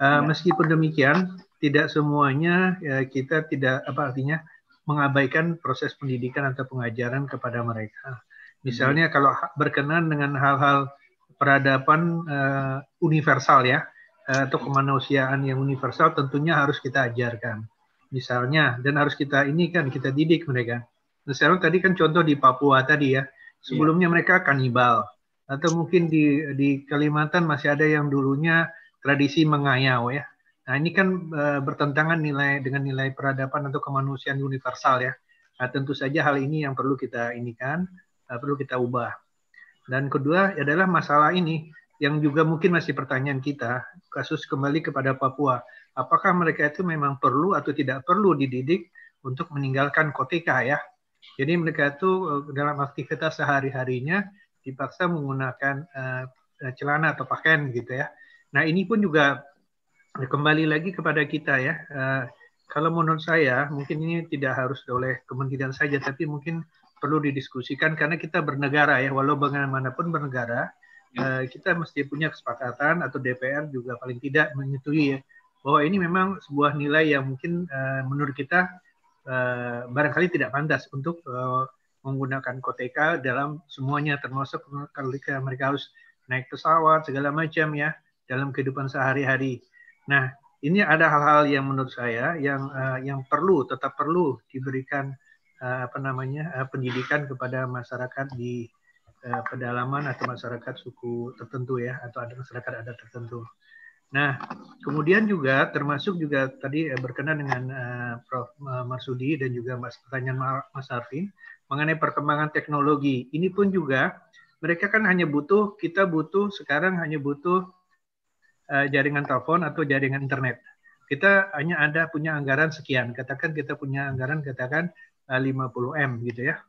Uh, meskipun demikian tidak semuanya ya, kita tidak apa artinya mengabaikan proses pendidikan atau pengajaran kepada mereka. Misalnya hmm. kalau berkenan dengan hal-hal peradaban uh, universal ya atau kemanusiaan yang universal tentunya harus kita ajarkan. Misalnya dan harus kita ini kan kita didik mereka. Misalnya tadi kan contoh di Papua tadi ya. Sebelumnya yeah. mereka kanibal atau mungkin di di Kalimantan masih ada yang dulunya tradisi mengayau ya. Nah, ini kan uh, bertentangan nilai dengan nilai peradaban atau kemanusiaan universal ya. Nah, tentu saja hal ini yang perlu kita inikan, uh, perlu kita ubah. Dan kedua adalah masalah ini yang juga mungkin masih pertanyaan kita, kasus kembali kepada Papua. Apakah mereka itu memang perlu atau tidak perlu dididik untuk meninggalkan koteka ya? Jadi mereka itu eh, dalam aktivitas sehari-harinya dipaksa menggunakan uh, celana atau pakaian gitu ya. Nah ini pun juga kembali lagi kepada kita ya. Uh, kalau menurut saya mungkin ini tidak harus oleh kementerian saja, tapi mungkin perlu didiskusikan karena kita bernegara ya, walau bagaimanapun bernegara, ya. uh, kita mesti punya kesepakatan atau DPR juga paling tidak menyetujui ya bahwa ini memang sebuah nilai yang mungkin uh, menurut kita uh, barangkali tidak pantas untuk uh, menggunakan koteka dalam semuanya termasuk kalau mereka harus naik pesawat segala macam ya dalam kehidupan sehari-hari. Nah, ini ada hal-hal yang menurut saya yang uh, yang perlu tetap perlu diberikan uh, apa namanya uh, pendidikan kepada masyarakat di uh, pedalaman atau masyarakat suku tertentu ya atau ada masyarakat adat tertentu. Nah, kemudian juga termasuk juga tadi berkenan dengan uh, Prof. Marsudi dan juga Mas pertanyaan Mas Arvin mengenai perkembangan teknologi. Ini pun juga mereka kan hanya butuh kita butuh sekarang hanya butuh uh, jaringan telepon atau jaringan internet. Kita hanya ada punya anggaran sekian. Katakan kita punya anggaran katakan 50M gitu ya.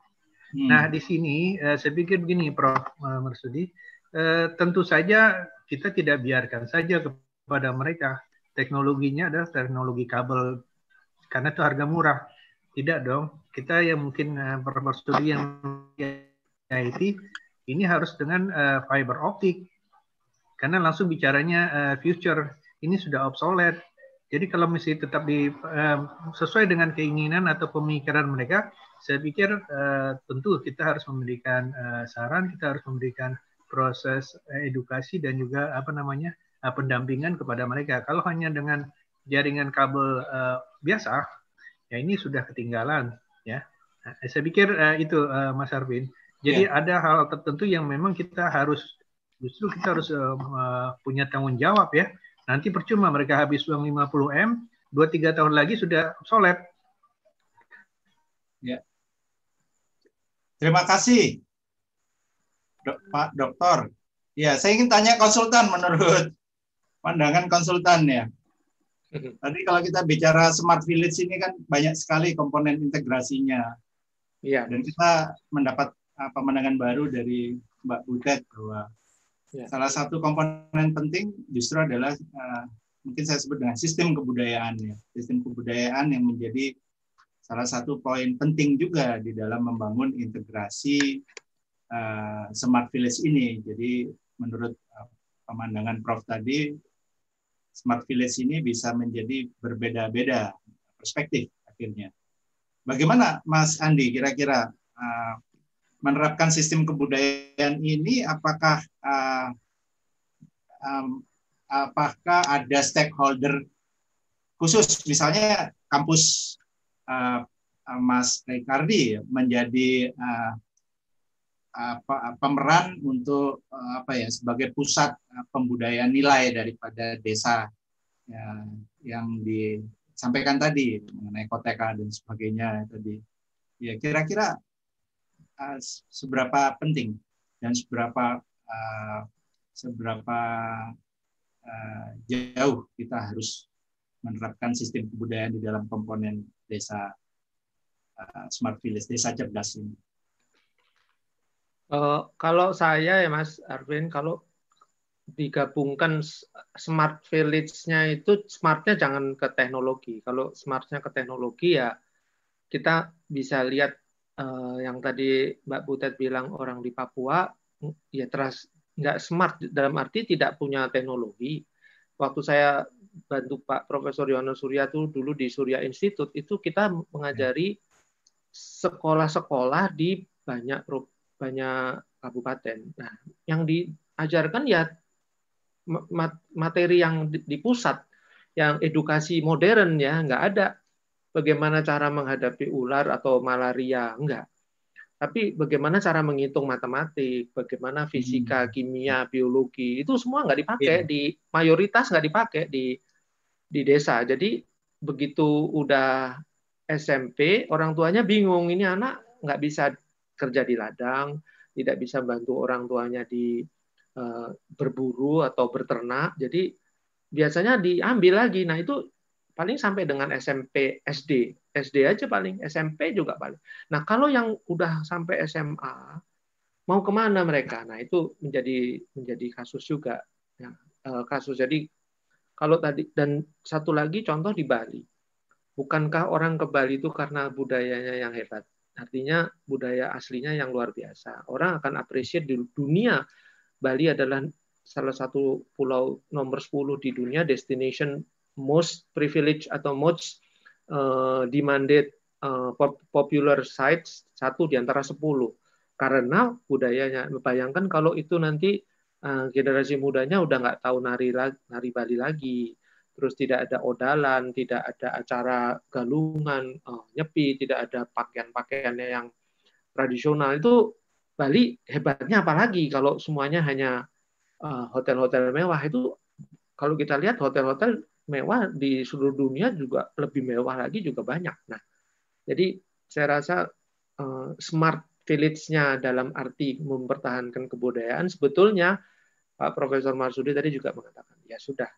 Hmm. Nah, di sini uh, saya pikir begini Prof. Marsudi, uh, tentu saja kita tidak biarkan saja kepada mereka teknologinya adalah teknologi kabel karena itu harga murah. Tidak dong. Kita yang mungkin uh, Prof. studi yang IT ini harus dengan uh, fiber optik karena langsung bicaranya uh, future ini sudah obsolete jadi kalau mesti tetap di uh, sesuai dengan keinginan atau pemikiran mereka, saya pikir uh, tentu kita harus memberikan uh, saran, kita harus memberikan proses edukasi dan juga apa namanya uh, pendampingan kepada mereka. Kalau hanya dengan jaringan kabel uh, biasa, ya ini sudah ketinggalan, ya. Nah, saya pikir uh, itu uh, Mas Arvin. Jadi yeah. ada hal tertentu yang memang kita harus justru kita harus uh, punya tanggung jawab ya Nanti percuma mereka habis uang 50M, 2-3 tahun lagi sudah obsolete. Ya. Terima kasih, Dok, Pak Dokter. Ya, saya ingin tanya konsultan menurut pandangan konsultan ya. Tadi kalau kita bicara smart village ini kan banyak sekali komponen integrasinya. Iya. Dan kita mendapat pemandangan baru dari Mbak Butet bahwa Ya. Salah satu komponen penting justru adalah uh, mungkin saya sebut dengan sistem kebudayaan ya. Sistem kebudayaan yang menjadi salah satu poin penting juga di dalam membangun integrasi uh, smart village ini. Jadi menurut uh, pemandangan Prof tadi smart village ini bisa menjadi berbeda-beda perspektif akhirnya. Bagaimana Mas Andi kira-kira menerapkan sistem kebudayaan ini apakah uh, um, apakah ada stakeholder khusus? Misalnya kampus uh, Mas Ricardi menjadi uh, apa, pemeran untuk apa ya sebagai pusat pembudayaan nilai daripada desa ya, yang disampaikan tadi mengenai koteka dan sebagainya tadi. Ya kira-kira uh, seberapa penting dan seberapa uh, seberapa uh, jauh kita harus menerapkan sistem kebudayaan di dalam komponen desa uh, smart village, desa cerdas ini. Uh, kalau saya ya Mas Arvin, kalau digabungkan smart village-nya itu smartnya jangan ke teknologi. Kalau smartnya ke teknologi ya kita bisa lihat uh, yang tadi Mbak Butet bilang orang di Papua ya teras nggak smart dalam arti tidak punya teknologi. Waktu saya bantu Pak Profesor Yono Surya tuh dulu di Surya Institute itu kita mengajari sekolah-sekolah di banyak banyak kabupaten. Nah, yang diajarkan ya materi yang di pusat, yang edukasi modern ya, nggak ada bagaimana cara menghadapi ular atau malaria, enggak. Tapi bagaimana cara menghitung matematik, bagaimana fisika, hmm. kimia, biologi, itu semua nggak dipakai, yeah. di mayoritas nggak dipakai di di desa. Jadi begitu udah SMP, orang tuanya bingung, ini anak nggak bisa kerja di ladang, tidak bisa bantu orang tuanya di uh, berburu atau berternak. Jadi biasanya diambil lagi. Nah itu paling sampai dengan SMP, SD, SD aja paling, SMP juga paling. Nah kalau yang udah sampai SMA, mau ke mana mereka? Nah itu menjadi menjadi kasus juga. Ya, uh, kasus jadi kalau tadi dan satu lagi contoh di Bali Bukankah orang ke Bali itu karena budayanya yang hebat? Artinya budaya aslinya yang luar biasa. Orang akan appreciate di dunia. Bali adalah salah satu pulau nomor 10 di dunia destination most privileged atau most uh, demanded uh, popular sites satu di antara 10 karena budayanya bayangkan kalau itu nanti uh, generasi mudanya udah nggak tahu nari nari Bali lagi. Terus tidak ada odalan, tidak ada acara galungan, uh, nyepi, tidak ada pakaian-pakaiannya yang tradisional. Itu Bali hebatnya apalagi kalau semuanya hanya hotel-hotel uh, mewah? Itu kalau kita lihat hotel-hotel mewah di seluruh dunia juga lebih mewah lagi juga banyak. Nah, jadi saya rasa uh, smart village-nya dalam arti mempertahankan kebudayaan sebetulnya Pak Profesor Marsudi tadi juga mengatakan ya sudah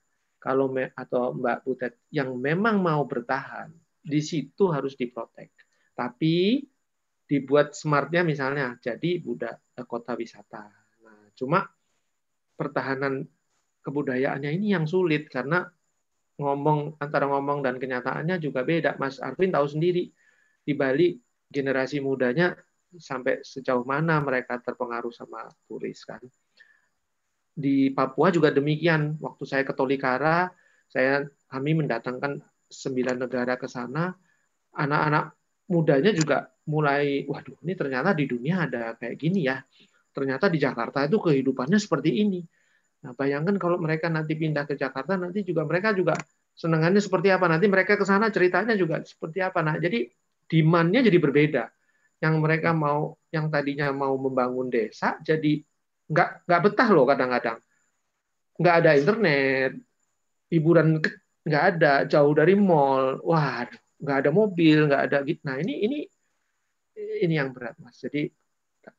kalau me, atau Mbak Butet yang memang mau bertahan, di situ harus diprotek. Tapi dibuat smartnya misalnya jadi budak eh, kota wisata. Nah, cuma pertahanan kebudayaannya ini yang sulit karena ngomong antara ngomong dan kenyataannya juga beda. Mas Arvin tahu sendiri di Bali generasi mudanya sampai sejauh mana mereka terpengaruh sama turis kan di Papua juga demikian. Waktu saya ke Tolikara, saya kami mendatangkan sembilan negara ke sana. Anak-anak mudanya juga mulai, waduh, ini ternyata di dunia ada kayak gini ya. Ternyata di Jakarta itu kehidupannya seperti ini. Nah, bayangkan kalau mereka nanti pindah ke Jakarta, nanti juga mereka juga senangannya seperti apa. Nanti mereka ke sana ceritanya juga seperti apa. Nah, jadi demand-nya jadi berbeda. Yang mereka mau, yang tadinya mau membangun desa, jadi nggak nggak betah loh kadang-kadang nggak ada internet hiburan nggak ada jauh dari mall wah nggak ada mobil nggak ada gitu nah ini ini ini yang berat mas jadi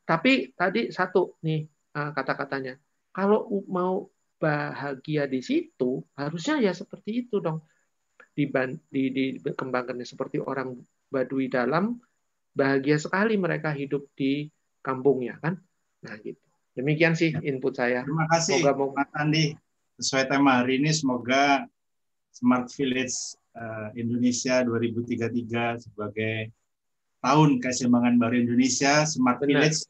tapi tadi satu nih ah, kata-katanya kalau mau bahagia di situ harusnya ya seperti itu dong di, di, dikembangkannya seperti orang Baduy dalam bahagia sekali mereka hidup di kampungnya kan nah gitu Demikian sih ya. input saya. Terima kasih semoga, Mas Andi. Sesuai tema hari ini, semoga Smart Village uh, Indonesia 2033 sebagai tahun keseimbangan baru Indonesia, Smart Benar. Village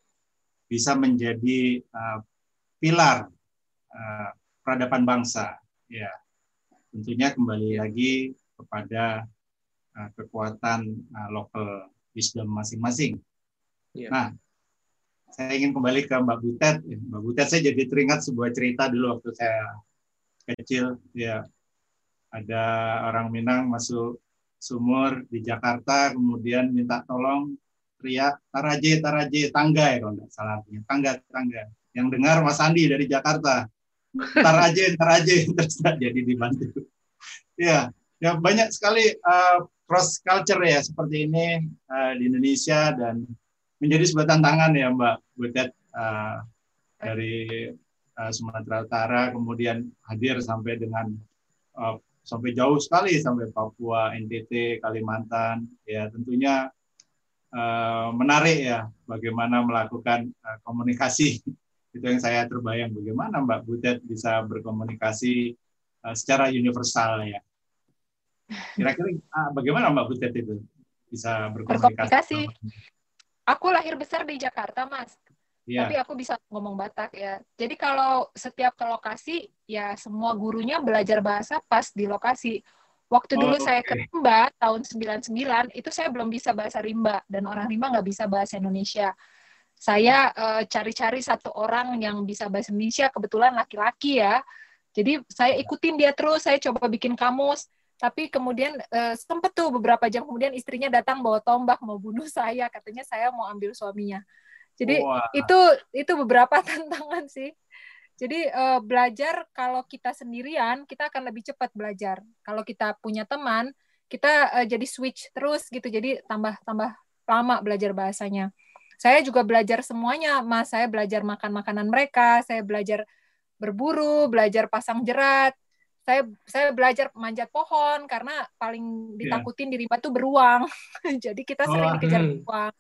bisa menjadi uh, pilar uh, peradaban bangsa. Ya, tentunya kembali lagi kepada uh, kekuatan uh, local wisdom masing-masing. Ya. Nah, saya ingin kembali ke Mbak Butet. Mbak Butet, saya jadi teringat sebuah cerita dulu waktu saya kecil. Ya, ada orang Minang masuk sumur di Jakarta, kemudian minta tolong teriak taraje taraje tangga ya kalau nggak salah artinya tangga tangga. Yang dengar Mas Andi dari Jakarta. Taraje taraje terus jadi dibantu. Ya, ya banyak sekali uh, cross culture ya seperti ini uh, di Indonesia dan menjadi sebuah tantangan ya Mbak Butet uh, dari uh, Sumatera Utara kemudian hadir sampai dengan uh, sampai jauh sekali sampai Papua, NTT, Kalimantan ya tentunya uh, menarik ya bagaimana melakukan uh, komunikasi itu yang saya terbayang bagaimana Mbak Butet bisa berkomunikasi uh, secara universal ya kira-kira uh, bagaimana Mbak Butet itu bisa berkomunikasi? berkomunikasi aku lahir besar di Jakarta, Mas. Yeah. Tapi aku bisa ngomong Batak ya. Jadi kalau setiap ke lokasi, ya semua gurunya belajar bahasa pas di lokasi. Waktu dulu okay. saya ke Rimba tahun 99, itu saya belum bisa bahasa Rimba. Dan orang Rimba nggak bisa bahasa Indonesia. Saya uh, cari-cari satu orang yang bisa bahasa Indonesia kebetulan laki-laki ya jadi saya ikutin dia terus saya coba bikin kamus tapi kemudian uh, sempet tuh beberapa jam kemudian istrinya datang bawa tombak mau bunuh saya katanya saya mau ambil suaminya jadi Wah. itu itu beberapa tantangan sih jadi uh, belajar kalau kita sendirian kita akan lebih cepat belajar. Kalau kita punya teman, kita uh, jadi switch terus gitu. Jadi tambah tambah lama belajar bahasanya. Saya juga belajar semuanya, Mas. Saya belajar makan makanan mereka, saya belajar berburu, belajar pasang jerat. Saya saya belajar manjat pohon karena paling iya. ditakutin yeah. di rimba tuh beruang. jadi kita sering oh, dikejar hmm. beruang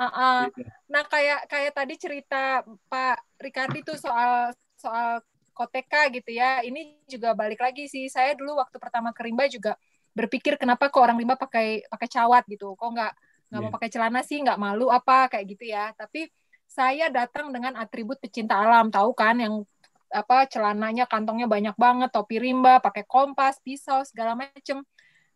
Uh, uh. Nah kayak kayak tadi cerita Pak Ricardi tuh soal soal koteka gitu ya. Ini juga balik lagi sih. Saya dulu waktu pertama ke Rimba juga berpikir kenapa kok orang Rimba pakai pakai cawat gitu. Kok nggak nggak yeah. mau iya. pakai celana sih? Nggak malu apa kayak gitu ya. Tapi saya datang dengan atribut pecinta alam, tahu kan yang apa celananya kantongnya banyak banget, topi rimba, pakai kompas, pisau segala macem.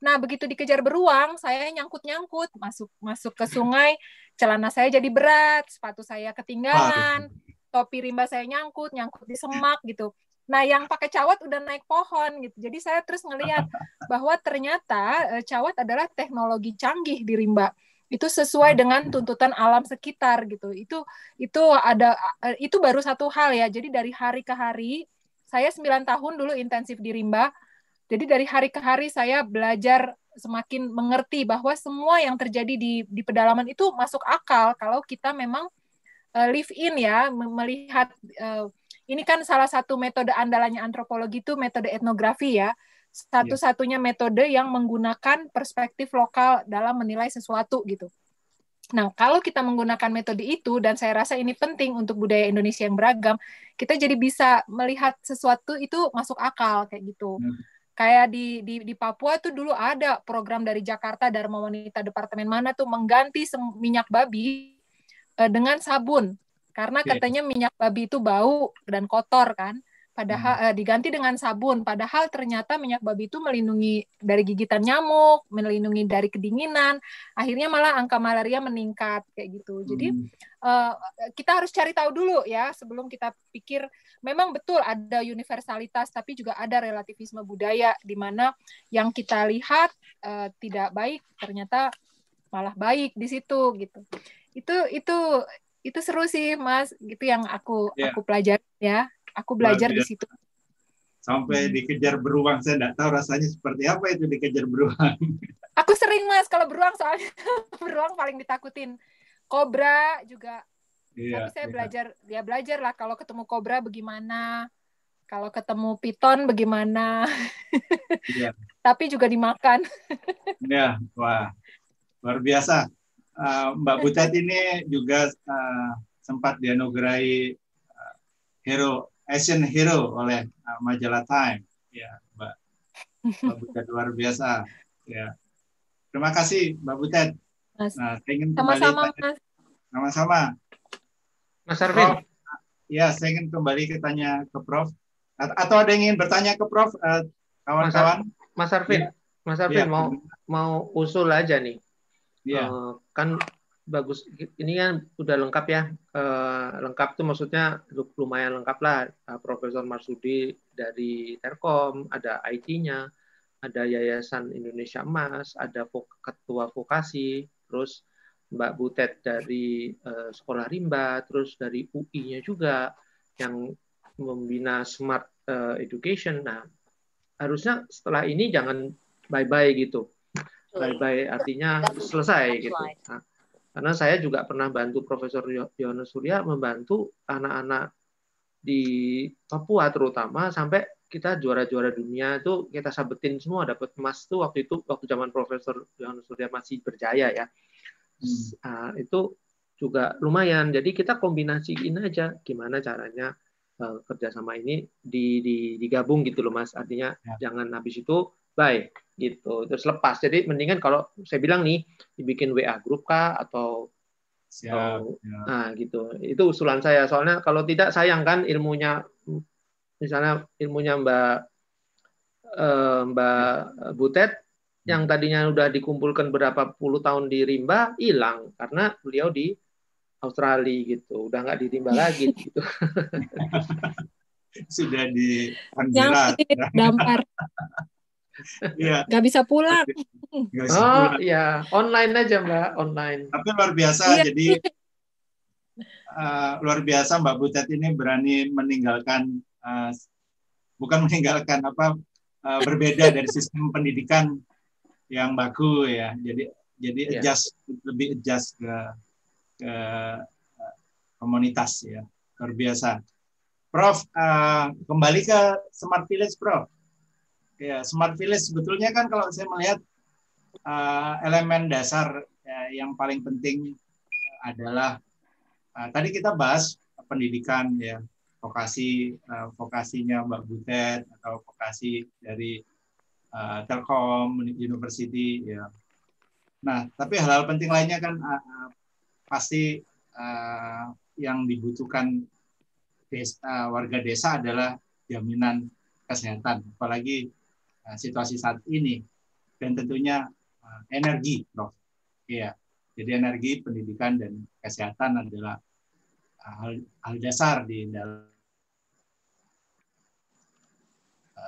Nah, begitu dikejar beruang, saya nyangkut-nyangkut, masuk masuk ke sungai, celana saya jadi berat, sepatu saya ketinggalan, topi rimba saya nyangkut, nyangkut di semak gitu. Nah, yang pakai cawat udah naik pohon gitu. Jadi saya terus ngelihat bahwa ternyata eh, cawat adalah teknologi canggih di rimba. Itu sesuai dengan tuntutan alam sekitar gitu. Itu itu ada eh, itu baru satu hal ya. Jadi dari hari ke hari saya 9 tahun dulu intensif di rimba jadi dari hari ke hari saya belajar semakin mengerti bahwa semua yang terjadi di di pedalaman itu masuk akal kalau kita memang uh, live in ya melihat uh, ini kan salah satu metode andalannya antropologi itu metode etnografi ya satu-satunya metode yang menggunakan perspektif lokal dalam menilai sesuatu gitu. Nah, kalau kita menggunakan metode itu, dan saya rasa ini penting untuk budaya Indonesia yang beragam, kita jadi bisa melihat sesuatu itu masuk akal kayak gitu. Hmm. Kayak di, di di Papua tuh dulu ada program dari Jakarta Dharma Wanita Departemen mana tuh mengganti minyak babi uh, dengan sabun. Karena katanya minyak babi itu bau dan kotor kan padahal hmm. uh, diganti dengan sabun. Padahal ternyata minyak babi itu melindungi dari gigitan nyamuk melindungi dari kedinginan. Akhirnya malah angka malaria meningkat kayak gitu. Jadi hmm. uh, kita harus cari tahu dulu ya sebelum kita pikir. Memang betul ada universalitas tapi juga ada relativisme budaya di mana yang kita lihat uh, tidak baik ternyata malah baik di situ gitu. Itu itu itu seru sih mas. Gitu yang aku yeah. aku pelajari ya aku belajar di situ. Sampai dikejar beruang saya tidak tahu rasanya seperti apa itu dikejar beruang. Aku sering mas kalau beruang soalnya beruang paling ditakutin. Kobra juga. Iya, tapi saya iya. belajar dia ya belajar lah kalau ketemu kobra bagaimana kalau ketemu piton bagaimana. Iya. tapi juga dimakan. Ya wah luar biasa. Uh, Mbak Butet ini juga uh, sempat dianugerahi uh, hero Asian Hero oleh uh, majalah Time. Ya, Mbak. Mbak Butet luar biasa. Ya. Terima kasih, Mbak Butet. Mas. Nah, saya ingin kembali sama-sama, Mas. Sama-sama. Mas Arvin. Prof, ya, saya ingin kembali ke tanya ke Prof. Atau ada yang ingin bertanya ke Prof, uh, kawan-kawan? Mas, Arvin, ya. Mas Arvin ya. mau mau usul aja nih. Ya. Uh, kan bagus. Ini kan udah lengkap ya. Uh, lengkap tuh maksudnya lumayan lengkap lah. Uh, Profesor Marsudi dari Telkom ada IT-nya ada Yayasan Indonesia Emas ada ketua vokasi terus Mbak Butet dari uh, Sekolah Rimba terus dari UI-nya juga yang membina smart uh, education. Nah harusnya setelah ini jangan bye bye gitu. Bye bye artinya selesai gitu. nah, karena saya juga pernah bantu Profesor Yohanes Surya membantu anak-anak di Papua terutama sampai kita juara-juara dunia itu kita sabetin semua dapat emas tuh waktu itu waktu zaman Profesor Yohanes Surya masih berjaya ya. Hmm. Uh, itu juga lumayan. Jadi kita kombinasiin aja gimana caranya uh, kerjasama ini di, di, digabung gitu loh mas. Artinya ya. jangan habis itu bye gitu terus lepas jadi mendingan kalau saya bilang nih dibikin WA grup kah atau Siap, atau, ya. nah gitu itu usulan saya soalnya kalau tidak sayang kan ilmunya misalnya ilmunya Mbak eh, Mbak Butet yang tadinya udah dikumpulkan berapa puluh tahun di rimba hilang karena beliau di Australia gitu. Udah nggak ditimba lagi gitu. Sudah di Yang dampar. Iya. Gak bisa pulang. Gak bisa oh pulang. ya, online aja Mbak, online. Tapi luar biasa, iya. jadi uh, luar biasa Mbak Butet ini berani meninggalkan, uh, bukan meninggalkan apa, uh, berbeda dari sistem pendidikan yang baku ya. Jadi jadi yeah. adjust lebih adjust ke ke komunitas ya luar biasa. Prof uh, kembali ke smart village Prof. Ya smart village. Sebetulnya kan kalau saya melihat uh, elemen dasar ya, yang paling penting adalah uh, tadi kita bahas pendidikan ya. Vokasi uh, vokasinya Mbak Butet atau vokasi dari uh, Telkom University ya. Nah, tapi hal-hal penting lainnya kan uh, pasti uh, yang dibutuhkan desa, uh, warga desa adalah jaminan kesehatan, apalagi situasi saat ini dan tentunya uh, energi, Prof. Iya. Jadi energi, pendidikan dan kesehatan adalah uh, hal, hal dasar di dalam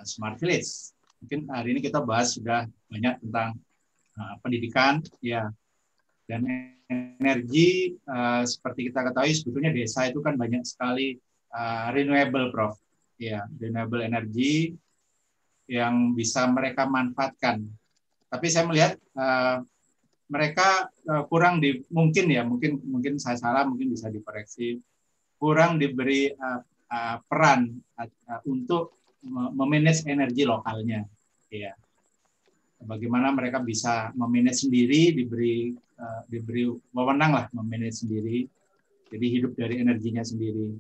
smart village. Mungkin hari ini kita bahas sudah banyak tentang pendidikan ya dan energi seperti kita ketahui sebetulnya desa itu kan banyak sekali renewable prof ya renewable energy yang bisa mereka manfaatkan. Tapi saya melihat uh, mereka uh, kurang di mungkin ya mungkin mungkin saya salah mungkin bisa dikoreksi. Kurang diberi uh, uh, peran uh, untuk memanage energi lokalnya. Ya bagaimana mereka bisa memanage sendiri, diberi uh, diberi wewenang lah memanage sendiri, jadi hidup dari energinya sendiri.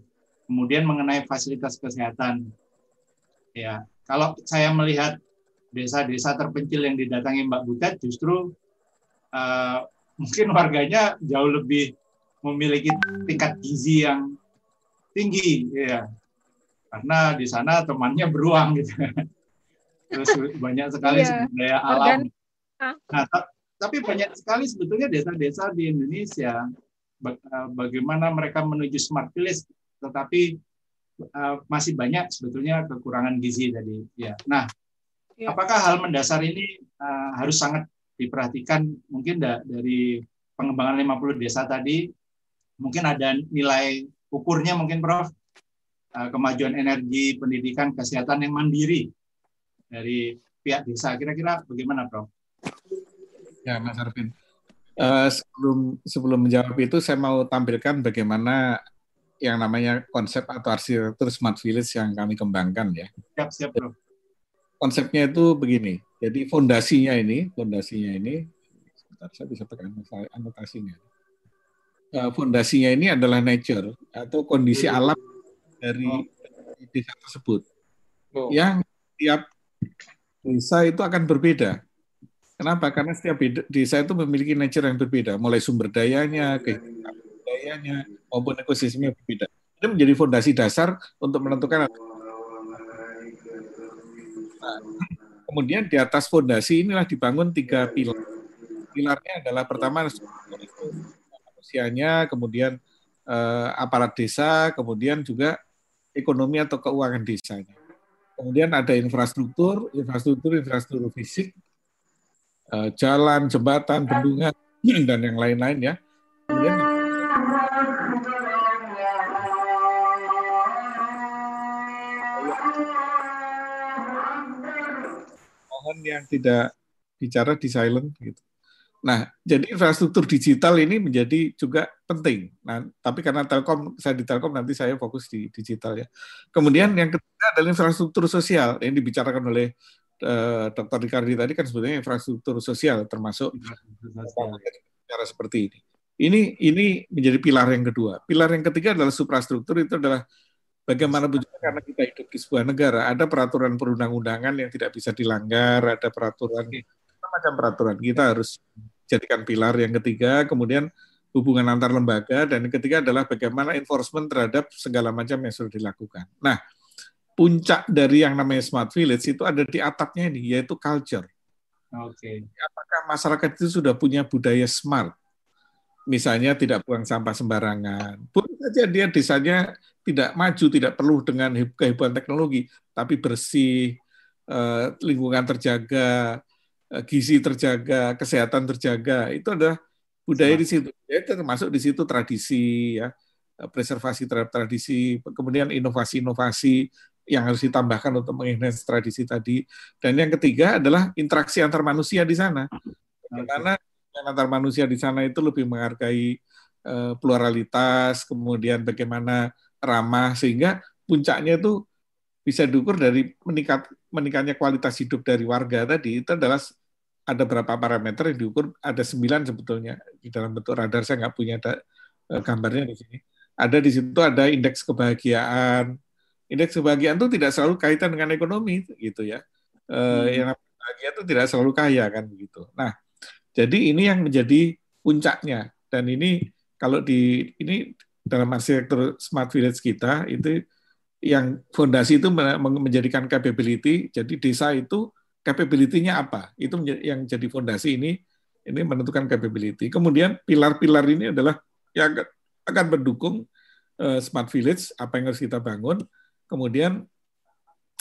Kemudian mengenai fasilitas kesehatan, ya kalau saya melihat desa-desa terpencil yang didatangi Mbak Butet, justru uh, mungkin warganya jauh lebih memiliki tingkat gizi yang tinggi, ya karena di sana temannya beruang gitu terus banyak sekali yeah. sumber daya alam. Nah, tapi banyak sekali sebetulnya desa-desa di Indonesia eh, bagaimana mereka menuju smart village, tetapi uh, masih banyak sebetulnya kekurangan gizi tadi. Ya, nah, yeah. apakah hal mendasar ini uh, harus sangat diperhatikan? Mungkin da dari pengembangan 50 desa tadi, mungkin ada nilai ukurnya mungkin Prof. Uh, kemajuan energi, pendidikan, kesehatan yang mandiri dari pihak desa. Kira-kira bagaimana, Prof? Ya, Mas Arvin. Uh, sebelum sebelum menjawab itu, saya mau tampilkan bagaimana yang namanya konsep atau arsitektur smart village yang kami kembangkan ya. Siap, siap, Prof. Konsepnya itu begini. Jadi fondasinya ini, fondasinya ini, sebentar saya bisa tekan anotasinya. Uh, fondasinya ini adalah nature atau kondisi hmm. alam dari oh. desa tersebut. Oh. Yang tiap desa itu akan berbeda. Kenapa? Karena setiap desa itu memiliki nature yang berbeda, mulai sumber dayanya, kehidupan dayanya, maupun ekosistemnya berbeda. Itu menjadi fondasi dasar untuk menentukan. Nah, kemudian di atas fondasi inilah dibangun tiga pilar. Pilarnya adalah pertama manusianya, kemudian eh, aparat desa, kemudian juga ekonomi atau keuangan desanya. Kemudian ada infrastruktur, infrastruktur, infrastruktur fisik, eh, jalan, jembatan, bendungan, dan yang lain-lain ya. Kemudian mohon yang tidak bicara di silent gitu. Nah, jadi infrastruktur digital ini menjadi juga penting. Nah, tapi karena Telkom, saya di Telkom nanti saya fokus di digital ya. Kemudian yang ketiga adalah infrastruktur sosial yang dibicarakan oleh uh, eh, Dr. Ricardi tadi kan sebetulnya infrastruktur sosial termasuk cara seperti ini. Ini ini menjadi pilar yang kedua. Pilar yang ketiga adalah suprastruktur itu adalah bagaimana juga karena kita hidup di sebuah negara ada peraturan perundang-undangan yang tidak bisa dilanggar, ada peraturan macam peraturan kita harus jadikan pilar yang ketiga, kemudian hubungan antar lembaga, dan yang ketiga adalah bagaimana enforcement terhadap segala macam yang sudah dilakukan. Nah, puncak dari yang namanya smart village itu ada di atapnya ini, yaitu culture. Oke. Okay. Apakah masyarakat itu sudah punya budaya smart? misalnya tidak buang sampah sembarangan. Pun saja dia desanya tidak maju, tidak perlu dengan kehebohan teknologi, tapi bersih, eh, lingkungan terjaga, eh, gizi terjaga, kesehatan terjaga. Itu adalah budaya di situ. Ya, termasuk di situ tradisi, ya, eh, preservasi terhadap tradisi, kemudian inovasi-inovasi yang harus ditambahkan untuk mengenhance tradisi tadi. Dan yang ketiga adalah interaksi antar manusia di sana. Bagaimana antar manusia di sana itu lebih menghargai pluralitas, kemudian bagaimana ramah sehingga puncaknya itu bisa diukur dari meningkat meningkatnya kualitas hidup dari warga tadi. Itu adalah ada berapa parameter yang diukur? Ada sembilan sebetulnya di dalam bentuk radar. Saya nggak punya ada uh, gambarnya di sini. Ada di situ ada indeks kebahagiaan. Indeks kebahagiaan itu tidak selalu kaitan dengan ekonomi gitu ya. Uh, hmm. yang bahagia itu tidak selalu kaya kan begitu nah jadi ini yang menjadi puncaknya. Dan ini kalau di ini dalam arsitektur smart village kita itu yang fondasi itu menjadikan capability. Jadi desa itu capability-nya apa? Itu yang jadi fondasi ini ini menentukan capability. Kemudian pilar-pilar ini adalah yang akan mendukung uh, smart village apa yang harus kita bangun. Kemudian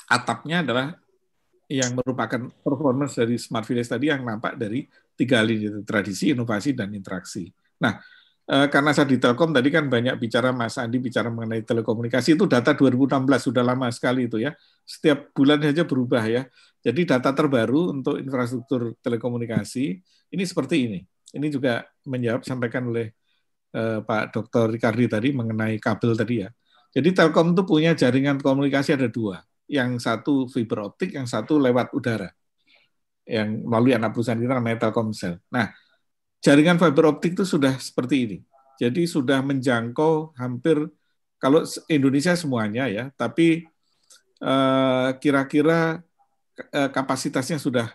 atapnya adalah yang merupakan performance dari smart village tadi yang nampak dari tiga hal ini tradisi, inovasi dan interaksi. Nah, eh, karena saya di Telkom tadi kan banyak bicara Mas Andi bicara mengenai telekomunikasi itu data 2016 sudah lama sekali itu ya. Setiap bulan saja berubah ya. Jadi data terbaru untuk infrastruktur telekomunikasi ini seperti ini. Ini juga menjawab sampaikan oleh eh, Pak Dr. Ricardi tadi mengenai kabel tadi ya. Jadi Telkom itu punya jaringan komunikasi ada dua yang satu fiber optik, yang satu lewat udara. Yang melalui anak perusahaan kita namanya Telkomsel. Nah, jaringan fiber optik itu sudah seperti ini. Jadi sudah menjangkau hampir kalau Indonesia semuanya ya, tapi eh, kira-kira eh, kapasitasnya sudah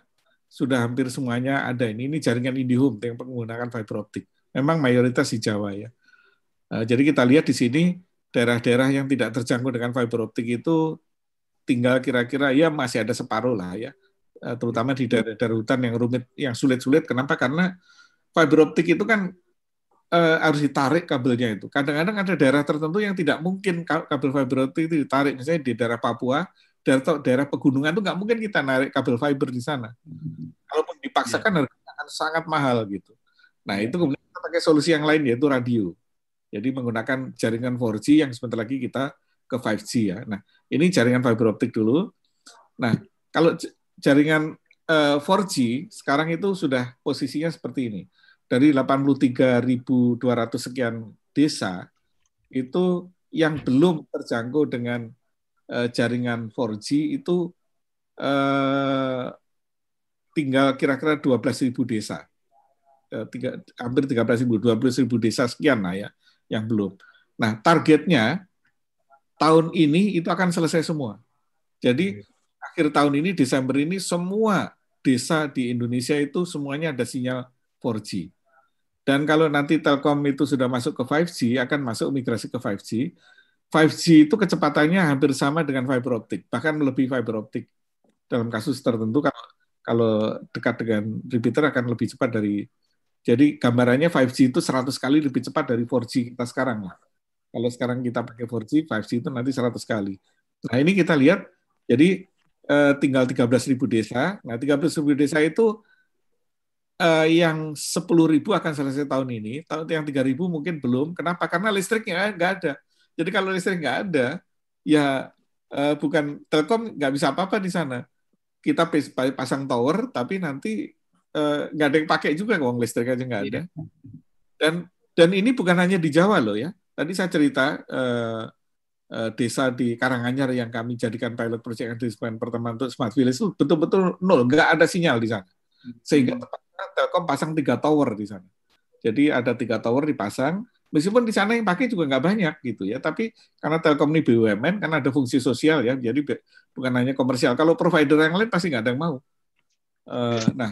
sudah hampir semuanya ada ini. Ini jaringan IndiHome yang menggunakan fiber optik. Memang mayoritas di Jawa ya. Eh, jadi kita lihat di sini daerah-daerah yang tidak terjangkau dengan fiber optik itu tinggal kira-kira ya masih ada separuh lah ya, terutama di daerah-daerah hutan yang rumit, yang sulit-sulit. Kenapa? Karena fiber optik itu kan eh, harus ditarik kabelnya itu. Kadang-kadang ada daerah tertentu yang tidak mungkin kabel fiber optik itu ditarik. Misalnya di daerah Papua, daerah, daerah pegunungan itu nggak mungkin kita narik kabel fiber di sana. Kalaupun dipaksakan ya. harganya akan sangat mahal gitu. Nah itu kemudian kita pakai solusi yang lain yaitu radio. Jadi menggunakan jaringan 4G yang sebentar lagi kita ke 5G ya. Nah, ini jaringan fiber optik dulu. Nah, kalau jaringan 4G eh, sekarang itu sudah posisinya seperti ini. Dari 83.200 sekian desa itu yang belum terjangkau dengan uh, jaringan 4G itu uh, tinggal kira-kira 12.000 desa. Uh, tiga, hampir 13.000, 12.000 desa sekian lah ya yang belum. Nah, targetnya tahun ini itu akan selesai semua. Jadi akhir tahun ini Desember ini semua desa di Indonesia itu semuanya ada sinyal 4G. Dan kalau nanti Telkom itu sudah masuk ke 5G, akan masuk migrasi ke 5G. 5G itu kecepatannya hampir sama dengan fiber optik, bahkan melebihi fiber optik. Dalam kasus tertentu kalau kalau dekat dengan repeater akan lebih cepat dari jadi gambarannya 5G itu 100 kali lebih cepat dari 4G kita sekarang lah. Kalau sekarang kita pakai 4G, 5G itu nanti 100 kali. Nah ini kita lihat, jadi eh, tinggal 13.000 desa. Nah 13.000 desa itu eh, yang 10.000 akan selesai tahun ini. Tahun yang 3.000 mungkin belum. Kenapa? Karena listriknya nggak ada. Jadi kalau listrik nggak ada, ya eh, bukan Telkom nggak bisa apa-apa di sana. Kita pasang tower, tapi nanti nggak ada yang pakai juga uang listrik aja nggak ada. Iya. Dan dan ini bukan hanya di Jawa loh ya. Tadi saya cerita eh, eh, desa di Karanganyar yang kami jadikan pilot project yang pertama untuk smart village itu betul-betul nol, nggak ada sinyal di sana. Sehingga hmm. Telkom pasang tiga tower di sana. Jadi ada tiga tower dipasang, meskipun di sana yang pakai juga nggak banyak gitu ya. Tapi karena Telkom ini BUMN, kan ada fungsi sosial ya, jadi bukan hanya komersial. Kalau provider yang lain pasti nggak ada yang mau. Uh, nah,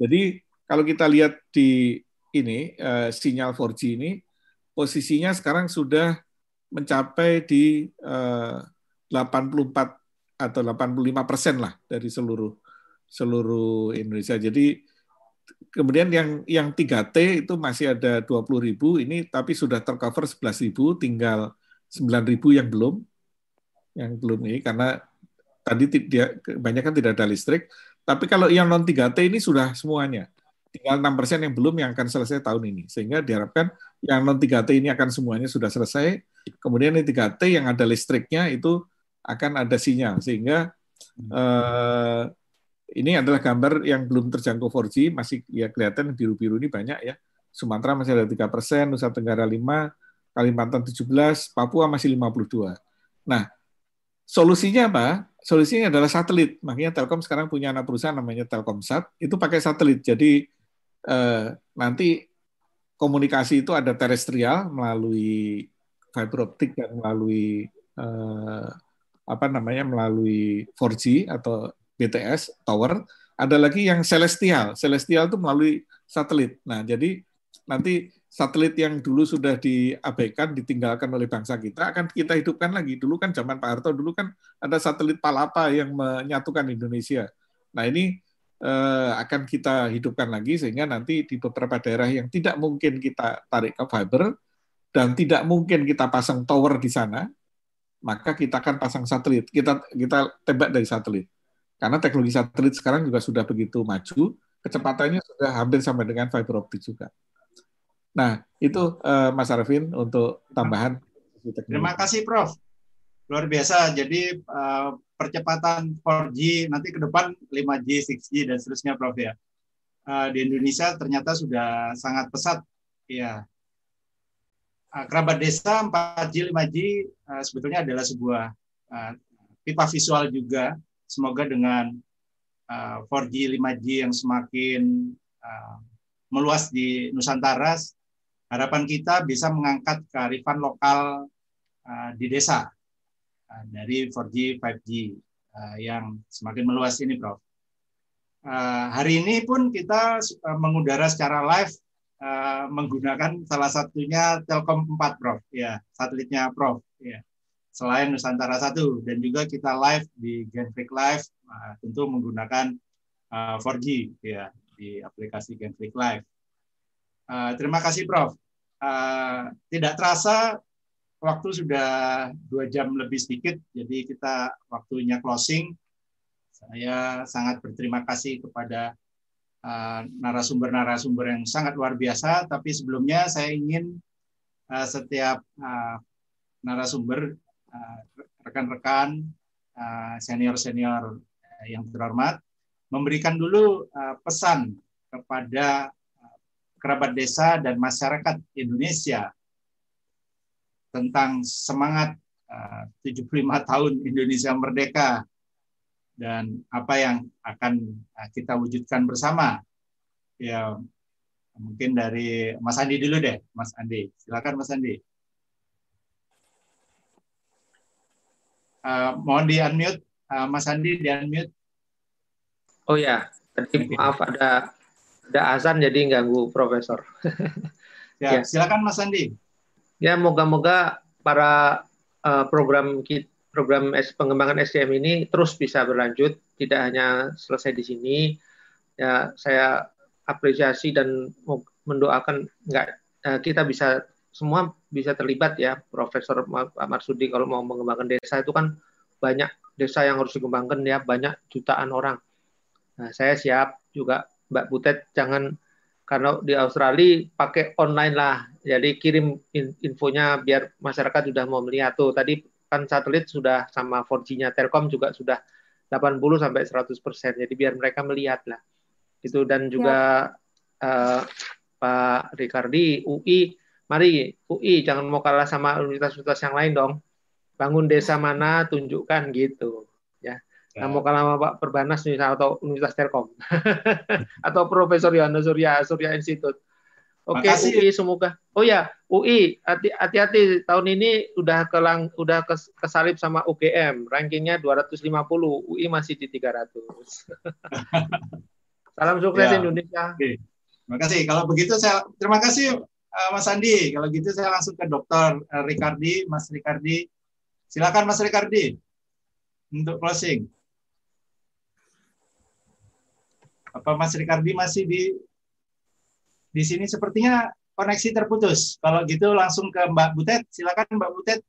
jadi kalau kita lihat di ini uh, sinyal 4G ini posisinya sekarang sudah mencapai di eh, 84 atau 85 persen lah dari seluruh seluruh Indonesia. Jadi kemudian yang yang 3T itu masih ada 20 ribu ini tapi sudah tercover 11 ribu tinggal 9 ribu yang belum yang belum ini karena tadi tidak kebanyakan tidak ada listrik. Tapi kalau yang non 3T ini sudah semuanya tinggal enam persen yang belum yang akan selesai tahun ini. Sehingga diharapkan yang non 3T ini akan semuanya sudah selesai. Kemudian yang 3T yang ada listriknya itu akan ada sinyal. Sehingga eh, ini adalah gambar yang belum terjangkau 4G, masih ya kelihatan biru-biru ini banyak ya. Sumatera masih ada tiga persen, Nusa Tenggara 5, Kalimantan 17, Papua masih 52. Nah, solusinya apa? Solusinya adalah satelit. Makanya Telkom sekarang punya anak perusahaan namanya Telkomsat, itu pakai satelit. Jadi eh, nanti komunikasi itu ada terestrial melalui fiber optik dan melalui eh, apa namanya melalui 4G atau BTS tower, ada lagi yang celestial. Celestial itu melalui satelit. Nah, jadi nanti satelit yang dulu sudah diabaikan, ditinggalkan oleh bangsa kita akan kita hidupkan lagi. Dulu kan zaman Pak Harto dulu kan ada satelit Palapa yang menyatukan Indonesia. Nah, ini eh, akan kita hidupkan lagi sehingga nanti di beberapa daerah yang tidak mungkin kita tarik ke fiber dan tidak mungkin kita pasang tower di sana, maka kita akan pasang satelit. Kita kita tembak dari satelit. Karena teknologi satelit sekarang juga sudah begitu maju, kecepatannya sudah hampir sama dengan fiber optik juga. Nah, itu uh, Mas Arvin untuk tambahan. Terima kasih Prof. Luar biasa. Jadi uh, percepatan 4G nanti ke depan 5G, 6G dan seterusnya Prof ya. Uh, di Indonesia ternyata sudah sangat pesat ya. Kerabat desa 4G, 5G uh, sebetulnya adalah sebuah uh, pipa visual juga semoga dengan uh, 4G, 5G yang semakin uh, meluas di Nusantara, harapan kita bisa mengangkat kearifan lokal uh, di desa uh, dari 4G, 5G uh, yang semakin meluas ini, Prof. Uh, hari ini pun kita uh, mengudara secara live uh, menggunakan salah satunya Telkom 4, Prof. Ya, satelitnya Prof. Ya selain Nusantara satu dan juga kita live di Genfreak Live uh, tentu menggunakan uh, 4G ya di aplikasi Genfreak Live. Uh, terima kasih Prof. Uh, tidak terasa waktu sudah dua jam lebih sedikit, jadi kita waktunya closing. Saya sangat berterima kasih kepada narasumber-narasumber uh, yang sangat luar biasa. Tapi sebelumnya saya ingin uh, setiap uh, narasumber rekan-rekan eh, senior-senior eh, yang terhormat memberikan dulu pesan kepada kerabat desa dan masyarakat Indonesia tentang semangat 75 tahun Indonesia merdeka dan apa yang akan kita wujudkan bersama. Ya, mungkin dari Mas Andi dulu deh, Mas Andi. Silakan Mas Andi. Uh, mohon di unmute, uh, Mas Andi di unmute. Oh ya, tadi maaf ada ada azan jadi ganggu Profesor. ya, ya, silakan Mas Andi. Ya, moga-moga para uh, program program pengembangan SDM ini terus bisa berlanjut, tidak hanya selesai di sini. Ya, saya apresiasi dan mendoakan enggak kita bisa semua bisa terlibat ya Profesor Pak Marsudi kalau mau mengembangkan desa itu kan banyak desa yang harus dikembangkan ya banyak jutaan orang. Nah, saya siap juga Mbak Butet jangan karena di Australia pakai online lah. Jadi kirim infonya biar masyarakat sudah mau melihat tuh. Tadi kan satelit sudah sama 4G-nya Telkom juga sudah 80 sampai 100 persen. Jadi biar mereka melihat lah. Itu dan juga ya. uh, Pak Ricardi UI mari UI jangan mau kalah sama universitas-universitas yang lain dong. Bangun desa mana tunjukkan gitu ya. Nah, mau kalah sama Pak Perbanas misalnya atau Universitas Telkom atau Profesor Yohanes Surya Surya Institute. Oke, okay, UI semoga. Oh ya, UI hati-hati tahun ini udah kelang udah kesalip sama UGM, rankingnya 250, UI masih di 300. Salam sukses ya. Indonesia. Oke. Terima kasih. Kalau begitu saya terima kasih uh, Mas Andi. Kalau gitu saya langsung ke Dokter uh, Ricardi, Mas Ricardi. Silakan Mas Ricardi untuk closing. Apa Mas Ricardi masih di di sini sepertinya koneksi terputus. Kalau gitu langsung ke Mbak Butet. Silakan Mbak Butet.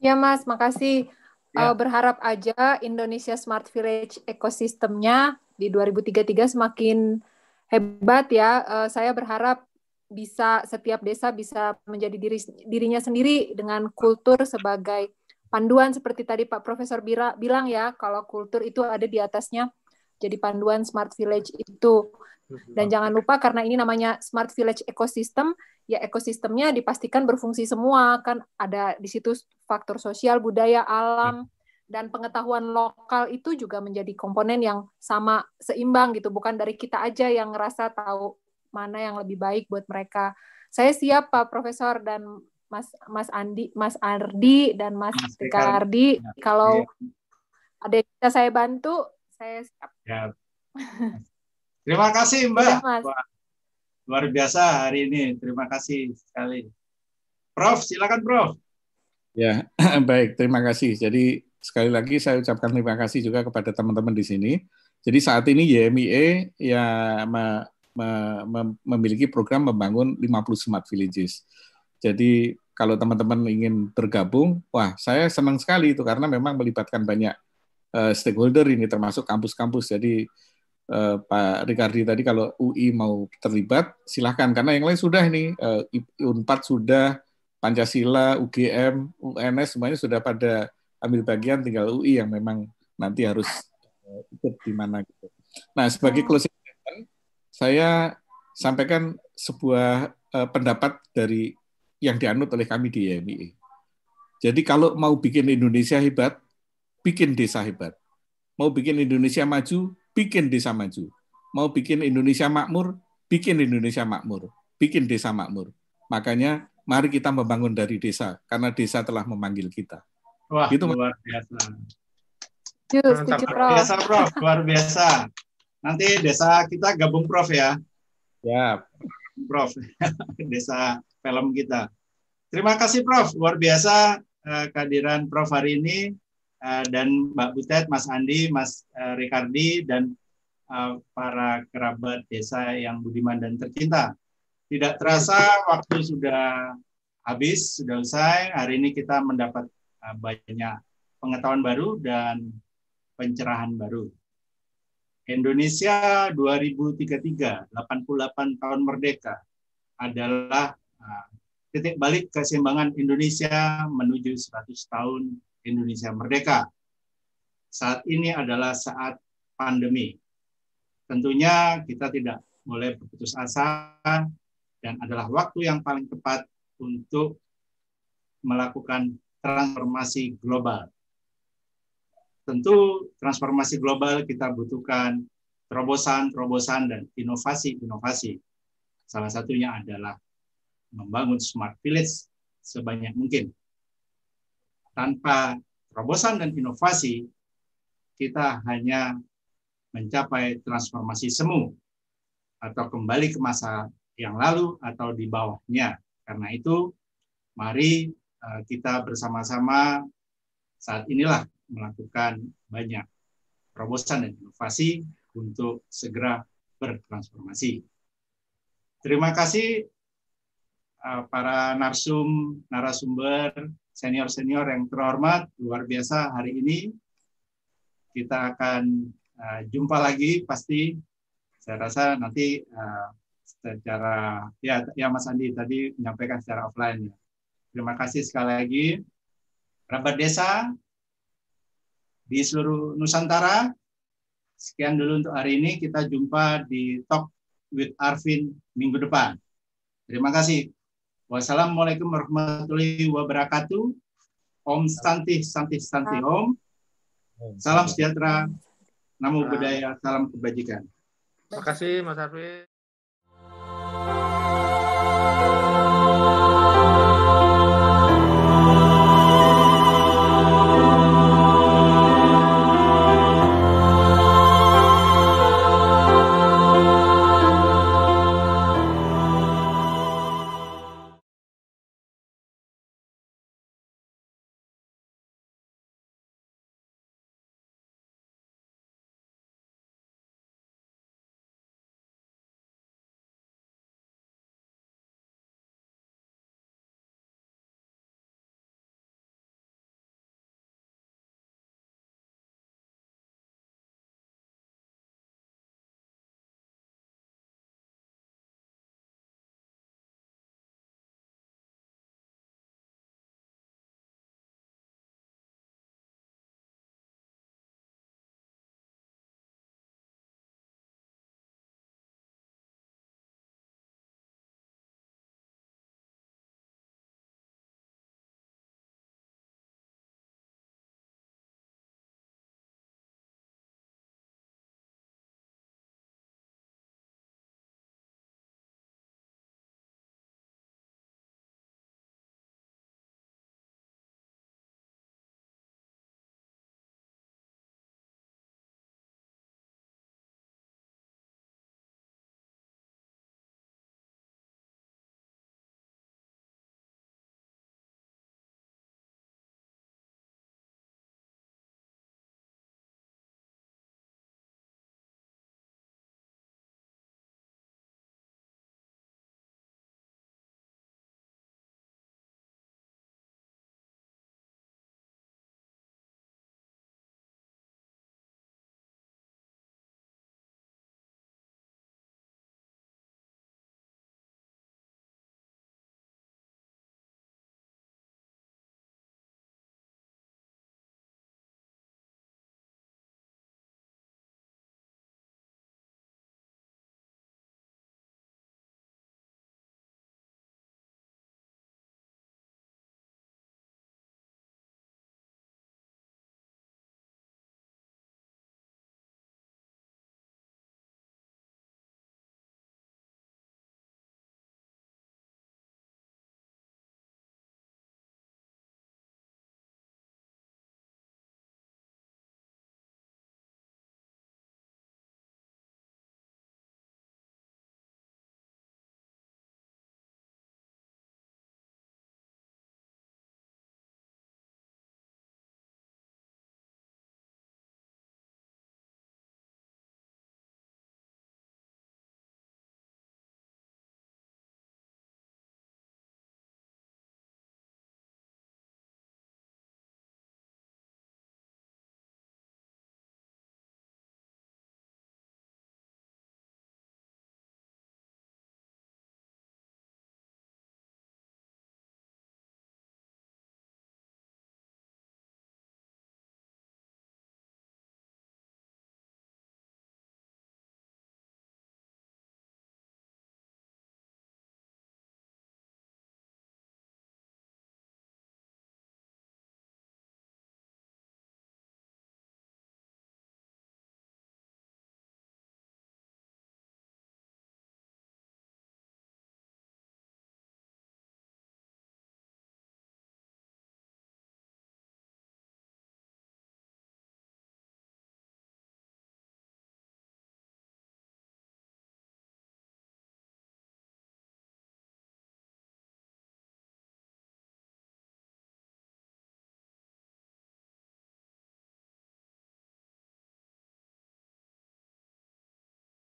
Ya Mas, makasih. Ya. Uh, berharap aja Indonesia Smart Village ekosistemnya di 2033 semakin hebat ya. Uh, saya berharap bisa setiap desa bisa menjadi diri dirinya sendiri dengan kultur sebagai panduan seperti tadi Pak Profesor Bira bilang ya kalau kultur itu ada di atasnya jadi panduan smart village itu. Dan jangan lupa karena ini namanya smart village ecosystem ya ekosistemnya dipastikan berfungsi semua kan ada di situ faktor sosial budaya alam dan pengetahuan lokal itu juga menjadi komponen yang sama seimbang gitu bukan dari kita aja yang ngerasa tahu mana yang lebih baik buat mereka. Saya siap Pak Profesor dan Mas Mas Andi, Mas Ardi dan Mas Ricardi. Ya. Kalau ya. ada yang bisa saya bantu, saya siap. Ya. Terima kasih Mbak. Ya, Mas. luar biasa hari ini. Terima kasih sekali. Prof, silakan Prof. Ya, baik. Terima kasih. Jadi sekali lagi saya ucapkan terima kasih juga kepada teman-teman di sini. Jadi saat ini YMIE ya memiliki program membangun 50 smart villages. Jadi kalau teman-teman ingin bergabung, wah saya senang sekali itu karena memang melibatkan banyak uh, stakeholder ini termasuk kampus-kampus. Jadi uh, Pak Ricardi tadi kalau UI mau terlibat silahkan karena yang lain sudah ini uh, Unpad sudah Pancasila, UGM, UNS semuanya sudah pada ambil bagian tinggal UI yang memang nanti harus ikut di mana gitu. Nah sebagai oh. closing saya sampaikan sebuah uh, pendapat dari yang dianut oleh kami di YMI. Jadi kalau mau bikin Indonesia hebat, bikin desa hebat. Mau bikin Indonesia maju, bikin desa maju. Mau bikin Indonesia makmur, bikin Indonesia makmur. Bikin desa makmur. Makanya mari kita membangun dari desa, karena desa telah memanggil kita. Wah, gitu, luar biasa. Luar biasa, Prof. Luar biasa. Nanti desa kita gabung Prof ya. Ya. Prof. desa film kita. Terima kasih Prof. Luar biasa uh, kehadiran Prof hari ini uh, dan Mbak Butet, Mas Andi, Mas uh, Ricardi dan uh, para kerabat desa yang budiman dan tercinta. Tidak terasa waktu sudah habis, sudah usai. Hari ini kita mendapat uh, banyak pengetahuan baru dan pencerahan baru. Indonesia 2033, 88 tahun merdeka adalah uh, titik balik keseimbangan Indonesia menuju 100 tahun Indonesia merdeka. Saat ini adalah saat pandemi. Tentunya kita tidak boleh berputus asa dan adalah waktu yang paling tepat untuk melakukan transformasi global Tentu transformasi global kita butuhkan terobosan-terobosan dan inovasi-inovasi. Salah satunya adalah membangun smart village sebanyak mungkin. Tanpa terobosan dan inovasi, kita hanya mencapai transformasi semu atau kembali ke masa yang lalu atau di bawahnya. Karena itu, mari eh, kita bersama-sama saat inilah melakukan banyak terobosan dan inovasi untuk segera bertransformasi. Terima kasih uh, para narsum, narasumber, senior-senior yang terhormat, luar biasa hari ini. Kita akan uh, jumpa lagi pasti. Saya rasa nanti uh, secara ya ya Mas Andi tadi menyampaikan secara offline. Terima kasih sekali lagi. Kerabat desa, di seluruh Nusantara. Sekian dulu untuk hari ini. Kita jumpa di Talk with Arvin minggu depan. Terima kasih. Wassalamualaikum warahmatullahi wabarakatuh. Om Santi Santi Santi Om. Salam sejahtera. Namo budaya, salam kebajikan. Terima kasih Mas Arvin.